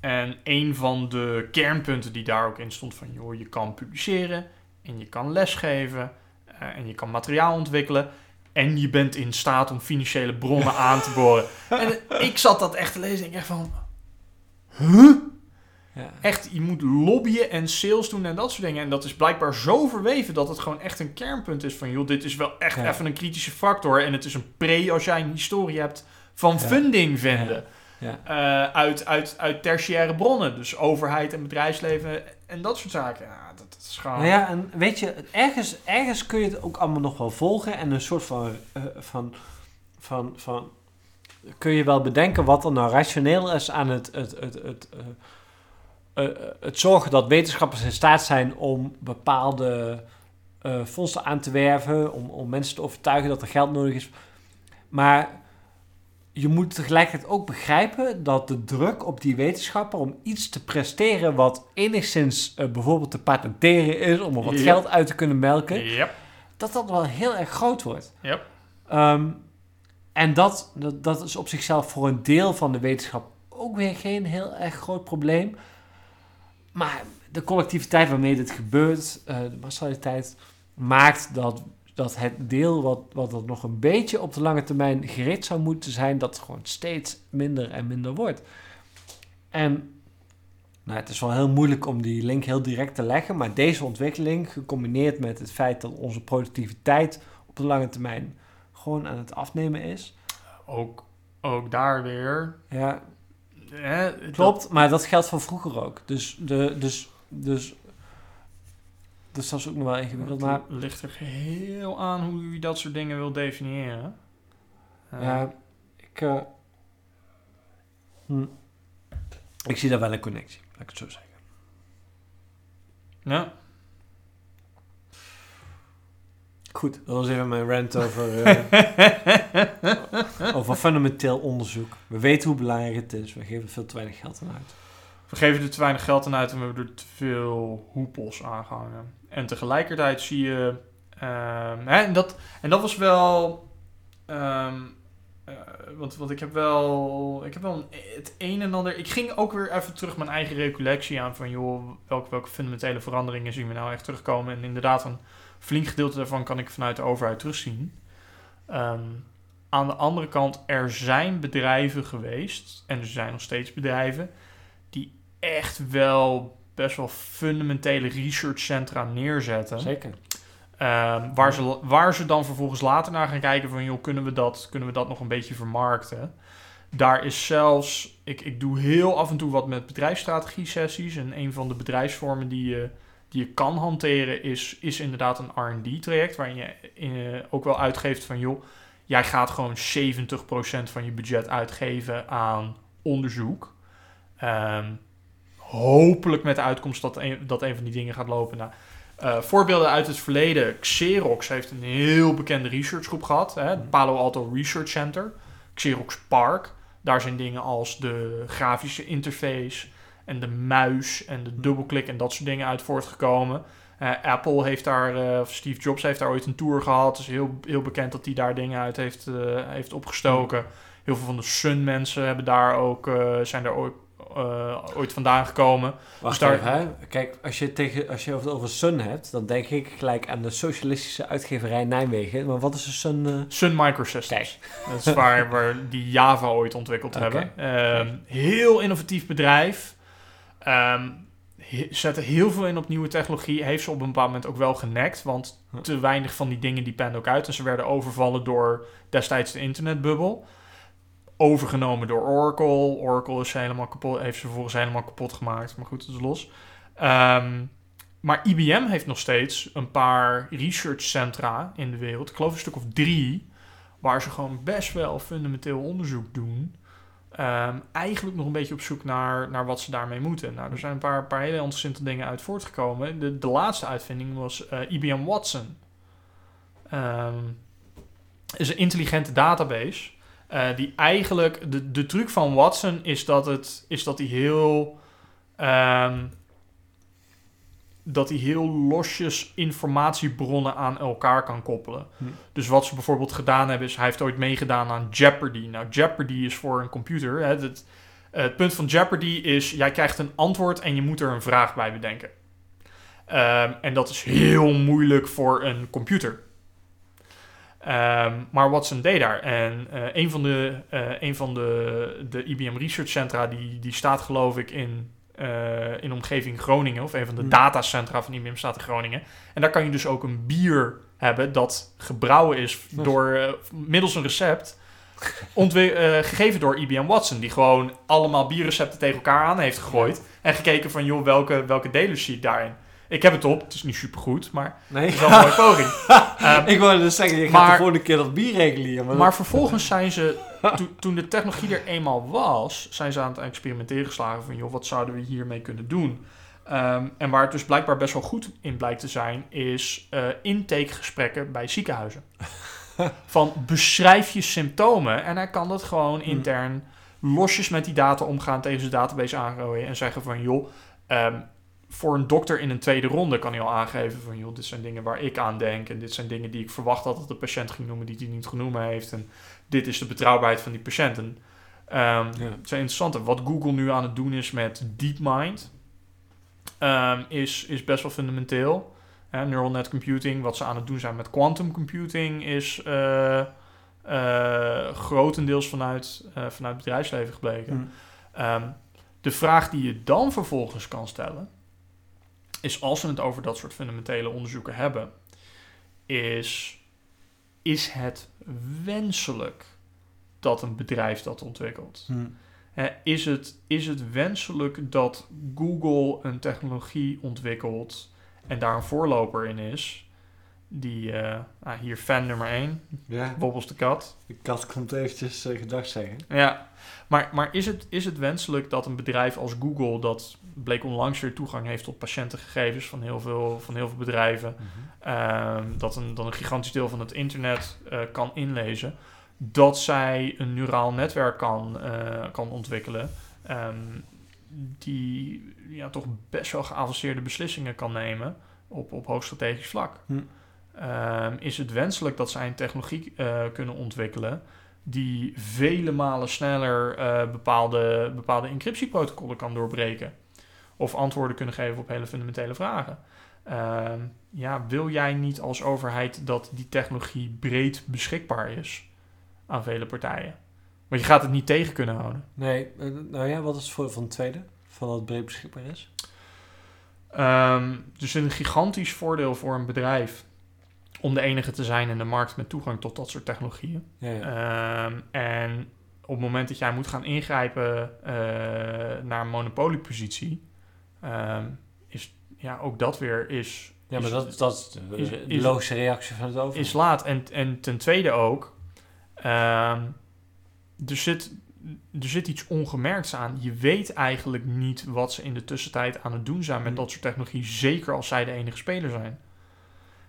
En een van de kernpunten die daar ook in stond van... joh, je kan publiceren en je kan lesgeven eh, en je kan materiaal ontwikkelen... en je bent in staat om financiële bronnen aan te boren. [LAUGHS] En ik zat dat echt te lezen en ik echt van... Huh? Ja. Echt, je moet lobbyen en sales doen en dat soort dingen. En dat is blijkbaar zo verweven dat het gewoon echt een kernpunt is van... joh, dit is wel echt Ja. even een kritische factor. En het is een pre als jij een historie hebt van Ja. funding vinden. Ja. Eh, uit, uit, uit tertiaire bronnen. Dus overheid en bedrijfsleven en dat soort zaken. Nou ja, en weet je, ergens, ergens kun je het ook allemaal nog wel volgen en een soort van, eh, van, van, van kun je wel bedenken wat er nou rationeel is aan het, het, het, het, eh, eh, het zorgen dat wetenschappers in staat zijn om bepaalde fondsen aan te werven, om, om mensen te overtuigen dat er geld nodig is. Maar je moet tegelijkertijd ook begrijpen dat de druk op die wetenschapper om iets te presteren wat enigszins eh, bijvoorbeeld te patenteren is, om er wat geld uit te kunnen melken, Yep, dat dat wel heel erg groot wordt. yep. Ehm, en dat, dat, dat is op zichzelf voor een deel van de wetenschap ook weer geen heel erg groot probleem. Maar de collectiviteit waarmee dit gebeurt, eh, de massaliteit, maakt dat, dat het deel wat, wat er nog een beetje op de lange termijn gereed zou moeten zijn, dat gewoon steeds minder en minder wordt. En nou, het is wel heel moeilijk om die link heel direct te leggen, maar deze ontwikkeling, gecombineerd met het feit dat onze productiviteit op de lange termijn gewoon aan het afnemen is. Ook, ook daar weer... Ja, dat- klopt, maar dat geldt van vroeger ook. Dus, de, dus, dus, dus dat is ook nog wel ingewikkeld. Maar Het ligt er heel aan hoe je dat soort dingen wil definiëren. Eh, ja, ik, eh, hm, ik zie daar wel een connectie, laat ik het zo zeggen. ja. Goed, dat was even mijn rant over, [LAUGHS] eh, over fundamenteel onderzoek. We weten hoe belangrijk het is, we geven er veel te weinig geld aan uit. We geven er te weinig geld aan uit en we hebben er te veel hoepels aan gehangen. En tegelijkertijd zie je... ehm, hè, en, dat, en dat was wel... ehm, eh, want, want ik heb wel... Ik heb wel het een en ander... Ik ging ook weer even terug mijn eigen recollectie aan van... joh, welke, welke fundamentele veranderingen zien we nou echt terugkomen? En inderdaad, een flink gedeelte daarvan kan ik vanuit de overheid terugzien. Ehm, aan de andere kant, er zijn bedrijven geweest... en er zijn nog steeds bedrijven die echt wel best wel fundamentele researchcentra neerzetten. Zeker. Ehm, waar, ze, waar ze dan vervolgens later naar gaan kijken van... joh, kunnen we dat, kunnen we dat nog een beetje vermarkten? Daar is zelfs... Ik, ik doe heel af en toe wat met bedrijfsstrategie-sessies... en een van de bedrijfsvormen die je, die je kan hanteren... is, is inderdaad een R&D-traject... waarin je eh, ook wel uitgeeft van... joh, jij gaat gewoon 70% van je budget uitgeven aan onderzoek... Ehm, hopelijk met de uitkomst dat een, dat een van die dingen gaat lopen. Nou, eh, voorbeelden uit het verleden. Xerox heeft een heel bekende researchgroep gehad. Hè, het Palo Alto Research Center. Xerox Park. Daar zijn dingen als de grafische interface en de muis en de dubbelklik en dat soort dingen uit voortgekomen. Eh, Apple heeft daar, eh, of Steve Jobs heeft daar ooit een tour gehad. Het is heel, heel bekend dat hij daar dingen uit heeft, heeft opgestoken. Heel veel van de Sun mensen hebben daar ook, zijn daar ook, ooit vandaan gekomen. Wacht daar- even, hè. Kijk, als je, tegen, als je het over Sun hebt, dan denk ik gelijk aan de socialistische uitgeverij Nijmegen. Maar wat is een Sun? eh? Sun Microsystems. Dat is waar, waar die Java ooit ontwikkeld hebben. Ehm, heel innovatief bedrijf. Ehm, he- zetten heel veel in op nieuwe technologie. Heeft ze op een bepaald moment ook wel genekt. Want te weinig van die dingen die penden ook uit. En ze werden overvallen door destijds de internetbubbel. Overgenomen door Oracle. Oracle is helemaal kapot, heeft ze vervolgens helemaal kapot gemaakt. Maar goed, dat is los. Ehm, maar IBM heeft nog steeds een paar researchcentra in de wereld. Ik geloof een stuk of drie. Waar ze gewoon best wel fundamenteel onderzoek doen. Ehm, eigenlijk nog een beetje op zoek naar, naar wat ze daarmee moeten. Nou, er zijn een paar, paar hele interessante dingen uit voortgekomen. De, de laatste uitvinding was eh, IBM Watson. Ehm is een intelligente database. Eh, die eigenlijk. De, de truc van Watson is dat, het, is dat hij heel. ehm, dat hij heel losjes informatiebronnen aan elkaar kan koppelen. Hm. Dus wat ze bijvoorbeeld gedaan hebben, is hij heeft ooit meegedaan aan Jeopardy. Nou, Jeopardy is voor een computer. Hè, het, het punt van Jeopardy is, jij krijgt een antwoord en je moet er een vraag bij bedenken. Ehm, en dat is heel moeilijk voor een computer. Ehm, maar Watson deed daar. En eh, een van de, eh, een van de, de IBM Research Centra, die, die staat geloof ik in, eh, in omgeving Groningen. Of een van de Hmm. datacentra van IBM staat in Groningen. En daar kan je dus ook een bier hebben dat gebrouwen is door, middels een recept. [LAUGHS] Gegeven door IBM Watson, die gewoon allemaal bierrecepten tegen elkaar aan heeft gegooid. En gekeken van, joh, welke, welke delen zie daarin? Ik heb het op, het is niet supergoed, maar Nee? het is wel een mooie poging. [LAUGHS] Ehm, ik wilde dus zeggen, je gaat Maar- de volgende keer dat bier reguleren. Maar, maar vervolgens zijn ze, [LAUGHS] to- toen de technologie er eenmaal was, zijn ze aan het experimenteren geslagen van, joh, wat zouden we hiermee kunnen doen? Ehm, en waar het dus blijkbaar best wel goed in blijkt te zijn, is eh intakegesprekken bij ziekenhuizen. [LAUGHS] van beschrijf je symptomen en hij kan dat gewoon Hmm. intern losjes met die data omgaan, tegen zijn database aangooien en zeggen van, joh, ehm, voor een dokter in een tweede ronde kan hij al aangeven van, joh, dit zijn dingen waar ik aan denk en dit zijn dingen die ik verwacht had dat de patiënt ging noemen die hij niet genoemd heeft en dit is de betrouwbaarheid van die patiënten. Ehm Ja. Het zijn interessante. Wat Google nu aan het doen is met DeepMind, ehm, is, is best wel fundamenteel. Hè, neural net computing, wat ze aan het doen zijn met quantum computing, is eh, eh, grotendeels vanuit, eh, vanuit het bedrijfsleven gebleken. Hm. Ehm, de vraag die je dan vervolgens kan stellen, is als we het over dat soort fundamentele onderzoeken hebben, is: is het wenselijk dat een bedrijf dat ontwikkelt? Hm. Is, het, is het wenselijk dat Google een technologie ontwikkelt en daar een voorloper in is? Die, eh, nou, hier fan nummer 1, Ja, Bobbels de kat. de kat komt eventjes eh, gedag zeggen. Ja, maar, maar is, het, is het wenselijk dat een bedrijf als Google, dat bleek onlangs weer toegang heeft tot patiëntengegevens van heel veel, van heel veel bedrijven, ehm, dat, een, dat een gigantisch deel van het internet eh, kan inlezen, dat zij een neuraal netwerk kan, kan ontwikkelen. ehm, die ja, toch best wel geavanceerde beslissingen kan nemen op, op hoog strategisch vlak. Hm. Ehm, is het wenselijk dat zij een technologie eh, kunnen ontwikkelen die vele malen sneller eh, bepaalde, bepaalde encryptieprotocollen kan doorbreken. Of antwoorden kunnen geven op hele fundamentele vragen. Ehm, ja, wil jij niet als overheid dat die technologie breed beschikbaar is aan vele partijen? Want je gaat het niet tegen kunnen houden. Nee, eh, nou ja, wat is het voor van het tweede? Van dat het breed beschikbaar is? Ehm, dus een gigantisch voordeel voor een bedrijf om de enige te zijn in de markt met toegang tot dat soort technologieën. Ja, ja. Ehm, en op het moment dat jij moet gaan ingrijpen eh, naar een monopoliepositie, ehm, is ja, ook dat weer is, ja, maar is- dat, dat is de, is- de is- logische reactie van het over. is laat. En, en ten tweede ook, ehm, er, zit, er zit iets ongemerkts aan. Je weet eigenlijk niet wat ze in de tussentijd aan het doen zijn met Hmm. dat soort technologie, zeker als zij de enige speler zijn.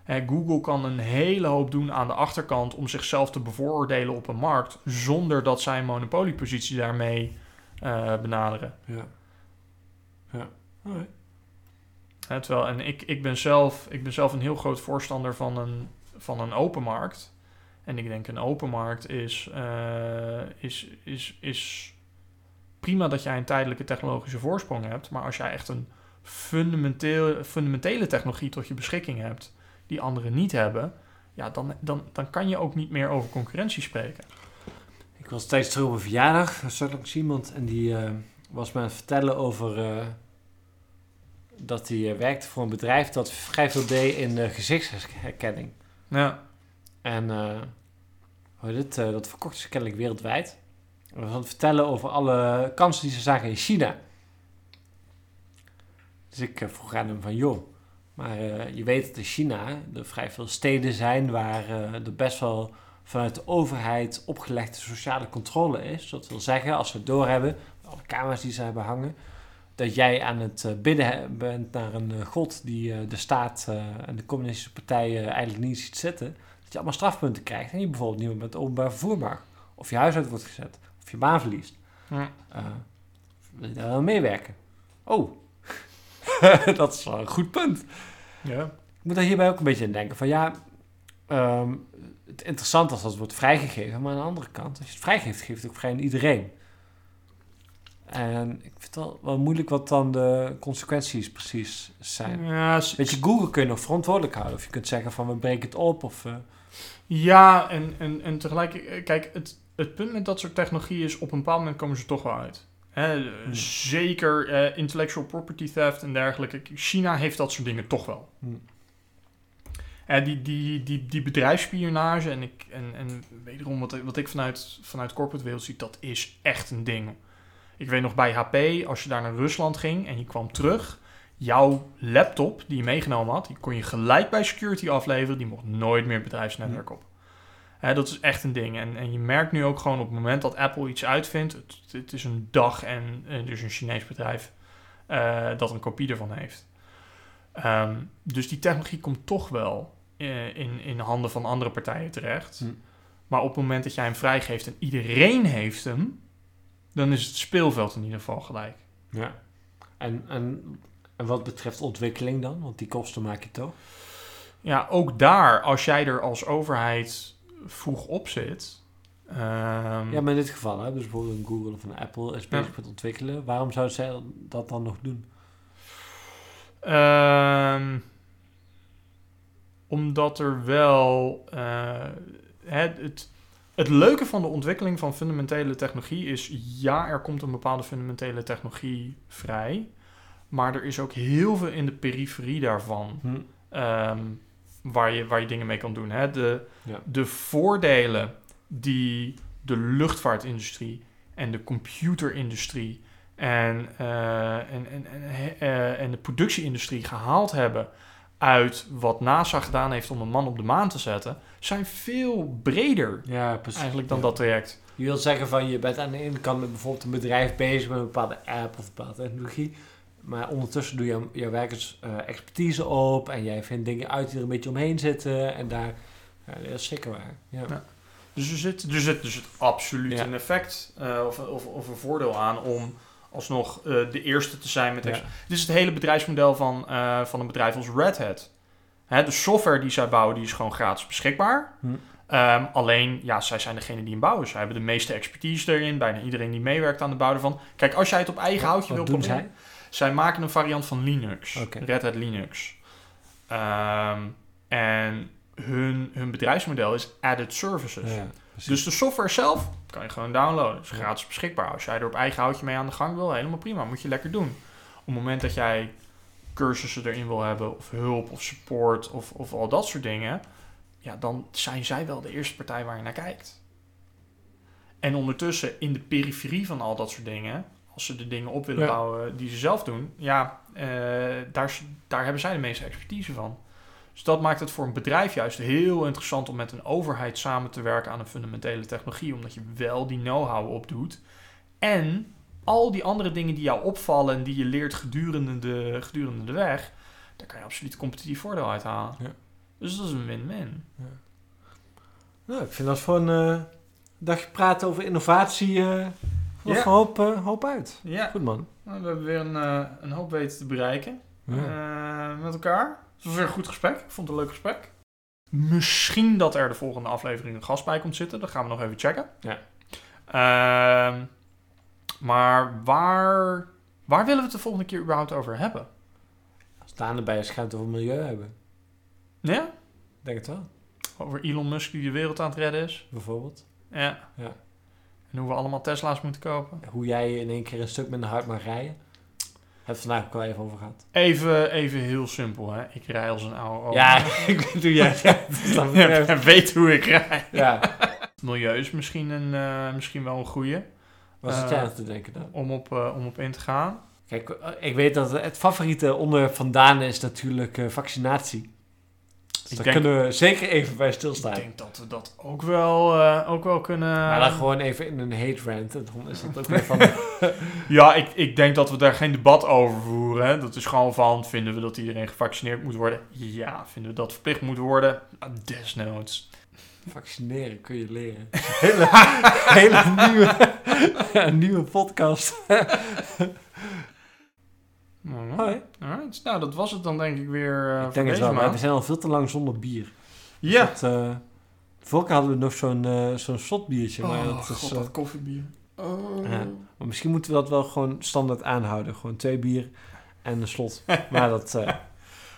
Google kan een hele hoop doen aan de achterkant om zichzelf te bevooroordelen op een markt, zonder dat zij een monopoliepositie daarmee eh, benaderen. Ja. Ja. Hè, terwijl, en ik, ik, ben zelf, ik ben zelf een heel groot voorstander van een, van een open markt. En ik denk een open markt is, eh, is, is, is prima dat jij een tijdelijke technologische voorsprong hebt, maar als jij echt een fundamenteel, fundamentele technologie tot je beschikking hebt, die anderen niet hebben, ja, dan, dan, dan kan je ook niet meer over concurrentie spreken. Ik was tijdens terug op een verjaardag, er zat langs iemand en die eh, was me aan het vertellen over eh, dat hij eh, werkte voor een bedrijf dat vrij veel deed in gezichtsherkenning. Ja, En hoe het, eh, dat verkochten ze kennelijk wereldwijd. En we gaan het vertellen over alle kansen die ze zagen in China. Dus ik vroeg aan hem van, joh, maar eh, je weet dat in China er vrij veel steden zijn waar eh, er best wel vanuit de overheid opgelegde sociale controle is. Dat wil zeggen, als we het doorhebben, alle camera's die ze hebben hangen, dat jij aan het eh, bidden bent naar een god die de staat en de communistische partijen eigenlijk niet ziet zitten, dat je allemaal strafpunten krijgt en je bijvoorbeeld niet meer met openbaar vervoer mag. Of je huis uit wordt gezet, of je baan verliest. Ja. Eh, wil je daar wel meewerken? Oh, [LAUGHS] dat is wel een goed punt. ja. Ik moet daar hierbij ook een beetje aan denken. Van ja, ehm, het interessant is als het wordt vrijgegeven, maar aan de andere kant, als je het vrijgeeft, geeft het ook vrij aan iedereen. En ik vind het wel, wel moeilijk wat dan de consequenties precies zijn. Ja, Weet je, Google kun je nog verantwoordelijk houden. Of je kunt zeggen van we breken het op. Of, eh, ja en, en, en tegelijk, eh, kijk, het, het punt met dat soort technologie is, op een bepaald moment komen ze toch wel uit. Hè, Hmm. Zeker eh, intellectual property theft en dergelijke. China heeft dat soort dingen toch wel. Hmm. Eh, die, die, die, die bedrijfsspionage en, ik, en, en wederom wat, ik- wat ik vanuit, vanuit corporate wereld zie, dat is echt een ding. Ik weet nog bij HP, als je daar naar Rusland ging en je kwam terug, jouw laptop die je meegenomen had, die kon je gelijk bij security afleveren, die mocht nooit meer het bedrijfsnetwerk op. Hè, dat is echt een ding. En, en je merkt nu ook gewoon op het moment dat Apple iets uitvindt, het, het is een dag en dus een Chinees bedrijf eh, dat een kopie ervan heeft. Ehm, dus die technologie komt toch wel eh, in, in handen van andere partijen terecht. Hm. Maar op het moment dat jij hem vrijgeeft en iedereen heeft hem, dan is het speelveld in ieder geval gelijk. ja. En, en, en wat betreft ontwikkeling dan? Want die kosten maak je toch? Ja, ook daar, als jij er als overheid vroeg op zit. ehm, Ja, maar in dit geval, hè, dus bijvoorbeeld een Google of een Apple is bezig Ja. met ontwikkelen. Waarom zou zij dat dan nog doen? Ehm, omdat er wel. eh, het, het, het leuke van de ontwikkeling van fundamentele technologie is: ja, er komt een bepaalde fundamentele technologie vrij. Maar er is ook heel veel in de periferie daarvan. Hm. ehm, waar, je, waar je dingen mee kan doen. Hè? De, Ja. de voordelen die de luchtvaartindustrie en de computerindustrie en, eh, en, en, en, eh, en de productieindustrie gehaald hebben uit wat NASA gedaan heeft om een man op de maan te zetten, zijn veel breder Ja, precies. eigenlijk dan Ja. dat traject. Je wilt zeggen van je bent aan de ene kant met bijvoorbeeld een bedrijf bezig met een bepaalde app of een bepaalde technologie. Maar ondertussen doe je jouw werkers eh, expertise op en jij vindt dingen uit die er een beetje omheen zitten. En daar, ja, dat is zeker waar. Ja. Ja. Dus er zit, er zit, er zit absoluut Ja. een effect eh, of, of, of een voordeel aan om alsnog eh, de eerste te zijn met Ja. Dit is het hele bedrijfsmodel van, eh, van een bedrijf als Red Hat. Hè, de software die zij bouwen, die is gewoon gratis beschikbaar. Hm. Ehm, alleen, ja, zij zijn degene die hem bouwen. Zij hebben de meeste expertise erin. Bijna iedereen die meewerkt aan de bouw ervan. Kijk, als jij het op eigen houtje wil proberen... Zij maken een variant van Linux. Red Hat Linux. Ehm, en hun, hun bedrijfsmodel is added services. Ja. Dus de software zelf kan je gewoon downloaden. is gratis beschikbaar. Als jij er op eigen houtje mee aan de gang wil, helemaal prima. Moet je lekker doen. Op het moment dat jij cursussen erin wil hebben, of hulp, of support, of, of al dat soort dingen, ja, dan zijn zij wel de eerste partij waar je naar kijkt. En ondertussen, in de periferie van al dat soort dingen, als ze de dingen op willen Ja. bouwen die ze zelf doen, ja, eh, daar, daar hebben zij de meeste expertise van. Dus dat maakt het voor een bedrijf juist heel interessant om met een overheid samen te werken aan een fundamentele technologie, omdat je wel die know-how opdoet. En al die andere dingen die jou opvallen en die je leert gedurende de, gedurende de weg, daar kan je absoluut competitief voordeel uit halen. Ja. Dus dat is een win-win. Nou, ik vind dat voor een eh, dagje praten over innovatie eh nog een hoop, eh, hoop uit. Ja, Goed man. nou, we hebben weer een, eh, een hoop weten te bereiken eh, met elkaar. Het was weer een goed gesprek. Ik vond het een leuk gesprek. Misschien dat er de volgende aflevering een gast bij komt zitten. Dat gaan we nog even checken. Ja. Ehm, Maar waar, waar willen we het de volgende keer überhaupt over hebben? Staan erbij als het over milieu hebben. Ja? Denk het wel, Over Elon Musk die de wereld aan het redden is. bijvoorbeeld. Ja. Ja. En hoe we allemaal Tesla's moeten kopen. Hoe jij in één keer een stuk minder hard mag rijden. Heb het vandaag ook al even over gehad. Even, even heel simpel, hè. Ik rij als een oude oma. Ja, [LAUGHS] ik weet hoe jij rijdt. Dat [LAUGHS] weet hoe ik rij. Ja, Het milieu is misschien, een, eh, misschien wel een goeie wat zit Eh, jij aan te denken dan? om op, eh, om op in te gaan. Kijk, ik weet dat het favoriete onderwerp van Daan is natuurlijk vaccinatie. Dus Ik daar denk- kunnen we zeker even bij Ik stilstaan. denk dat we dat ook wel, eh, ook wel kunnen... Maar dan gewoon even in een hate rant. En dan is dat ook weer van... [LAUGHS] Ja, ik, ik denk dat we daar geen debat over voeren. Hè. Dat is gewoon van, vinden we dat iedereen gevaccineerd moet worden? Ja. Vinden we dat verplicht moet worden? Nou, Desnoods. Vaccineren kun je leren. [LAUGHS] hele, hele nieuwe, [LAUGHS] een nieuwe podcast. Mhm. Hoi. Alright, nou dat was het dan denk ik weer eh ik denk het wel, maar we zijn al veel te lang zonder bier. Dus Ja. Dat, vorige keer hadden we nog zo'n eh zo'n shotbiertje. Maar, oh, dat is, god, dat koffiebier. Oh. Ja. maar misschien moeten we dat wel gewoon standaard aanhouden. Gewoon twee bier en een slot. [LAUGHS] maar dat, [LAUGHS]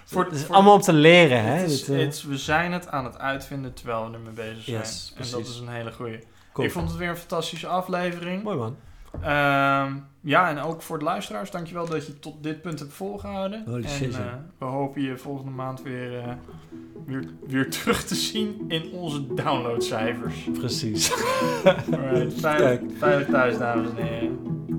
Voor- het is voor- allemaal om te leren, hè? Het is- Dit, het is- we zijn het aan het uitvinden terwijl we ermee bezig zijn. Yes, en dat is een hele goeie. cool. Ik vond het weer een fantastische aflevering. Mooi man. Ehm, ja, en ook voor de luisteraars, dankjewel dat je tot dit punt hebt volgehouden. Holy en shit, eh, we hopen je volgende maand weer, eh, weer, weer [LAUGHS] terug te zien in onze downloadcijfers. Precies. [LAUGHS] Alright, veilig, veilig thuis, dames en heren.